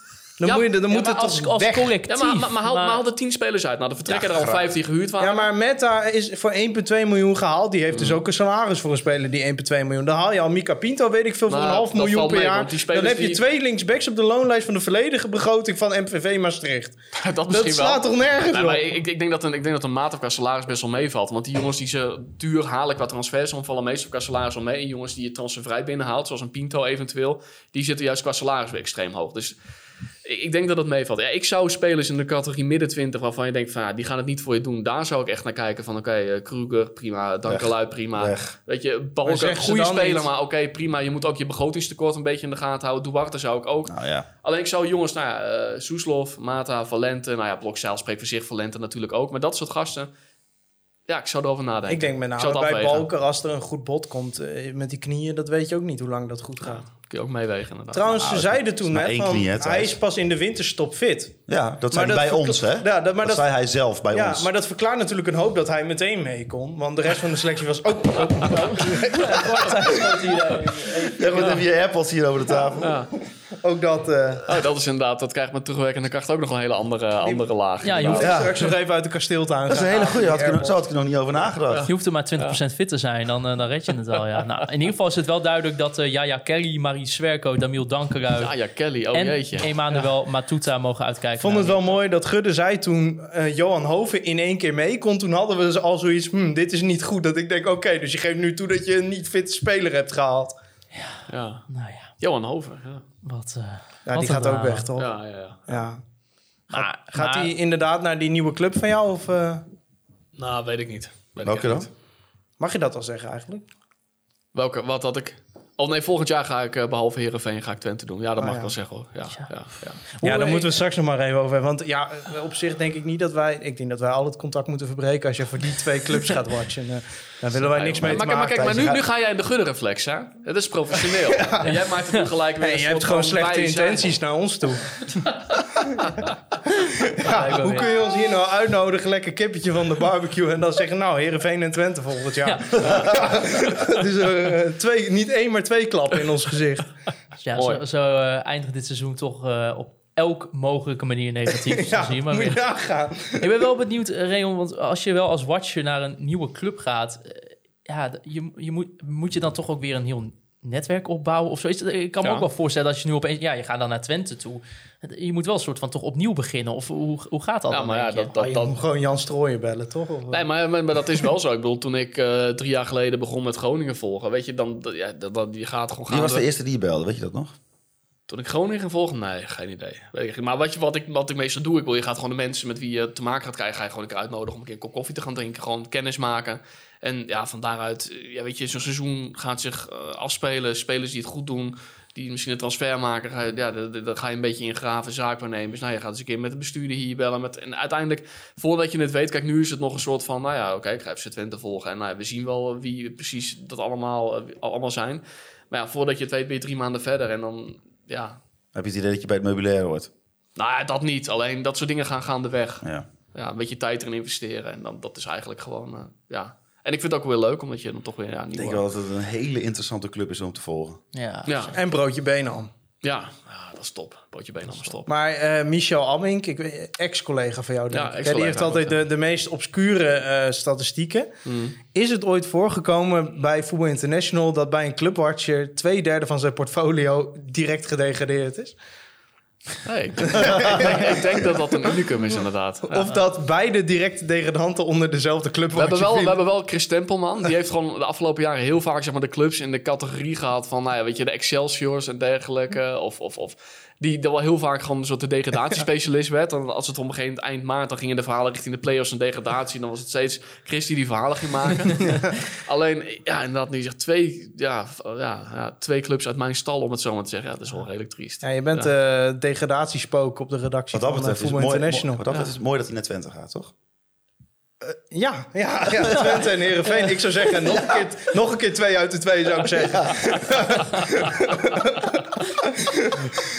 Dan Ja, moet, je, dan Ja, moet het als, toch als weg. collectief. Ja, maar, maar, maar, haal, maar- haal er 10 spelers uit. Nou, er vertrekken Ja, er al graag. 5 die gehuurd waren. Ja, maar Meta is voor 1,2 miljoen gehaald. Die heeft dus ook een salaris voor een speler die 1,2 miljoen. Dan haal je al Mika Pinto, weet ik veel, voor een half miljoen per mee, jaar. Dan heb je die- twee linksbacks op de loonlijst van de volledige begroting van MVV Maastricht. dat Dat misschien wel. slaat toch nergens Nee, op? maar ik, ik, denk dat een, ik denk dat een maat op qua salaris best wel meevalt. Want die jongens die ze duur halen qua transfers... vallen meestal qua salaris wel mee. En jongens die je transfervrij binnenhaalt, zoals een Pinto eventueel... die zitten juist qua salaris weer extreem hoog. Dus ik, denk dat het meevalt. Ja, ik zou spelers in de categorie midden 20... waarvan je denkt van ja, die gaan het niet voor je doen. Daar zou ik echt naar kijken van oké, eh, Kruger, prima. Dankelui, prima. Weg. Weet je, Balken, goede speler, niet- maar oké, prima. Je moet ook je begrotingstekort een beetje in de gaten houden. Duarte zou ik ook. Nou ja. Alleen ik zou jongens, nou ja, eh, Soeslof, Mata, Valente, nou ja, Blokzeil spreekt voor zich, Valente natuurlijk ook. Maar dat soort gasten, ja, ik zou erover nadenken. Ik denk met name bij afwegen. Balker, als er een goed bot komt eh, met die knieën, dat weet je ook niet hoe lang dat goed gaat. Kun je ook meewegen inderdaad. Trouwens, Nou, ze het zeiden toen één van, hè, hij is pas in de winterstop fit. Ja, dat Maar zei hij dat bij ons, hè? Ja, dat- maar dat, dat- zei hij zelf bij Ja, ons. maar dat verklaart natuurlijk een hoop dat hij meteen mee kon. Want de rest van de selectie was ook... ook, Ja, wat heb je AirPods hier over de tafel? Ja. ook dat... eh Oh, dat is inderdaad, dat krijgt met terugwerkende kracht ook nog een hele andere, andere laag. Ja, je hoeft, Ja. straks nog even uit de kasteel te gaan. Dat is een hele goede. Had ik er- Zo had ik er nog niet over nagedacht. je hoeft er maar 20% fit te zijn, dan, eh, dan red je het wel. Ja. Nou, in ieder geval is het wel duidelijk dat eh Jaja Kelly, Marie Swerko, Damiel Dankerui Ja, ja, Kelly, oh en jeetje. Emmanuel Matuta mogen uitkijken. Ik vond het wel mooi dat Gudde zei toen eh, Johan Hoven in één keer mee kon. Toen hadden we dus al zoiets, hmm, dit is niet goed. Dat ik denk, oké, dus je geeft nu toe dat je een niet fit speler hebt gehaald. Ja. Nou ja, Johan Hover, ja. wat... eh, Ja, wat die gaat ook weg, toch? Ja. Ja, ja, ja. Maar, Gaat hij inderdaad naar die nieuwe club van jou? Of eh, Nou, weet ik niet. Weet Welke ik dan? niet. mag je dat al zeggen eigenlijk? Welke, wat had ik... Oh nee, volgend jaar ga ik, eh, behalve Heerenveen, ga ik Twente doen. Ja, dat Oh, mag ja. ik wel zeggen hoor. Ja, ja. Ja, ja, eh, moeten we het straks nog maar even over hebben. Want ja, op zich denk ik niet dat wij... Ik denk dat wij al het contact moeten verbreken als je voor die twee clubs gaat watchen. Daar willen wij niks mee maar, te maar, kijk, maar nu, nu ga jij in de guddenreflex, hè? Het is professioneel. En jij maakt het nu gelijk weer je hebt gewoon slechte zijn- intenties naar ons toe. Ja, Hoe kun je ons hier nou uitnodigen, lekker kippetje van de barbecue... en dan zeggen, nou, Heerenveen en Twente volgend jaar. dus eh, twee, niet één, maar twee klappen in ons gezicht. Ja, Mooi. zo, zo eh, eindigt dit seizoen toch eh, op elk mogelijke manier negatief. Ja, ja, zie je maar moet je weer. nagaan. Ik ben wel benieuwd, eh, Reon, want als je wel als watcher naar een nieuwe club gaat, eh, ja, je, je moet, moet je dan toch ook weer een heel netwerk opbouwen of zoiets. Ik kan me Ja. ook wel voorstellen dat je nu opeens, ja, je gaat dan naar Twente toe. Je moet wel een soort van toch opnieuw beginnen. Of hoe, hoe gaat dat Ja, dan? maar ja, dat, dat, Oh, je dat, moet gewoon Jan Strooijen bellen, toch? Of, Nee, maar, maar, maar dat is wel zo. Ik bedoel, toen ik eh, drie jaar geleden begon met Groningen volgen, weet je, dan, ja, dat, dat, je gaat gewoon gaan. Wie was de eerste die je belde? Weet je dat nog? Toen ik Groningen ging volgen? Nee, geen idee. Weet. Maar wat, je, wat, ik, wat ik meestal doe, ik wil, je gaat gewoon de mensen met wie je te maken gaat krijgen, ga je gewoon een keer uitnodigen om een keer een kop koffie te gaan drinken. Gewoon kennis maken. En ja, van daaruit, eh, ja, weet je, zo'n seizoen gaat zich eh, afspelen. Spelers die het goed doen, die misschien een transfer maken, ga je, ja, ga je een beetje ingraven, zaakwaarnemers. Nou, je gaat eens een keer met de bestuurder hier bellen. Met, en uiteindelijk, voordat je het weet, kijk, nu is het nog een soort van, nou ja, oké, ik ga FC Twente volgen. En nou, ja, we zien wel wie precies dat allemaal, eh, allemaal zijn. Maar ja, voordat je het weet, ben je drie maanden verder. En dan, ja, Heb je het idee dat je bij het meubilair hoort? nou ja, dat niet. Alleen dat soort dingen gaan gaandeweg. Ja. Ja, een beetje tijd erin investeren. En dan, dat is eigenlijk gewoon, eh, ja. En ik vind het ook weer leuk, omdat je dan toch weer, ja, Ik denk wel dat het een hele interessante club is om te volgen. Ja. Ja, En broodje Benam. Ja, ja, dat is top. Bootje been allemaal stop. Maar eh, Michel Ammink, weet- ex-collega van jou, denk Ja, ik. hè, ex-collega die heeft altijd de, de meest obscure eh, statistieken. Hmm. Is het ooit voorgekomen bij Voetbal International... dat bij een clubwatcher twee derde van zijn portfolio direct gedegradeerd is? Nee, ik, denk, ik denk dat dat een unicum is, inderdaad. Ja. Of dat beide directe degradanten onder dezelfde We hebben, wel, we hebben wel Chris Tempelman. Die heeft gewoon de afgelopen jaren heel vaak zeg maar, de clubs in de categorie gehad van, nou ja, weet je, de Excelsiors en dergelijke. Of, of, of die er wel heel vaak gewoon een soort de degradatiespecialist werd. En als het om een gegeven moment eind maart, dan gingen de verhalen richting de play-offs en degradatie. Dan was het steeds Chris die die verhalen ging maken. Alleen, ja, inderdaad, nu zegt twee, ja, ja, ja, twee clubs uit mijn stal, om het zo maar te zeggen. Ja, dat is wel redelijk triest. Ja, je bent eh degradatiespook op de redactie Wat dat van eh, betreft is het Voetbal mooi, International. wat dat betreft is het mooi dat hij naar Twente gaat, toch? Ja, ja, ja, Twente en Heerenveen. Ik zou zeggen, nog, een keer, nog een keer twee uit de twee, zou ik zeggen.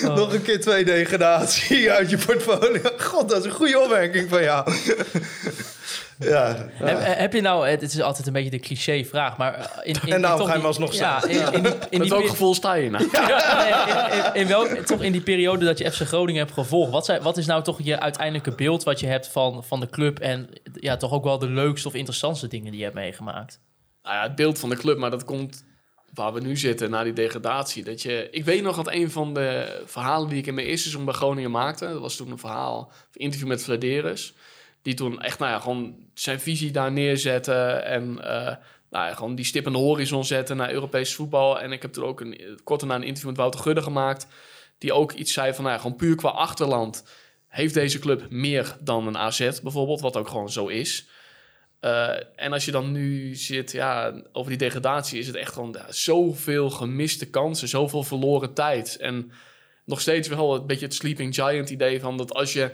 Nog een keer twee degradatie uit je portfolio. God, dat is een goede opmerking van jou. Ja, Heb, heb je nou, het is altijd een beetje de cliché vraag, maar eh, in, in, En daarom toch ga je alsnog ja, in, in, die, in, Met die, welk gevoel sta je nou? In, in, in welk, toch in die periode dat je FC Groningen hebt gevolgd, wat, zijn, wat is nou toch je uiteindelijke beeld wat je hebt van, van de club en ja, toch ook wel de leukste of interessantste dingen die je hebt meegemaakt? nou ja, het beeld van de club, maar dat komt waar we nu zitten, na die degradatie. Dat je, ik weet nog dat een van de verhalen die ik in mijn eerste seizoen bij Groningen maakte, dat was toen een verhaal, een interview met Vladeris, die toen echt, nou ja, gewoon zijn visie daar neerzette en eh, nou ja, gewoon die stip de horizon zette naar Europees voetbal. En ik heb toen ook een, kort daarna een interview met Wouter Gudde gemaakt, die ook iets zei van, nou ja, gewoon puur qua achterland heeft deze club meer dan een AZ bijvoorbeeld, wat ook gewoon zo is. Eh, en als je dan nu zit, ja, over die degradatie is het echt gewoon zoveel gemiste kansen, zoveel verloren tijd. En nog steeds wel een beetje het sleeping giant idee van dat als je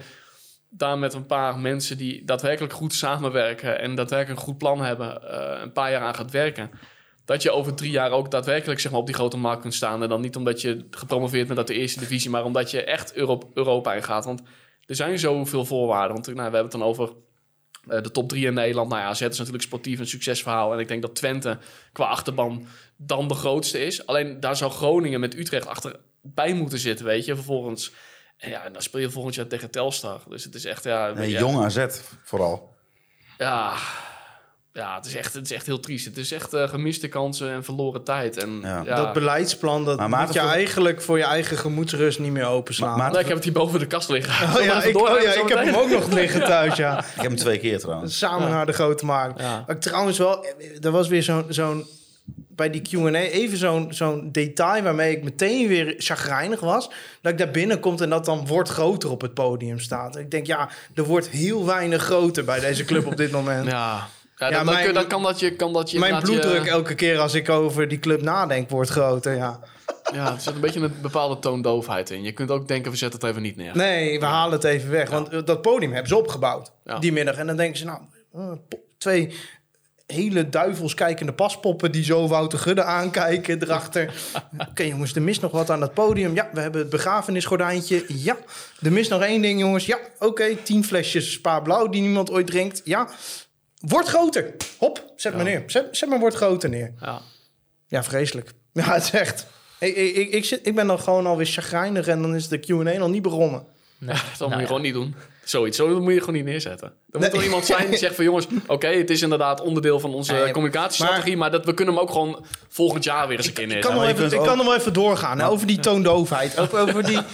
daar met een paar mensen die daadwerkelijk goed samenwerken en daadwerkelijk een goed plan hebben, eh, een paar jaar aan gaat werken, dat je over drie jaar ook daadwerkelijk zeg maar, op die grote markt kunt staan. En dan niet omdat je gepromoveerd bent uit de eerste divisie, maar omdat je echt Euro Europa ingaat. Want er zijn zoveel voorwaarden. Want nou, we hebben het dan over eh, de top drie in Nederland. Nou ja, AZ is natuurlijk sportief een succesverhaal. En ik denk dat Twente qua achterban dan de grootste is. Alleen daar zou Groningen met Utrecht achterbij moeten zitten, weet je. Vervolgens, en ja, en dan speel je volgend jaar tegen Telstar. Dus het is echt, ja... een ja, jong AZ vooral. Ja, ja het, is echt, het is echt heel triest. Het is echt eh, gemiste kansen en verloren tijd. En, Ja. ja. Dat beleidsplan, dat Maar moet je voor- eigenlijk voor je eigen gemoedsrust niet meer openslaan. Maar- maar- ik heb het hier boven de kast liggen. oh ja, ik, oh ja, ik heb hem ook nog liggen thuis, ja. Ik heb hem twee keer trouwens. Samen naar de grote markt. Ja. Maar trouwens wel, er was weer zo'n... zo'n bij die Q&A even zo'n zo'n detail waarmee ik meteen weer chagrijnig was. Dat ik daar binnenkom en dat dan wordt groter op het podium staat. Ik denk, ja, er wordt heel weinig groter bij deze club op dit moment. Ja, ja, mijn- kun- kan dat je... Kan dat je Mijn bloeddruk je- elke keer als ik over die club nadenk wordt groter, ja. Ja, er zit een beetje een bepaalde toondoofheid in. Je kunt ook denken, we zetten het even niet neer. Nee, we halen het even weg. Want eh, dat podium hebben ze opgebouwd Ja. die middag. En dan denken ze, nou, eh, twee hele duivels kijkende paspoppen... die zo Wouter Gudde aankijken erachter. Oké jongens, er mist nog wat aan dat podium. Ja, we hebben het begrafenisgordijntje. Ja, er mist nog één ding jongens. Ja, oké, tien flesjes Spa Blauw die niemand ooit drinkt. Ja, wordt groter. Hop, zet maar neer. Zet, zet maar wordt groter neer. Ja. Ja, vreselijk. Ja, het is echt... Ik, ik, ik, ik, zit, ik ben dan gewoon alweer chagrijnig en dan is de Q&A nog niet begonnen. Nee. Dat moet Nou je ja. gewoon niet doen. Zoiets, zo moet je gewoon niet neerzetten. Er moet wel iemand zijn die zegt van jongens, oké, het is inderdaad onderdeel van onze Nee, communicatiestrategie, maar, dat, we kunnen hem ook gewoon volgend jaar weer eens een keer Ik kan, neerzetten. nog je even, ik kan nog even doorgaan hè, over die toondoofheid. Over, over die...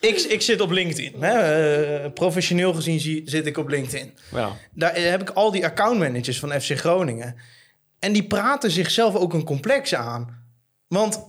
ik, ik zit op LinkedIn. Hè. eh, professioneel gezien zie, zit ik op LinkedIn. Ja. Daar eh, heb ik al die accountmanagers van FC Groningen. En die praten zichzelf ook een complex aan. Want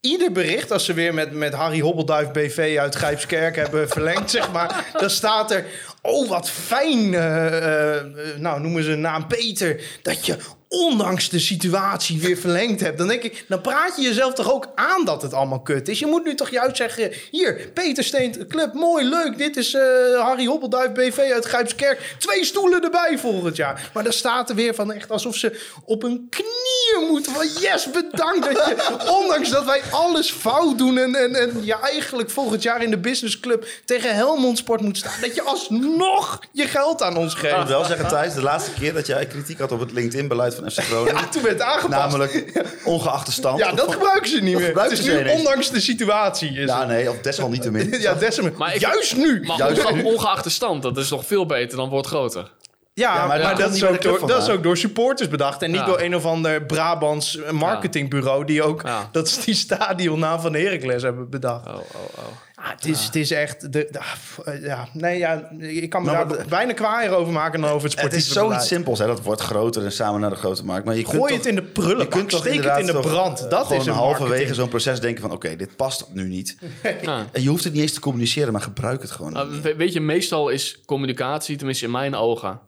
ieder bericht, als ze weer met, met Harry Hobbelduif BV uit Grijpskerk hebben verlengd, zeg maar, dan staat er, oh wat fijn, eh, nou noemen ze een naam Peter, dat je ondanks de situatie weer verlengd hebt. Dan denk ik, dan praat je jezelf toch ook aan dat het allemaal kut is. Je moet nu toch juist zeggen, hier, Peter Steent, club, mooi, leuk, dit is eh, Harry Hobbelduif BV uit Grijpskerk, twee stoelen erbij volgend jaar. Maar dan staat er weer van echt alsof ze op hun knieën moeten. Van yes, bedankt dat je, ondanks dat wij alles fout doen en, en, en je eigenlijk volgend jaar in de businessclub tegen Helmond Sport moet staan, dat je alsnog je geld aan ons Ik geeft. moet wel zeggen, Thijs, de laatste keer dat jij kritiek had op het LinkedIn-beleid van FC Groningen... Ja, toen werd het aangepast. Namelijk ongeacht de stand. ja, dat van- gebruiken ze niet meer. Het is ze nu ineens. ondanks de situatie. Is Ja, het. nee, of desalniettemin. ja ik- Juist nu. Maar Juist nu. ongeacht de stand, dat is nog veel beter dan wordt groter. Ja, Ja, maar dat, is ook door, dat is ook door supporters bedacht. En niet Ja. door een of ander Brabants marketingbureau... die ook Ja. dat is die stadionnaam van Heracles hebben bedacht. Oh, oh, oh. Ah, het, is, het is echt... De, de- ah, eh, ja, nee, ja, ik kan me daar bijna kwaaier over maken dan over het Het sportieve is zoiets simpels, hè. Dat wordt groter en samen naar de grote markt. Maar je kunt Gooi toch- het in de prullen. Je kunt steek het in de brand. Dat gewoon is een halverwege zo'n proces denken van... oké, dit past nu niet. Ja. En je hoeft het niet eens te communiceren, maar gebruik het gewoon. Nou, weet je, meestal is communicatie, tenminste in mijn ogen,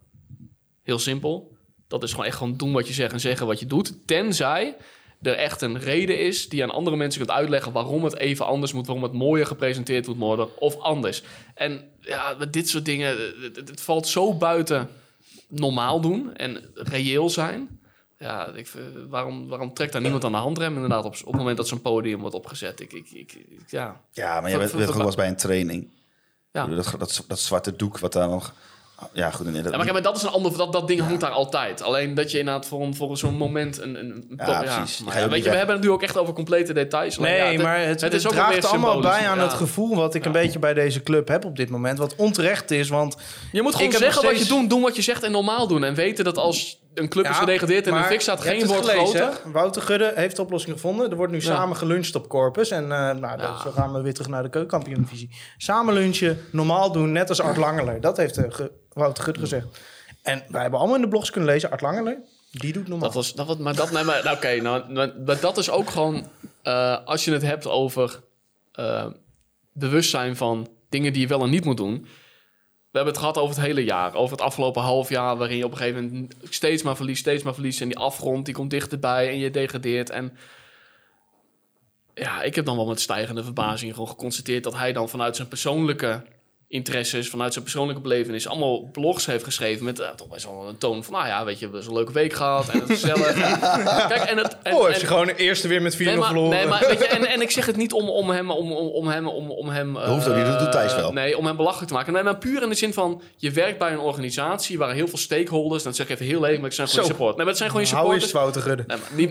heel simpel. Dat is gewoon echt gewoon doen wat je zegt en zeggen wat je doet. Tenzij er echt een reden is die aan andere mensen kunt uitleggen waarom het even anders moet, waarom het mooier gepresenteerd moet worden of anders. En ja, dit soort dingen, het, het- het valt zo buiten normaal doen en reëel zijn. Ja, ik, vind- waarom, waarom trekt daar niemand aan de handrem inderdaad op, op het moment dat zo'n podium wordt opgezet? Ik, ik, ik, ja. Ja, maar je Ver- bent, bent wel eens bij een training. Ja. Dat, dat zwarte doek wat daar nog... Ja, goed. Nee, dat, Ja, maar, dat is een ander, dat, dat ding hangt daar altijd. Alleen dat je inderdaad voor, een- voor zo'n moment een, een, een Ja, precies. Maar je ja, weet je, we hebben het nu ook echt over complete details. Alleen, Nee, ja, maar het, het, is ook draagt weer allemaal bij aan Ja. het gevoel wat ik een beetje bij deze club heb op dit moment. Wat onterecht is, want... Je moet gewoon zeggen wat je doet, doen wat je zegt en normaal doen. En weten dat als een club is Ja, gedegradeerd en in de fik staat, geen het woord gelezen, groter. hè? Wouter Gudde heeft de oplossing gevonden. Er wordt nu Ja. samen geluncht op Corpus. En eh, nou, zo gaan we weer terug naar de keukenkampioen-divisie. Samen lunchen, normaal doen, net als Art Langeler. Dat heeft eh, Ge- Wouter Gudde gezegd. En wij hebben allemaal in de blogs kunnen lezen, Art Langeler, die doet normaal. Dat was, dat was, maar dat, nee, maar, oké, nou, maar, maar dat is ook gewoon, eh, als je het hebt over eh, bewustzijn van dingen die je wel en niet moet doen. We hebben het gehad over het hele jaar, over het afgelopen half jaar, waarin je op een gegeven moment steeds maar verliest, steeds maar verliest. En die afgrond die komt dichterbij en je degradeert. En ja, ik heb dan wel met stijgende verbazing gewoon geconstateerd dat hij dan vanuit zijn persoonlijke interesses, vanuit zijn persoonlijke belevenis, allemaal blogs heeft geschreven met eh, toch best wel een toon van, nou ja, weet je, we hebben zo'n leuke week gehad en het is gezellig. Kijk, en het... En, oh, is en- je gewoon de eerste weer met 4-0 Nee, maar, verloren. nee, maar weet je, en, en ik zeg het niet om, om hem, om, om, om hem, om, om hem. Dat hoeft ook niet, dat doet Thijs wel. Nee, om hem belachelijk te maken. Nee, maar puur in de zin van, je werkt bij een organisatie waar heel veel stakeholders, dat zeg ik even heel lelijk, maar het zijn gewoon Zo. je support. Nee, maar het zijn gewoon je Hou eens supporters. Wouter Gudde. Nee, maar die,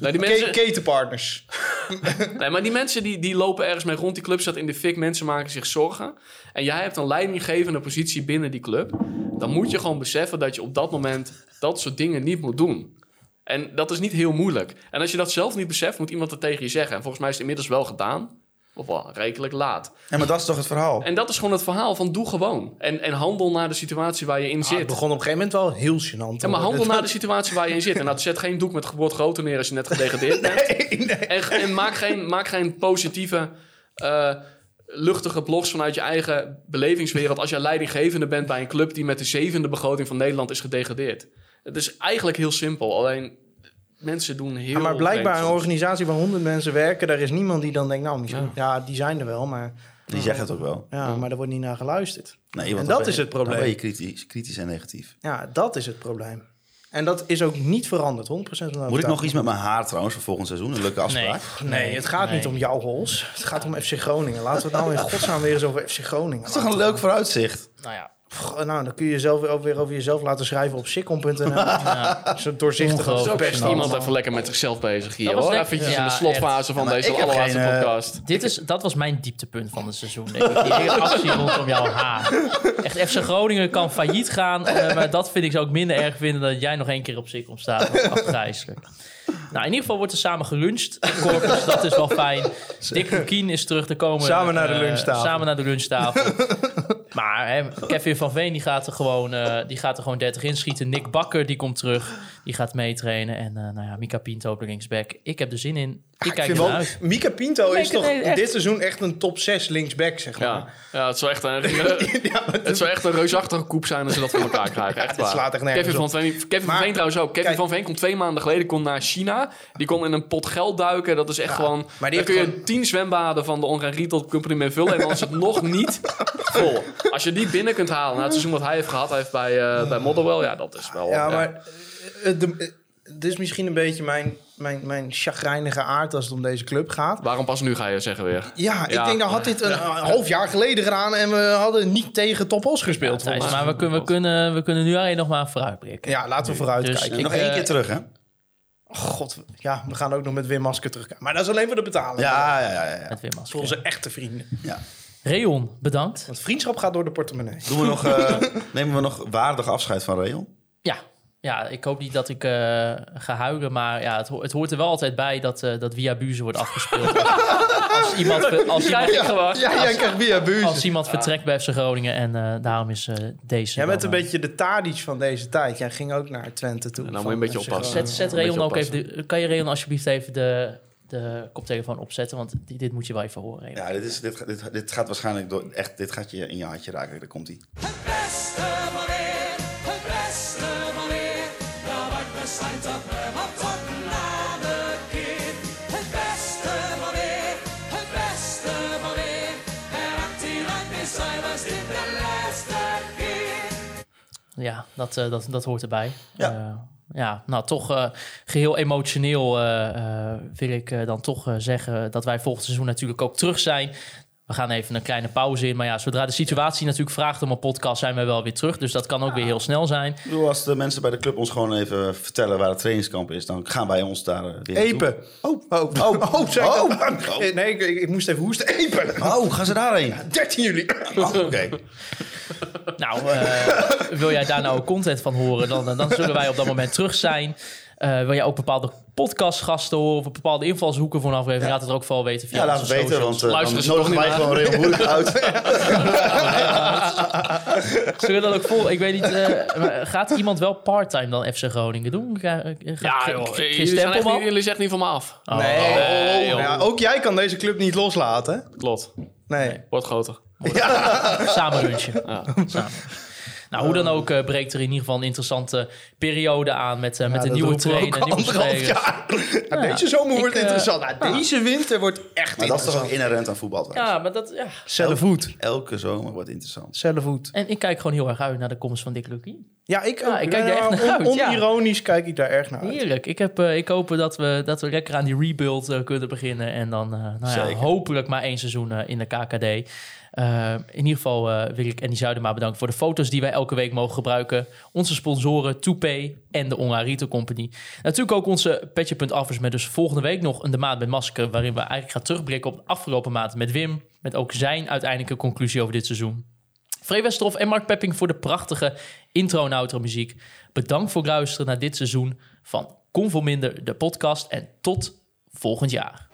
nee, die mensen, Ketenpartners. nee, maar die mensen die, die lopen ergens mee rond. Die club staat in de fik. Mensen maken zich zorgen. En jij hebt een leidinggevende positie binnen die club. Dan moet je gewoon beseffen dat je op dat moment dat soort dingen niet moet doen. En dat is niet heel moeilijk. En als je dat zelf niet beseft, moet iemand het tegen je zeggen. En volgens mij is het inmiddels wel gedaan. Of wel rijkelijk laat. Ja, maar dat is toch het verhaal? En dat is gewoon het verhaal van doe gewoon. En, en handel naar de situatie waar je in Ah, het zit. begon op een gegeven moment wel heel gênant. Ja, maar handel naar de situatie waar je in zit. En nou, zet geen doek met geboord groter neer als je net gedegradeerd bent. En, en maak, geen, maak geen positieve, eh, luchtige blogs vanuit je eigen belevingswereld... als je leidinggevende bent bij een club die met de zevende begroting van Nederland is gedegradeerd. Het is eigenlijk heel simpel. Alleen mensen doen heel Ja, maar blijkbaar een organisatie waar honderd mensen werken, daar is niemand die dan denkt, nou, misschien, ja, die zijn er wel, maar, Die zeggen het ook wel. ja, maar daar wordt niet naar geluisterd. Nee, En want dat is je- het probleem. Dan ben je kritisch, kritisch en negatief. Ja, dat is het probleem. En dat is ook niet veranderd, 100% van Moet ik nog iets met mijn haar trouwens voor volgend seizoen? Een leuke afspraak? Nee, het gaat niet om jouw hols. Het gaat om FC Groningen. Laten we het nou in godsnaam weer eens over FC Groningen Dat is toch een leuk vooruitzicht? Nou ja, Nou, dan kun je zelf weer over, weer over jezelf laten schrijven op sikkom.nl. Zo doorzichtig als Ongelooflijk best. Iemand even lekker met zichzelf bezig hier, hoor. Eventjes in Ja, de slotfase van deze allerlaatste geen, eh, podcast. dit is, dat was mijn dieptepunt van het seizoen, denk ik. Die hele actie rondom jouw haar. Echt, FC Groningen kan failliet gaan. eh, maar dat vind ik zo ook minder erg vinden dat jij nog één keer op zich staat. Afgrijzelijk. Nou, in ieder geval wordt er samen geluncht. Corpus, dat is wel fijn. Dick Lukien is terug te komen. Samen naar de eh, lunchtafel. Samen naar de lunchtafel. maar hè, Kevin van Veen die gaat, er gewoon, eh, die gaat er gewoon 30 inschieten. Nick Bakker die komt terug. Die gaat meetrainen. En eh, nou ja, Mika Pinto op de linksback. Ik heb er zin in. Ik Ik kijk vind wel. Mika Pinto is toch echt. dit seizoen echt een top 6 linksback, zeg maar. Ja, ja het zou echt een, het zou echt een reusachtige koep zijn als ze dat voor elkaar krijgen. Echt waar. slaat echt Kevin van Veen, Kevin Maar- van Veen trouwens ook. Kevin Kijk. van Veen kon twee maanden geleden kon naar China. Die kon in een pot geld duiken. Dat is echt gewoon... maar die dan kun je tien zwembaden van de Online Retail Company mee vullen. En dan is het nog niet vol. Als je die binnen kunt halen na het seizoen wat hij heeft gehad. Hij heeft bij, eh bij Motherwell. Ja, dat is wel... Ja, maar eh, eh, eh, het is misschien een beetje mijn, mijn, mijn chagrijnige aard als het om deze club gaat. Waarom pas nu ga je zeggen weer? Ja, ik Ja. denk dat had dit een half jaar geleden gedaan en we hadden niet tegen Top Os gespeeld. Thijs, volgens mij. maar we kunnen, we, kunnen, we kunnen nu alleen nog maar vooruitblikken. Ja, laten we vooruit Dus kijken. ik- nog eh, één keer terug, hè? God, ja, we gaan ook nog met Wim Masker terugkijken. Maar dat is alleen voor de betaling. Ja, ja, ja. ja, ja. Met Wim Masker. Voor onze echte vrienden. ja. Reon, bedankt. Want vriendschap gaat door de portemonnee. Doen we nog, eh, nemen we nog waardig afscheid van Reon? Ja. Ja, ik hoop niet dat ik eh, ga huilen, maar ja, het, ho- het hoort er wel altijd bij dat, eh, dat Via Buze wordt afgespeeld. als iemand, als iemand, Ja, jij krijgt via buurt. als iemand vertrekt bij FC Groningen en eh, daarom is eh, deze... Jij bent dan, een beetje de Tadic van deze tijd. Jij ging ook naar Twente toe. En dan moet je een beetje oppassen. Zet, zet Reon ook even... De, kan je Reon alsjeblieft even de, de koptelefoon opzetten? Want die- dit moet je wel even horen. Ja, dit, is, dit, gaat- dit, dit gaat waarschijnlijk door, echt, dit gaat je in je hartje raken. Daar komt hij. Ja, dat, eh, dat, dat hoort erbij. Ja. Eh, ja, nou toch eh, geheel emotioneel wil ik dan toch zeggen dat wij volgend seizoen natuurlijk ook terug zijn. We gaan even een kleine pauze in. Maar ja, zodra de situatie natuurlijk vraagt om een podcast, zijn wij wel weer terug. Dus dat kan ook weer heel snel zijn. Ik bedoel, als de mensen bij de club ons gewoon even vertellen waar het trainingskamp is, dan gaan wij ons daar eh, weer. Epen. Oh, oh, oh, oh, zei ik dat? Eh, Nee, ik, ik, ik moest even hoesten. Epen. Oh, gaan ze daarheen? 13 juli. Oh, Oké. Nou, eh, wil jij daar nou content van horen, dan, dan zullen wij op dat moment terug zijn. Eh, wil jij ook bepaalde podcastgasten horen of bepaalde invalshoeken voor een aflevering? Laat het ook vooral weten via Ja, laat onze het weten, socials. want uh, Luisteren dan nodigen wij niet gewoon Moeilijk uit. Zullen we dat ook vol? Ik weet niet, eh, gaat iemand wel parttime dan FC Groningen doen? Ga, Ja, joh. Jullie, zijn echt niet, jullie zeggen niet van me af. Oh, Nee, nee, joh. ja, ook jij kan deze club niet loslaten. Klopt. Nee. Wordt groter. Samen lunchen. Samen. Nou, hoe dan ook eh, breekt er in ieder geval een interessante periode aan met, eh, met een nieuwe trainer, anderhalf jaar. Ja, deze zomer wordt ik, eh, interessant. Nou, deze winter wordt echt Maar dat is toch ook inherent aan voetbal. Ja, maar dat, ja. Cellevoet. Elke zomer wordt interessant. Cellevoet. En ik kijk gewoon heel erg uit naar de komst van Dick Lukien. Ja, ik, Ja, ik kijk er echt naar uit, ja. Onironisch kijk ik daar erg naar uit. Heerlijk. Ik, heb, ik hoop dat we, dat we lekker aan die rebuild kunnen beginnen. En dan eh, nou ja, hopelijk maar één seizoen in de KKD. Eh, in ieder geval eh, wil ik Andy Zuidema bedanken voor de foto's die wij elke week mogen gebruiken. Onze sponsoren Toupay en de Retail Company. Natuurlijk ook onze Petje.affers met dus volgende week nog een De Maand met Masker... waarin we eigenlijk gaan terugblikken op de afgelopen maand met Wim. Met ook zijn uiteindelijke conclusie over dit seizoen. Free en Mark Pepping voor de prachtige intro en outro muziek. Bedankt voor het luisteren naar dit seizoen van Convo Minder, de podcast. En tot volgend jaar.